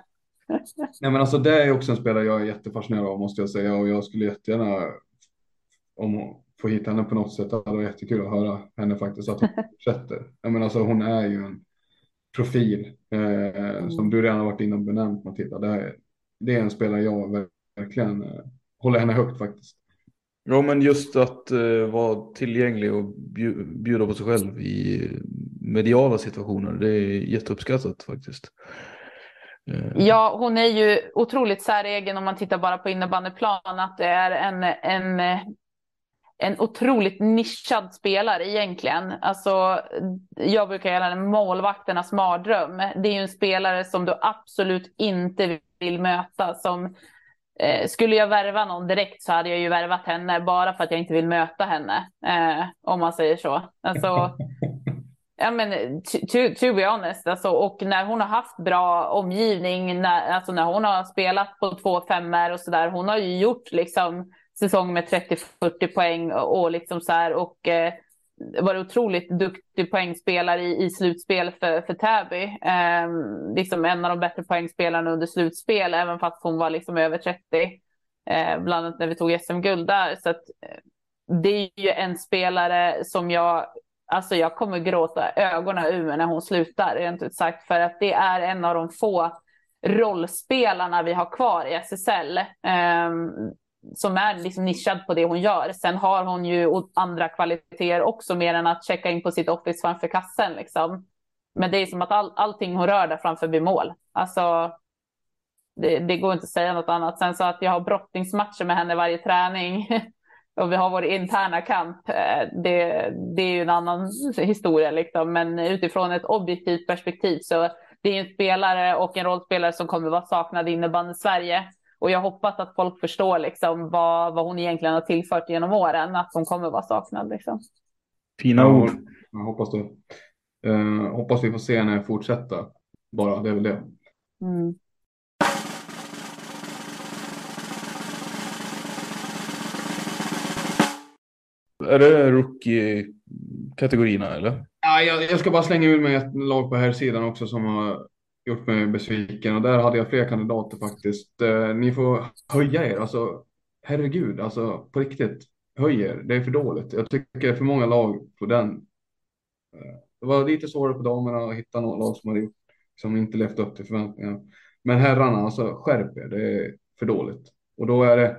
Nej, men alltså det är också en spelare jag är jättefascinerad av måste jag säga och jag skulle jättegärna om få hit henne på något sätt. Det hade varit jättekul att höra henne faktiskt att hon fortsätter. Jag menar, alltså, hon är ju en profil eh, mm. som du redan har varit inne och benämnt Matilda. Det är, det är en spelare jag verkligen eh, håller henne högt faktiskt. Ja, men just att uh, vara tillgänglig och bjuda på sig själv i mediala situationer, det är jätteuppskattat faktiskt. Uh. Ja, hon är ju otroligt säregen om man tittar bara på innebandyplan, att det är en, en, en otroligt nischad spelare egentligen. Alltså, jag brukar kalla den målvakternas mardröm. Det är ju en spelare som du absolut inte vill möta, som Eh, skulle jag värva någon direkt så hade jag ju värvat henne bara för att jag inte vill möta henne. Eh, om man säger så. Alltså, ja, men, to, to be honest, alltså, och när hon har haft bra omgivning, när, alltså, när hon har spelat på två femmor och så där. Hon har ju gjort liksom säsong med 30-40 poäng och, och liksom så här och eh, varit otroligt duktig poängspelare i, i slutspel för, för Täby. Eh, liksom en av de bättre poängspelarna under slutspel, även fast hon var liksom över 30. Eh, bland annat när vi tog SM-guld där. Så att, eh, det är ju en spelare som jag, alltså jag kommer gråta ögonen ur mig när hon slutar, rent ut sagt. För att det är en av de få rollspelarna vi har kvar i SSL. Eh, som är liksom nischad på det hon gör. Sen har hon ju andra kvaliteter också, mer än att checka in på sitt office framför kassen. Liksom. Men det är som att all, allting hon rör där framför blir mål. Alltså, det, det, går inte att säga något annat. Sen så att jag har brottningsmatcher med henne varje träning och vi har vår interna kamp. Eh, det, det är ju en annan historia, liksom. men utifrån ett objektivt perspektiv så det är en spelare och en rollspelare som kommer vara saknad i innebandy Sverige. Och jag hoppas att folk förstår liksom vad, vad hon egentligen har tillfört genom åren, att hon kommer vara saknad. Liksom. Fina ord. Jag hoppas det. Uh, hoppas vi får se henne fortsätta. Bara, det är väl det. Mm. Är det rookie-kategorierna eller? Ja, jag, jag, ska bara slänga ur mig ett lag på här sidan också som har gjort mig besviken och där hade jag fler kandidater faktiskt. Eh, ni får höja er, alltså herregud, alltså på riktigt, höj er. Det är för dåligt. Jag tycker för många lag på den. Eh, det var lite svårare på damerna att hitta något lag som hade gjort, som inte levt upp till förväntningarna. Men herrarna, alltså skärp er, det är för dåligt. Och då är det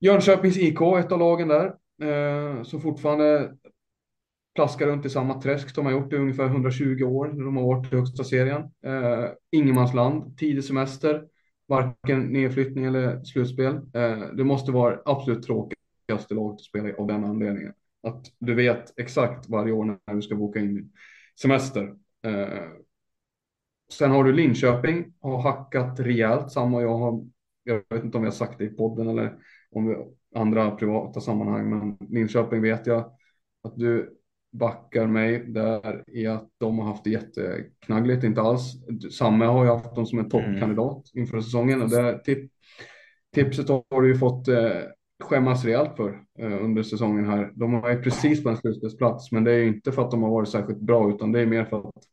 Jönköpings IK, ett av lagen där, eh, som fortfarande plaskar runt i samma träsk. De har gjort i ungefär 120 år när de har varit i högsta serien. Eh, ingenmansland, tidig semester, varken nedflyttning eller slutspel. Eh, det måste vara absolut tråkigaste laget att spela i av den anledningen. Att du vet exakt varje år när du ska boka in semester. Eh, sen har du Linköping, har hackat rejält. Samma jag har, jag vet inte om jag har sagt det i podden eller om vi, andra privata sammanhang, men Linköping vet jag att du backar mig där i att de har haft det jätteknaggligt, inte alls. Samma har jag haft dem som en toppkandidat inför säsongen och det tip, tipset har du ju fått eh, skämmas rejält för eh, under säsongen här. De har ju precis på en slutspelsplats, men det är ju inte för att de har varit särskilt bra, utan det är mer för att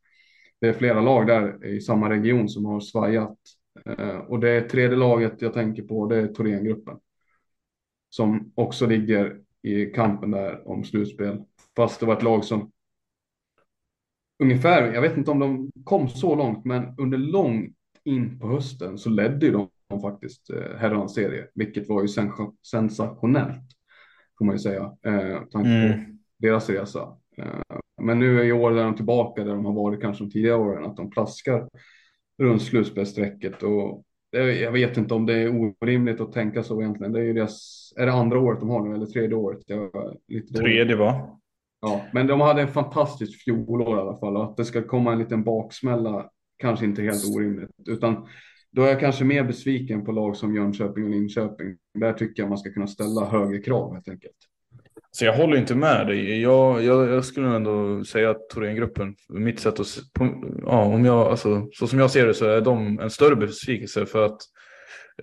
det är flera lag där i samma region som har svajat. Eh, och det är tredje laget jag tänker på, det är Thorengruppen. Som också ligger i kampen där om slutspel. Fast det var ett lag som ungefär, jag vet inte om de kom så långt, men under långt in på hösten så ledde ju de faktiskt eh, herrans serie, vilket var ju sensationellt får man ju säga, eh, tanke på mm. deras resa. Eh, men nu i år är de tillbaka där de har varit kanske de tidigare åren, att de plaskar runt slutspelsstrecket och jag vet inte om det är orimligt att tänka så egentligen. Det är ju deras, är det andra året de har nu eller tredje året? Jag lite tredje va? Ja, men de hade en fantastisk fjolår i alla fall och att det ska komma en liten baksmälla kanske inte helt orimligt, utan då är jag kanske mer besviken på lag som Jönköping och Linköping. Där tycker jag man ska kunna ställa högre krav helt enkelt. Så jag håller inte med dig. Jag, jag, jag skulle ändå säga att Thorengruppen, mitt sätt att, ja, om jag, alltså, så som jag ser det så är de en större besvikelse för att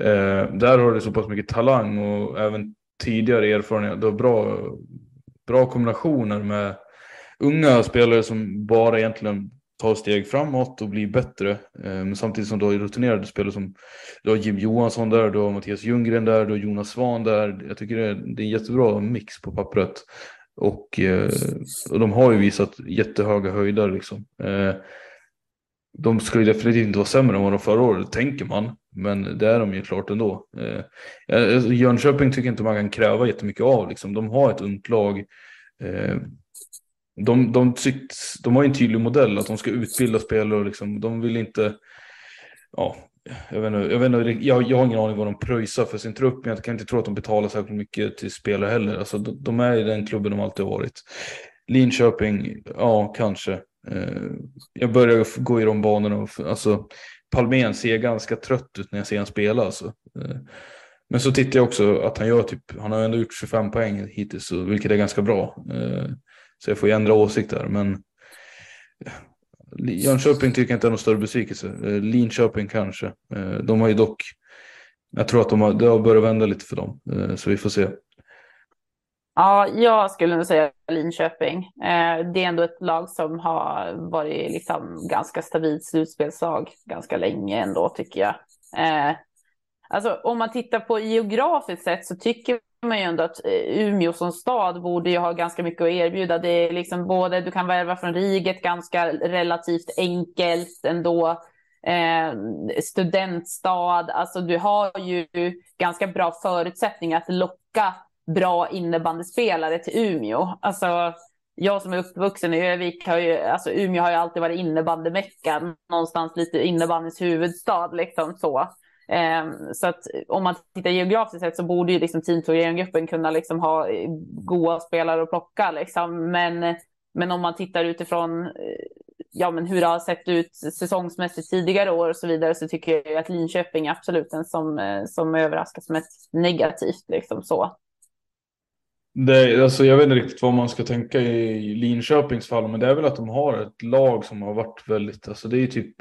eh, där har du så pass mycket talang och även tidigare erfarenhet. Du har bra, bra kombinationer med unga spelare som bara egentligen tar steg framåt och blir bättre. Eh, men samtidigt som du har rutinerade spelare som du har Jim Johansson där, du har Mattias Ljunggren där, du har Jonas Svan där. Jag tycker det är, det är en jättebra mix på pappret. Och, eh, och de har ju visat jättehöga höjder liksom. Eh, de skulle definitivt inte vara sämre än vad de förra året, tänker man. Men det är de ju klart ändå. Eh, eh, alltså, Jönköping tycker inte man kan kräva jättemycket av. Liksom. De har ett ungt lag eh, de, de, tycks, de har en tydlig modell att de ska utbilda spelare och liksom, de vill inte, ja, jag vet inte, jag, vet inte, jag, jag har ingen aning vad de pröjsar för sin trupp, men jag kan inte tro att de betalar särskilt mycket till spelare heller. Alltså, de, de är i den klubben de alltid har varit. Linköping, ja, kanske. Eh, jag börjar gå i de banorna. Alltså, Palmén ser ganska trött ut när jag ser honom spela. Alltså. Eh, men så tittar jag också att han gör typ, han har ändå gjort 25 poäng hittills, vilket är ganska bra. Eh, så jag får ju ändra åsikt där. Men Jönköping tycker jag inte är någon större besvikelse. Linköping kanske. De har ju dock, jag tror att de har, det har börjat vända lite för dem. Så vi får se. Ja, jag skulle nog säga Linköping. Eh, det är ändå ett lag som har varit liksom ganska stabilt slutspelslag ganska länge ändå tycker jag. Eh, alltså om man tittar på geografiskt sett så tycker man ju ändå att eh, Umeå som stad borde ju ha ganska mycket att erbjuda. Det är liksom både, du kan värva från riget ganska relativt enkelt ändå. Eh, studentstad, alltså du har ju ganska bra förutsättningar att locka bra innebandyspelare till Umeå. Alltså jag som är uppvuxen i Övik har ju, alltså Umeå har ju alltid varit innebandymeckan, någonstans lite innebandyns huvudstad liksom så. Ehm, så att om man tittar geografiskt sett så borde ju liksom Team Thorengruppen kunna liksom ha goda spelare att plocka liksom. Men, men om man tittar utifrån eh, ja, men hur det har sett ut säsongsmässigt tidigare år och så vidare så tycker jag att Linköping är absolut den som, eh, som överraskas mest negativt liksom så. Det, alltså jag vet inte riktigt vad man ska tänka i Linköpings fall, men det är väl att de har ett lag som har varit väldigt, alltså det är typ,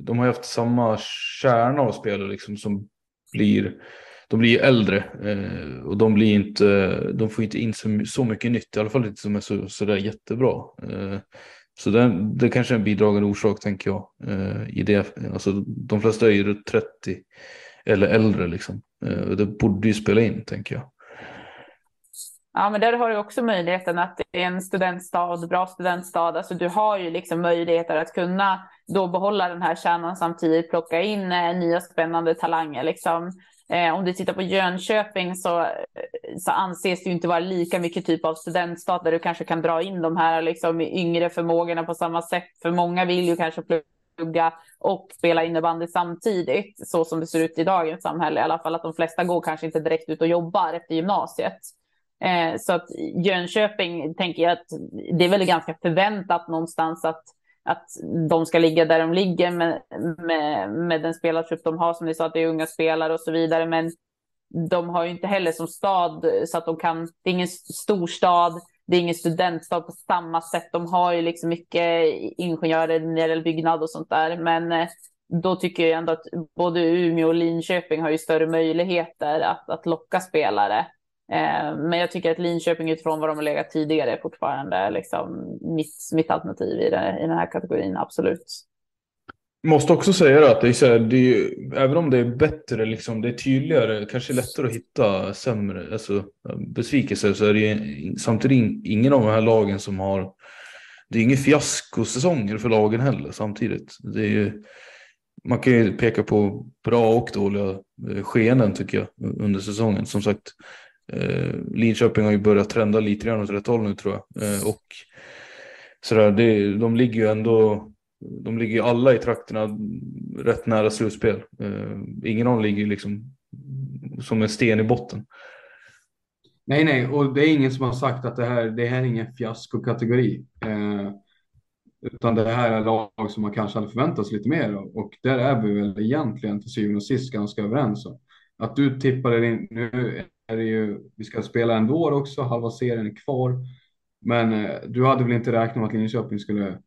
de har haft samma kärna av spelare liksom som blir, de blir äldre eh, och de blir inte, de får inte in så, så mycket nytt, i alla fall inte som är så, så där jättebra. Eh, så det, det kanske är en bidragande orsak tänker jag eh, i det. Alltså de flesta är ju 30 eller äldre liksom. Eh, det borde ju spela in tänker jag. Ja, men där har du också möjligheten att det är en studentstad, bra studentstad. Alltså du har ju liksom möjligheter att kunna då behålla den här kärnan samtidigt plocka in eh, nya spännande talanger. Liksom. Eh, om du tittar på Jönköping så, eh, så anses det ju inte vara lika mycket typ av studentstad där du kanske kan dra in de här liksom, yngre förmågorna på samma sätt. För många vill ju kanske plugga och spela innebandy samtidigt, så som det ser ut i dagens samhälle. I alla fall att de flesta går kanske inte direkt ut och jobbar efter gymnasiet. Eh, så att Jönköping tänker jag att det är väl ganska förväntat någonstans att att de ska ligga där de ligger med, med, med den spelartrupp de har. Som ni sa, att det är unga spelare och så vidare. Men de har ju inte heller som stad så att de kan. Det är ingen storstad. Det är ingen studentstad på samma sätt. De har ju liksom mycket ingenjörer när det gäller byggnad och sånt där. Men eh, då tycker jag ändå att både Umeå och Linköping har ju större möjligheter att, att locka spelare. Eh, men jag tycker att Linköping utifrån vad de har legat tidigare är fortfarande liksom mitt, mitt alternativ i, det, i den här kategorin, absolut. Måste också säga att det är så här, det är, även om det är bättre, liksom, det är tydligare, kanske lättare att hitta sämre, alltså besvikelser, så är det samtidigt ingen av de här lagen som har, det är inga fiaskosäsonger för lagen heller samtidigt. Det är ju, man kan ju peka på bra och dåliga eh, skeenden skenen tycker jag under säsongen. Som sagt, Eh, Linköping har ju börjat trenda lite grann åt rätt håll nu tror jag. Eh, och sådär, det, de ligger ju ändå, de ligger ju alla i trakterna rätt nära slutspel. Eh, ingen av dem ligger liksom som en sten i botten. Nej, nej, och det är ingen som har sagt att det här, det här är ingen fiaskokategori. Eh, utan det här är lag som man kanske hade förväntat sig lite mer av. Och där är vi väl egentligen till syvende och sist ganska överens om. Att du tippade in, nu är det ju, vi ska spela ändå också, halva serien är kvar. Men eh, du hade väl inte räknat med att Linköping skulle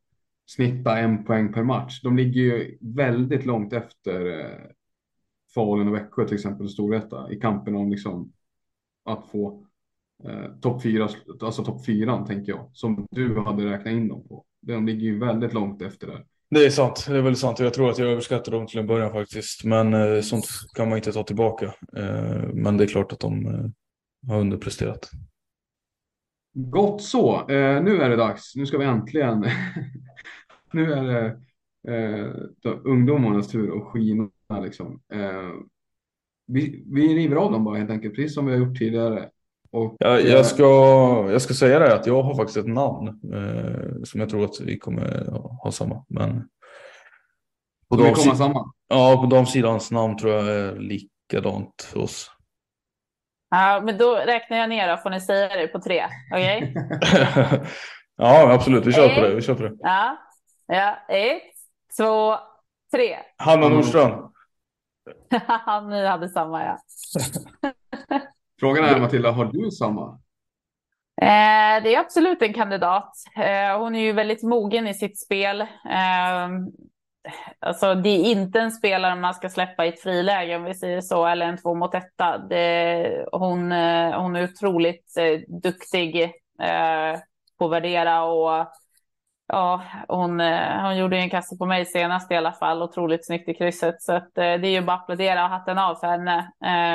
snitta en poäng per match. De ligger ju väldigt långt efter eh, Falun och Växjö till exempel, Storvreta, i kampen om liksom att få eh, topp fyra, alltså topp fyran tänker jag, som du hade räknat in dem på. De ligger ju väldigt långt efter där. Det är sant, det är väl sant. Jag tror att jag överskattade dem till en början faktiskt. Men eh, sånt kan man inte ta tillbaka. Eh, men det är klart att de eh, har underpresterat. Gott så. Eh, nu är det dags. Nu ska vi äntligen. nu är det eh, ungdomarnas tur att skina liksom. Eh, vi, vi river av dem bara helt enkelt, precis som vi har gjort tidigare. Och, jag, jag, eh, ska, jag ska säga det att jag har faktiskt ett namn eh, som jag tror att vi kommer ha samma. Men på de komma samman? Ja, på damsidans namn tror jag är likadant för oss. Ja, men då räknar jag ner då, får ni säga det på tre. Okej? Okay? ja, absolut. Vi kör på det. Vi kör på det. Ja, ja. ett, två, tre. Hanna Nordström. ni hade samma, ja. Frågan är Matilda, har du samma? Eh, det är absolut en kandidat. Eh, hon är ju väldigt mogen i sitt spel. Eh, alltså det är inte en spelare man ska släppa i ett friläge om vi säger så, eller en två mot etta. Det, hon, eh, hon är otroligt duktig på att värdera och ja, hon, hon gjorde en kasse på mig senast i alla fall, otroligt snyggt i krysset. Så att, det är ju bara att applådera och hatten av för henne.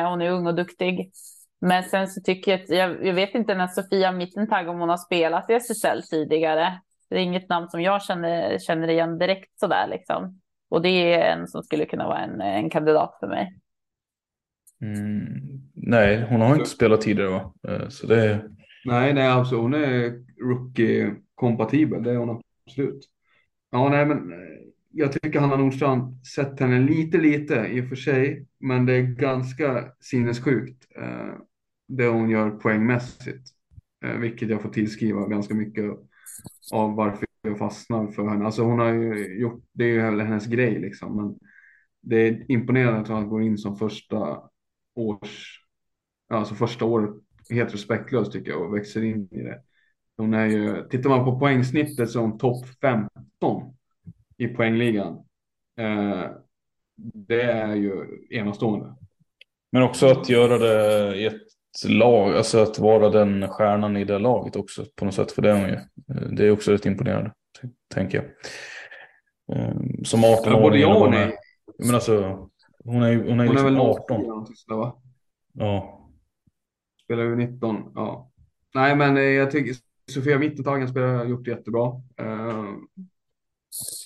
hon är ung och duktig. Men sen så tycker jag att jag, jag vet inte när Sofia Mittentag om hon har spelat i SSL tidigare. Det är inget namn som jag känner, känner igen direkt sådär liksom. Och det är en som skulle kunna vara en, en kandidat för mig. Mm, nej, hon har inte spelat tidigare va? Eh, så det. Nej, nej, alltså hon är rookie-kompatibel, det är hon absolut. Ja, nej, men eh, jag tycker Hanna Nordstrand sett henne lite, lite i och för sig, men det är ganska sinnessjukt. Det hon gör poängmässigt. Eh, vilket jag får tillskriva ganska mycket av varför jag fastnar för henne. Alltså hon har ju gjort, det är ju hennes grej liksom. Men det är imponerande att hon går in som första års, alltså första året helt respektlöst tycker jag och växer in i det. Hon är ju, tittar man på poängsnittet så är hon topp 15 i poängligan. Eh, det är ju enastående. Men också att göra det i ett lag, alltså att vara den stjärnan i det laget också på något sätt. För det är hon ju. Det är också rätt imponerande, tänker jag. Ehm, som 18 år. Både jag och nej. Men alltså, hon är hon är, hon är liksom 18. va? Ja. Spelar ju 19, ja. Nej, men eh, jag tycker Sofia Mittentagen spelar gjort jättebra.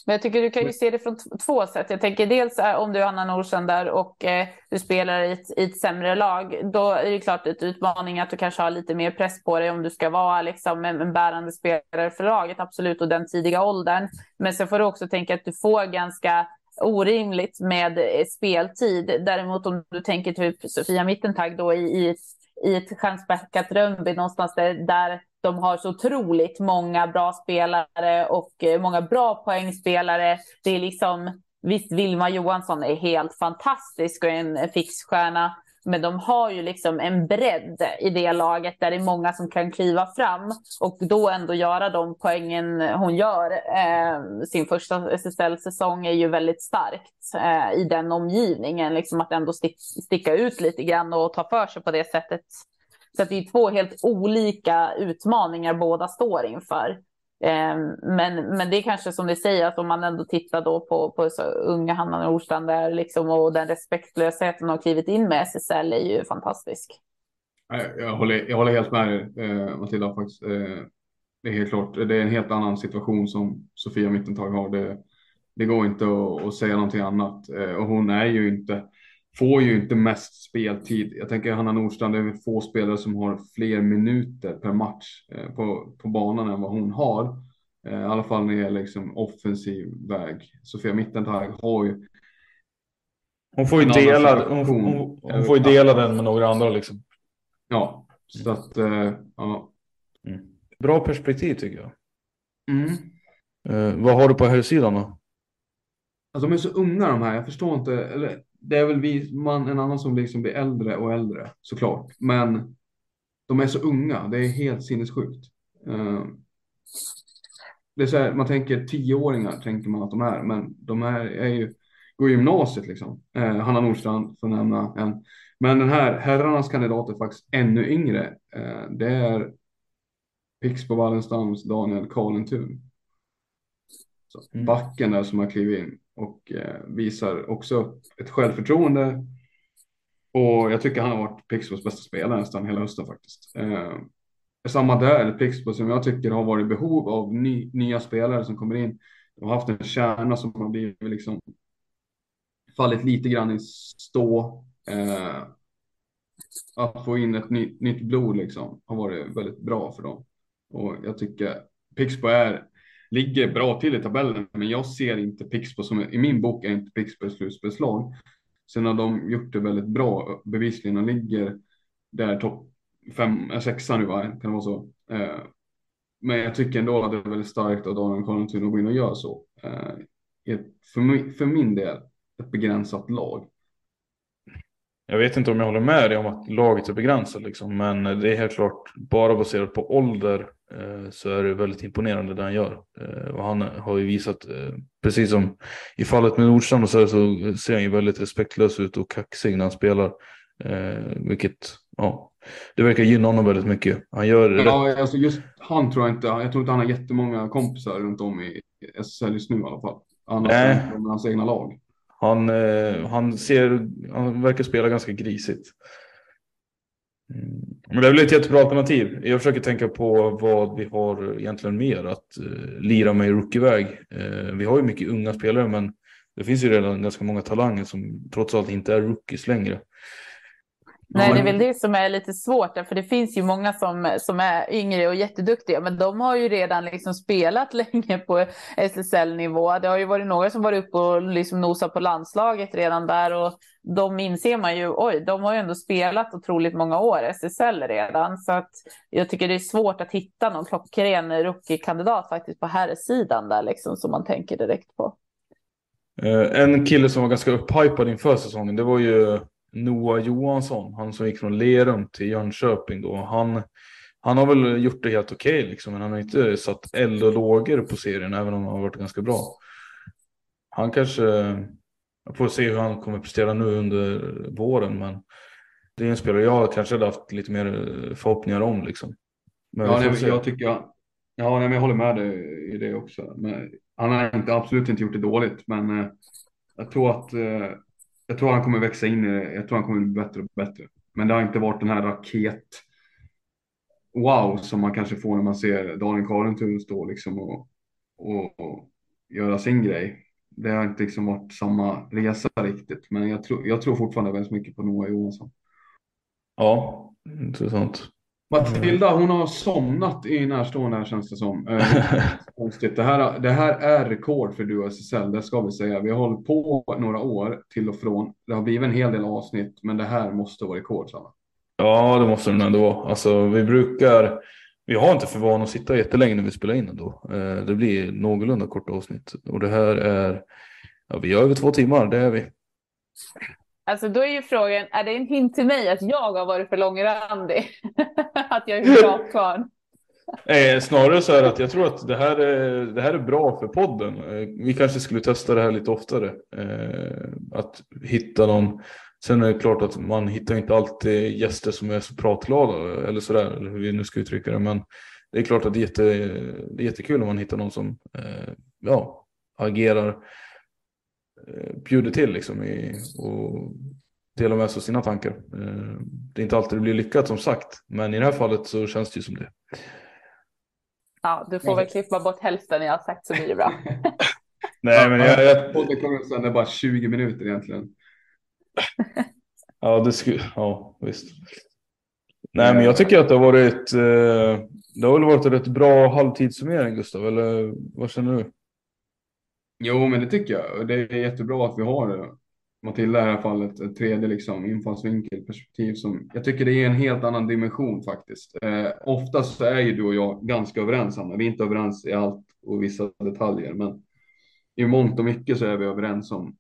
Men jag tycker du kan ju se det från två sätt. Jag tänker dels om du är Anna Nordstrand där och eh, du spelar i ett, i ett sämre lag. Då är det klart ett utmaning att du kanske har lite mer press på dig om du ska vara liksom, en, en bärande spelare för laget. Absolut, och den tidiga åldern. Men sen får du också tänka att du får ganska orimligt med eh, speltid. Däremot om du tänker typ Sofia Mittentag då i, i i ett stjärnspäckat Rönnby någonstans där, där de har så otroligt många bra spelare och eh, många bra poängspelare. Det är liksom, visst Vilma Johansson är helt fantastisk och en fixstjärna. Men de har ju liksom en bredd i det laget där det är många som kan kliva fram och då ändå göra de poängen hon gör. Eh, sin första SSL-säsong är ju väldigt starkt eh, i den omgivningen, liksom att ändå stick, sticka ut lite grann och ta för sig på det sättet. Så det är två helt olika utmaningar båda står inför. Ehm, men, men det är kanske som du säger, att om man ändå tittar då på, på så unga Hanna Nordstrand där liksom, och den respektlösheten hon har klivit in med SSL är ju fantastisk. Jag håller, jag håller helt med dig eh, Matilda faktiskt. Eh, det är helt klart, det är en helt annan situation som Sofia Mittentag har. Det, det går inte att, att säga någonting annat eh, och hon är ju inte får ju inte mest speltid. Jag tänker Hanna Nordstrand, det är få spelare som har fler minuter per match eh, på, på banan än vad hon har. Eh, I alla fall när det gäller liksom offensiv väg. Sofia Mittentag har ju. Hon får ju dela, hon, hon, hon, får ju dela den med några andra liksom. Ja, så att eh, ja. Mm. Bra perspektiv tycker jag. Mm. Eh, vad har du på här sidan då? Alltså de är så unga de här, jag förstår inte. Eller det är väl vi, man, en annan som liksom blir äldre och äldre såklart. Men de är så unga, det är helt sinnessjukt. Uh, det är så här, man tänker tioåringar tänker man att de är, men de här är ju, går gymnasiet liksom. Uh, Hanna Nordstrand får nämna en. Men den här herrarnas kandidat är faktiskt ännu yngre. Uh, det är Pixbo Wallenstams Daniel Karlentun. Mm. Backen där som har klivit in och eh, visar också ett självförtroende. Och jag tycker han har varit Pixbos bästa spelare nästan hela hösten faktiskt. Eh, samma där, Pixbo som jag tycker har varit i behov av ny, nya spelare som kommer in. De har haft en kärna som har blivit liksom fallit lite grann i stå. Eh, att få in ett ny, nytt blod liksom har varit väldigt bra för dem. Och jag tycker Pixbo är ligger bra till i tabellen, men jag ser inte Pixbo som, i min bok är inte Pixbo ett slutspelslag. Sen har de gjort det väldigt bra, bevisligen, och ligger där topp fem, eh, sexa nu va, kan det vara så. Eh, men jag tycker ändå att det är väldigt starkt av Daniel Konradsson att gå in och göra så. Eh, för, min, för min del, ett begränsat lag. Jag vet inte om jag håller med dig om att laget är begränsat, liksom, men det är helt klart bara baserat på ålder så är det väldigt imponerande det han gör. Eh, och han har ju visat, eh, precis som i fallet med Nordstrand så, så ser han ju väldigt respektlös ut och kaxig när han spelar. Vilket, ja, det verkar gynna honom väldigt mycket. Han gör ja, rätt... alltså just han tror jag inte, jag tror inte han har jättemånga kompisar runt om i SSL just nu i alla fall. Annars Nej. än hans egna lag. Han, han, ser, han verkar spela ganska grisigt. Mm. Men det är väl ett jättebra alternativ. Jag försöker tänka på vad vi har egentligen mer att uh, lira med i rookieväg. Uh, vi har ju mycket unga spelare men det finns ju redan ganska många talanger som trots allt inte är rookies längre. Nej, det är väl det som är lite svårt, för det finns ju många som, som är yngre och jätteduktiga, men de har ju redan liksom spelat länge på SSL-nivå. Det har ju varit några som varit uppe och liksom nosat på landslaget redan där och de inser man ju, oj, de har ju ändå spelat otroligt många år SSL redan, så att jag tycker det är svårt att hitta någon klockren rookie-kandidat faktiskt på här sidan där liksom som man tänker direkt på. Eh, en kille som var ganska upphypad inför säsongen, det var ju Noah Johansson, han som gick från Lerum till Jönköping då. Han, han har väl gjort det helt okej okay, liksom, men han har inte satt eld och lågor på serien, även om han har varit ganska bra. Han kanske, jag får se hur han kommer prestera nu under våren, men det är en spelare jag kanske hade haft lite mer förhoppningar om liksom. Men ja, nej, jag tycker, ja, nej, men jag håller med dig i det också. Men han har inte, absolut inte gjort det dåligt, men eh, jag tror att eh, jag tror han kommer växa in i det. Jag tror han kommer bli bättre och bättre. Men det har inte varit den här raket wow som man kanske får när man ser Daniel Karlentun stå liksom och, och, och göra sin grej. Det har inte liksom varit samma resa riktigt, men jag tror, jag tror fortfarande väldigt mycket på Noah Johansson. Ja, intressant. Matilda, hon har somnat i närstående här känns det som. Eh. Det här, det här är rekord för Duo SSL, det ska vi säga. Vi har hållit på några år till och från. Det har blivit en hel del avsnitt, men det här måste vara rekord. Sanna. Ja, det måste det ändå vara. Alltså, vi brukar, vi har inte för vana att sitta jättelänge när vi spelar in ändå. Eh, det blir någorlunda korta avsnitt. Och det här är, ja, vi är över två timmar, det är vi. Alltså då är ju frågan, är det en hint till mig att jag har varit för långrandig? att jag är bra kvar? Eh, snarare så är det att jag tror att det här är, det här är bra för podden. Eh, vi kanske skulle testa det här lite oftare. Eh, att hitta någon. Sen är det klart att man hittar inte alltid gäster som är så pratglada eller sådär. Eller hur vi nu ska uttrycka det. Men det är klart att det är, jätte, det är jättekul om man hittar någon som eh, ja, agerar Eh, bjuder till liksom i, och delar med sig av sina tankar. Eh, det är inte alltid det blir lyckat som sagt, men i det här fallet så känns det ju som det. Ja, du får väl klippa bort hälften jag har sagt så blir det bra. Nej, men jag... jag... Podden kommer sen, det är bara 20 minuter egentligen. Ja, det skulle, ja visst. Nej, men jag tycker att det har varit, eh, det har väl varit en rätt bra halvtidssummering Gustav, eller vad känner du? Jo, men det tycker jag. Det är jättebra att vi har Matilda i det här fallet, ett tredje liksom, infallsvinkel, perspektiv som jag tycker det är en helt annan dimension faktiskt. Eh, oftast så är ju du och jag ganska överens, Anna. Vi är inte överens i allt och vissa detaljer, men i mångt och mycket så är vi överens om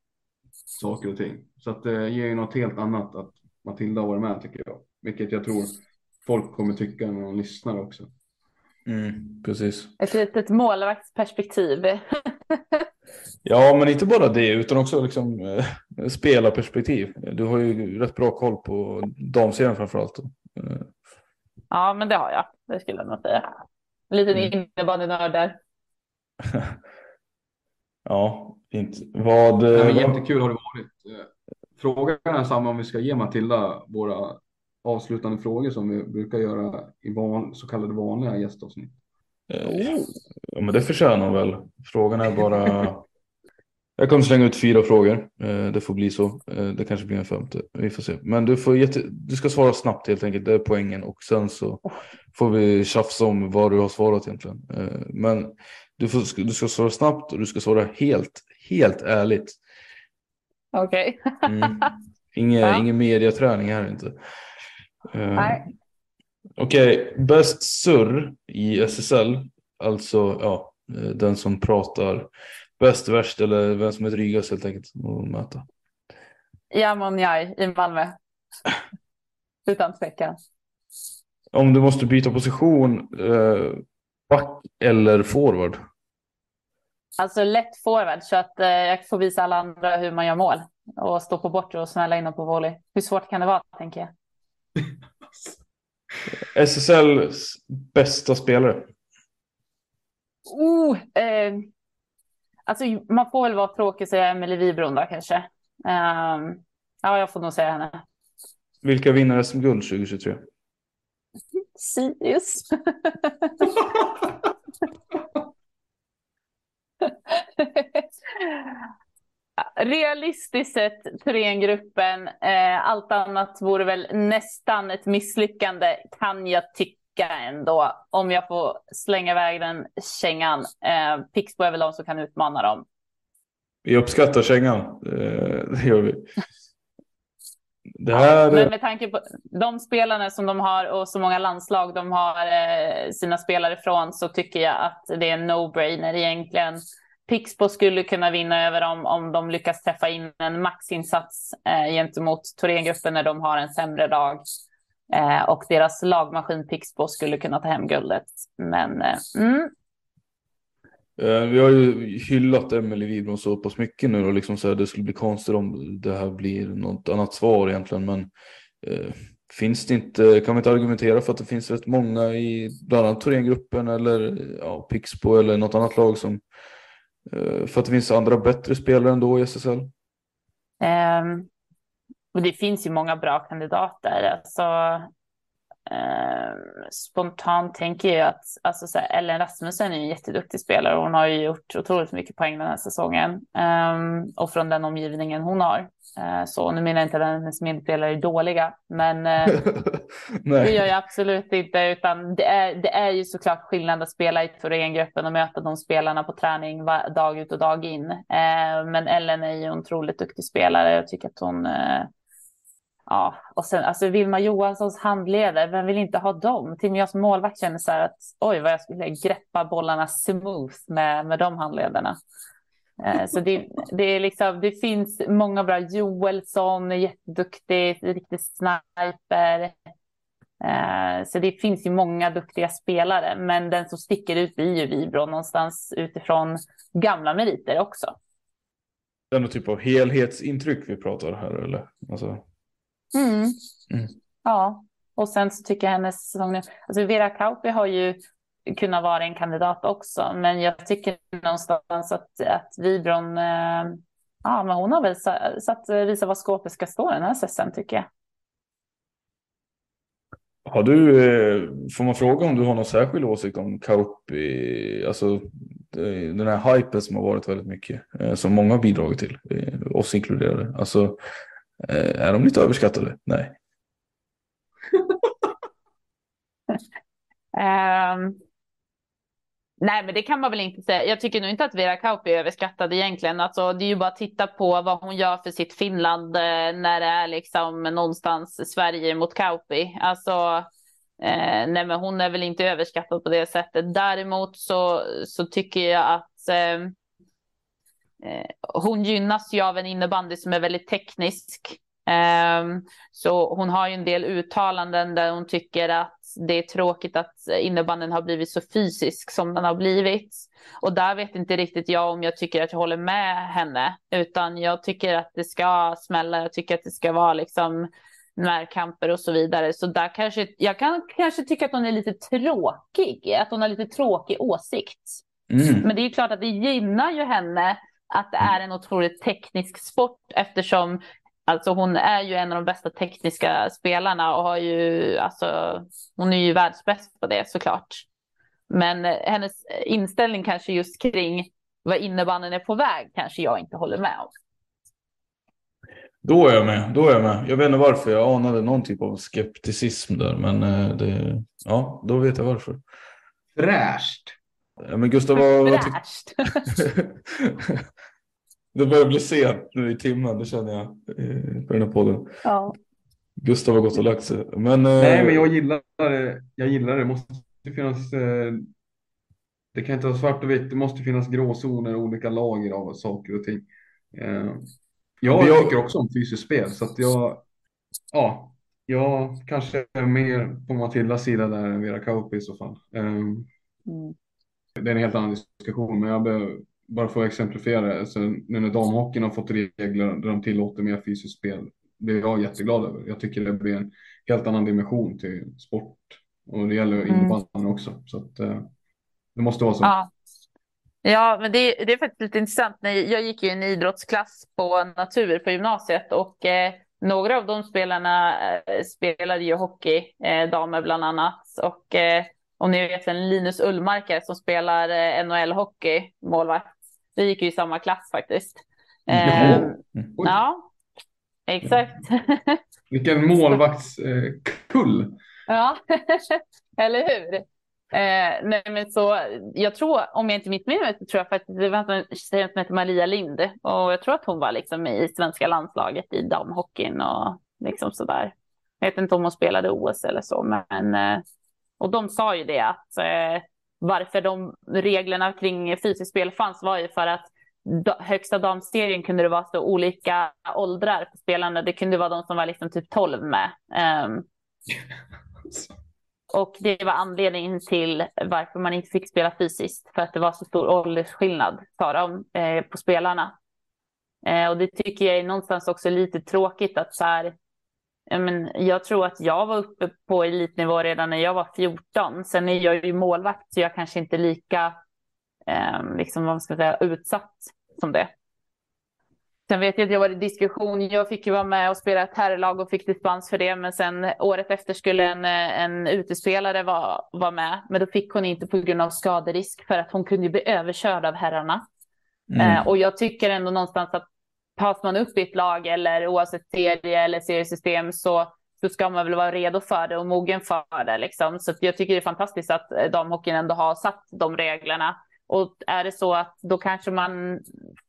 saker och ting. Så att det ger ju något helt annat att Matilda har varit med tycker jag, vilket jag tror folk kommer tycka när de lyssnar också. Mm, precis. Ett litet målvaktsperspektiv. Ja, men inte bara det, utan också liksom, eh, spelarperspektiv. Du har ju rätt bra koll på damserien framför allt. Eh. Ja, men det har jag. Det skulle jag nog säga. En liten mm. innebandynörd där. ja, fint. Vad... Ja, men jättekul har det varit. Eh, frågan är samma om vi ska ge Matilda våra avslutande frågor som vi brukar göra i van, så kallade vanliga gästavsnitt. Oh. Ja, men det förtjänar hon väl. Frågan är bara Jag kommer slänga ut fyra frågor. Eh, det får bli så. Eh, det kanske blir en femte. Vi får se. Men du, får jätte... du ska svara snabbt helt enkelt. Det är poängen. Och sen så får vi tjafsa om vad du har svarat egentligen. Eh, men du, får, du ska svara snabbt och du ska svara helt, helt ärligt. Okej. Okay. mm. Ingen, ja. ingen mediaträning här inte. Nej. Okej, okay. bäst surr i SSL. Alltså ja, den som pratar bäst, värst eller vem som är drygast helt enkelt att möta. Jamon Jai i Malmö. Utan tvekan. Om du måste byta position, eh, back eller forward? Alltså lätt forward så att eh, jag får visa alla andra hur man gör mål och stå på bortre och smälla in dem på volley. Hur svårt kan det vara tänker jag? SSLs bästa spelare? Oh, eh, Alltså, man får väl vara tråkig och säga Emelie Wibron då kanske. Um, ja, jag får nog säga henne. Vilka vinner SM-guld 2023? Sirius. Realistiskt sett, Thorengruppen, eh, allt annat vore väl nästan ett misslyckande kan jag tycka ändå, om jag får slänga iväg den kängan. Eh, Pixbo är väl de som kan utmana dem. Vi uppskattar kängan, eh, det gör vi. Här... Men med tanke på de spelarna som de har och så många landslag de har eh, sina spelare från så tycker jag att det är en no-brainer egentligen. Pixbo skulle kunna vinna över dem om de lyckas träffa in en maxinsats eh, gentemot Thorengruppen när de har en sämre dag. Eh, och deras lagmaskin Pixbo skulle kunna ta hem guldet. Men eh, mm. Eh, vi har ju hyllat Emelie Wibron så pass mycket nu och liksom så här, det skulle bli konstigt om det här blir något annat svar egentligen. Men eh, finns det inte, kan vi inte argumentera för att det finns rätt många i bland annat Thorengruppen eller ja, Pixbo eller något annat lag som eh, för att det finns andra bättre spelare ändå i SSL? Um, ehm, och det finns ju många bra kandidater. Alltså, eh, spontant tänker jag att alltså, så här, Ellen Rasmussen är en jätteduktig spelare. Hon har ju gjort otroligt mycket poäng den här säsongen. Um, och från den omgivningen hon har. Uh, så nu menar jag inte att hennes medspelare är dåliga. Men uh, det gör jag absolut inte. Utan det är, det är ju såklart skillnad att spela i Thorengruppen och möta de spelarna på träning dag ut och dag in. Uh, men Ellen är ju en otroligt duktig spelare. Jag tycker att hon Ja, och sen alltså Vilma Johanssons handleder, vem vill inte ha dem? Till och med jag som målvakt känner så här att oj vad jag skulle greppa bollarna smooth med, med de handlederna. Eh, så det, det, är liksom, det finns många bra. Joelsson är jätteduktig, riktig sniper. Eh, så det finns ju många duktiga spelare, men den som sticker ut blir ju Vibro någonstans utifrån gamla meriter också. Det är någon typ av helhetsintryck vi pratar här eller? Alltså... Mm. Mm. Ja, och sen så tycker jag hennes säsong nu, alltså Vera Kauppi har ju kunnat vara en kandidat också, men jag tycker någonstans att, att Vibron, eh, ja men hon har väl satt, visa vad skåpet ska stå den här säsongen tycker jag. Har du, eh, får man fråga om du har någon särskild åsikt om Kauppi, alltså den här hypen som har varit väldigt mycket, eh, som många har bidragit till, oss inkluderade. Alltså, Eh, Eh, är de lite överskattade? Nej. um, nej, men det kan man väl inte säga. Jag tycker nog inte att Vera Kauppi är överskattad egentligen. Alltså, det är ju bara att titta på vad hon gör för sitt Finland eh, när det är liksom någonstans Sverige mot Kauppi. Alltså, eh, nej, men hon är väl inte överskattad på det sättet. Däremot så, så tycker jag att Eh, hon gynnas ju av en innebandy som är väldigt teknisk. Ehm, så hon har ju en del uttalanden där hon tycker att det är tråkigt att innebandyn har blivit så fysisk som den har blivit. Och där vet inte riktigt jag om jag tycker att jag håller med henne, utan jag tycker att det ska smälla. Jag tycker att det ska vara liksom närkamper och så vidare. Så där kanske jag kan kanske tycka att hon är lite tråkig, att hon har lite tråkig åsikt. Mm. Men det är klart att det gynnar ju henne att det är en otroligt teknisk sport eftersom alltså hon är ju en av de bästa tekniska spelarna och har ju alltså hon är ju världsbäst på det såklart. Men hennes inställning kanske just kring vad innebandyn är på väg kanske jag inte håller med om. Då är jag med. Då är jag med. Jag vet inte varför. Jag anade någon typ av skepticism där, men eh, det, ja, då vet jag varför. Fräscht. Ja, men Gustav, vad, vad Det börjar bli sent nu i timmen, det känner jag på den här podden. Ja. Gustav har gått och lagt sig. Men, Nej, eh... men jag gillar det. Jag gillar det. det måste finnas. Eh... Det kan inte vara svart och vitt. Det måste finnas gråzoner och olika lager av saker och ting. Eh... Jag, jag tycker också om fysiskt spel så att jag. Ja, jag kanske är mer på Matildas sida där än Vera Kauppi i så fall. Eh... Mm. Det är en helt annan diskussion, men jag behöver bara att exemplifiera det, så nu när damhockeyn har fått regler där de tillåter mer fysiskt spel, det är jag jätteglad över. Jag tycker det blir en helt annan dimension till sport och det gäller mm. innebandyn också. Så att, eh, det måste vara så. Ja. Ja, men det, det är faktiskt lite intressant. Jag gick ju en idrottsklass på natur på gymnasiet och eh, några av de spelarna eh, spelade ju hockey, eh, damer bland annat. Och eh, om ni vet en Linus Ullmarker som spelar eh, NHL-hockey, målvakt. Vi gick ju i samma klass faktiskt. Eh, ja, exakt. Vilken målvaktskull. Eh, ja, eller hur? Eh, nej, men så, jag tror, om jag inte missminner mig, så tror jag faktiskt det var en tjej som heter Maria Lind och jag tror att hon var liksom i svenska landslaget i damhockeyn och liksom sådär. Jag vet inte om hon spelade OS eller så, men eh, och de sa ju det att eh, varför de reglerna kring fysiskt spel fanns var ju för att högsta damserien kunde det vara så olika åldrar på spelarna. Det kunde vara de som var liksom typ 12 med. Um, och det var anledningen till varför man inte fick spela fysiskt, för att det var så stor åldersskillnad, sa de, eh, på spelarna. Eh, och det tycker jag är någonstans också lite tråkigt att så här, men jag tror att jag var uppe på elitnivå redan när jag var 14. Sen är jag ju målvakt så jag kanske inte är lika eh, liksom, vad ska säga, utsatt som det. Sen vet jag att jag var i diskussion. Jag fick ju vara med och spela ett herrlag och fick dispens för det. Men sen året efter skulle en, en utespelare vara var med. Men då fick hon inte på grund av skaderisk för att hon kunde bli överkörd av herrarna. Mm. Eh, och jag tycker ändå någonstans att tas man upp i ett lag eller oavsett serie eller seriesystem så, så ska man väl vara redo för det och mogen för det. Liksom. Så jag tycker det är fantastiskt att eh, damhockeyn ändå har satt de reglerna. Och är det så att då kanske man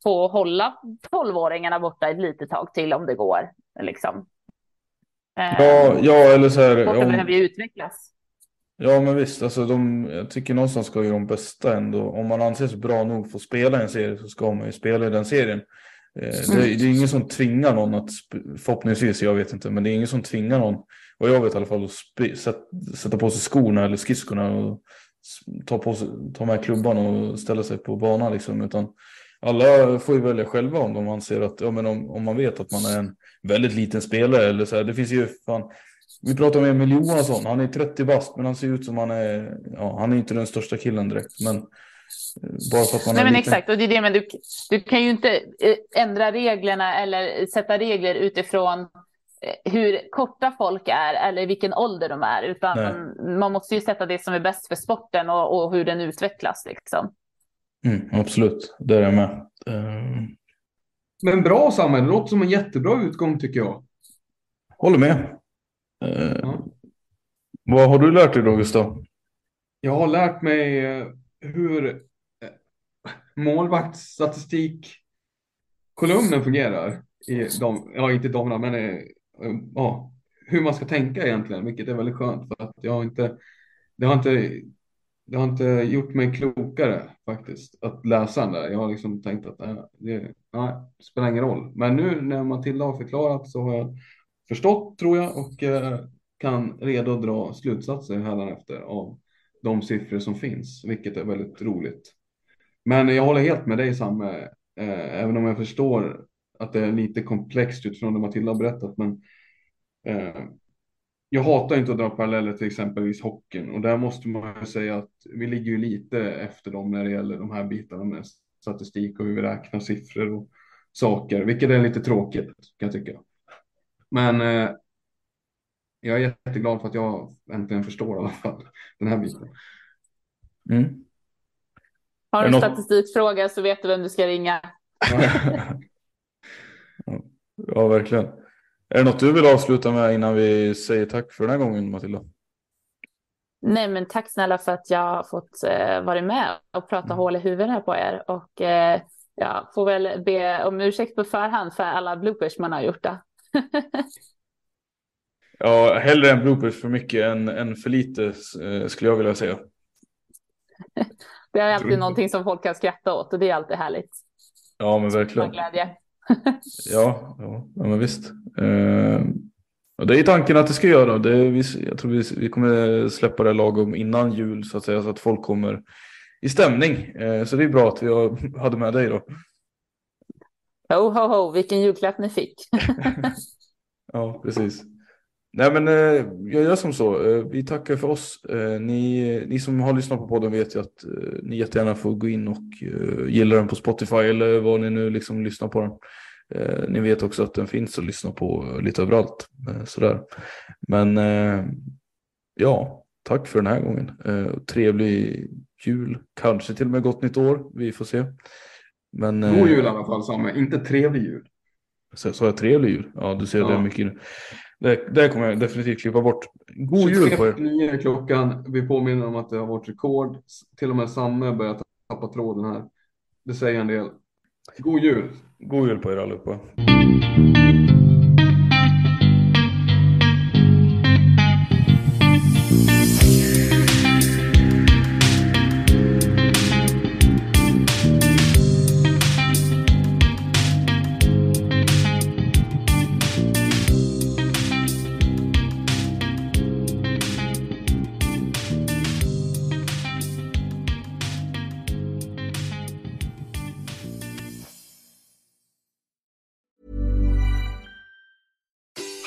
får hålla tolvåringarna borta ett litet tag till om det går. Liksom. Ja, ja eller så här. Sporten om... behöver ju utvecklas. Ja, men visst, alltså de, jag tycker någonstans ska ju de bästa ändå. Om man anses bra nog för att spela en serie så ska man ju spela i den serien. Eh, det, det, är ingen som tvingar någon att, förhoppningsvis, jag vet inte, men det är ingen som tvingar någon, och jag vet i alla fall, att sätta, sätta på sig skorna eller skridskorna och ta, på sig, ta med klubban och ställa sig på banan liksom. Utan alla får ju välja själva om de anser att, ja men om, om man vet att man är en väldigt liten spelare eller så här. Det finns ju fan, vi pratar om Emil Johansson, han är 30 bast men han ser ut som han är, ja han är inte den största killen direkt. Men bara för att man Nej, men liten... exakt, och det är det, men du, du kan ju inte eh, ändra reglerna eller sätta regler utifrån Eh, hur korta folk är eller vilken ålder de är, utan Nej. man måste ju sätta det som är bäst för sporten och, och hur den utvecklas. Liksom. Mm, absolut, det är jag med. Uh... Men bra Samuel, det låter som en jättebra utgång tycker jag. Håller med. Uh, ja. Vad har du lärt dig då Gustav? Jag har lärt mig hur eh, målvaktsstatistik kolumnen fungerar. I de, ja, inte de, men eh, ja, hur man ska tänka egentligen, vilket är väldigt skönt för att jag har inte, det har inte, det har inte gjort mig klokare faktiskt att läsa den där. Jag har liksom tänkt att det, det, nej, det spelar ingen roll. Men nu när Matilda har förklarat så har jag förstått tror jag och kan redo dra slutsatser hädanefter av de siffror som finns, vilket är väldigt roligt. Men jag håller helt med dig Samme, eh, även om jag förstår att det är lite komplext utifrån det Matilda har berättat. Men eh, jag hatar inte att dra paralleller till exempelvis hockeyn och där måste man ju säga att vi ligger ju lite efter dem när det gäller de här bitarna med statistik och hur vi räknar siffror och saker, vilket är lite tråkigt kan jag tycka. Men eh, jag är jätteglad för att jag äntligen förstår i alla fall den här biten. Mm. Har du en statistikfråga så vet du vem du ska ringa. Ja, verkligen. Är det något du vill avsluta med innan vi säger tack för den här gången, Matilda? Nej, men tack snälla för att jag har fått eh, vara med och prata mm. hål i huvudet på er. Och eh, jag får väl be om ursäkt på förhand för alla bloopers man har gjort. Ja, hellre en bloopers för mycket än, än för lite eh, skulle jag vilja säga. det är alltid någonting som folk kan skratta åt och det är alltid härligt. Ja, men verkligen. Glädje. ja, ja, ja, men visst. Eh, och det är tanken att det ska göra. Det, vi, jag tror vi, vi kommer släppa det lagom innan jul så att säga så att folk kommer i stämning. Eh, så det är bra att vi har, hade med dig då. Ho, ho, ho, vilken julklapp ni fick. ja, precis. Nej, men eh, jag gör som så. Eh, vi tackar för oss. Eh, ni, ni som har lyssnat på podden vet ju att ni jättegärna får gå in och gilla den på Spotify eller vad ni nu liksom lyssnar på den. Ni vet också att den finns att lyssna på lite överallt. sådär. Men ja, tack för den här gången. trevlig jul, kanske till och med gott nytt år. Vi får se. Men, God jul i alla fall, Samme. Inte trevlig jul. Sa jag trevlig jul? Ja, du ser ja. det mycket. Det, det kommer jag definitivt klippa bort. God jul på er. 9 är klockan. Vi påminner om att det har varit rekord. Till och med Samme börjar tappa tråden här. Det säger en del. God jul. God jul på er allihopa.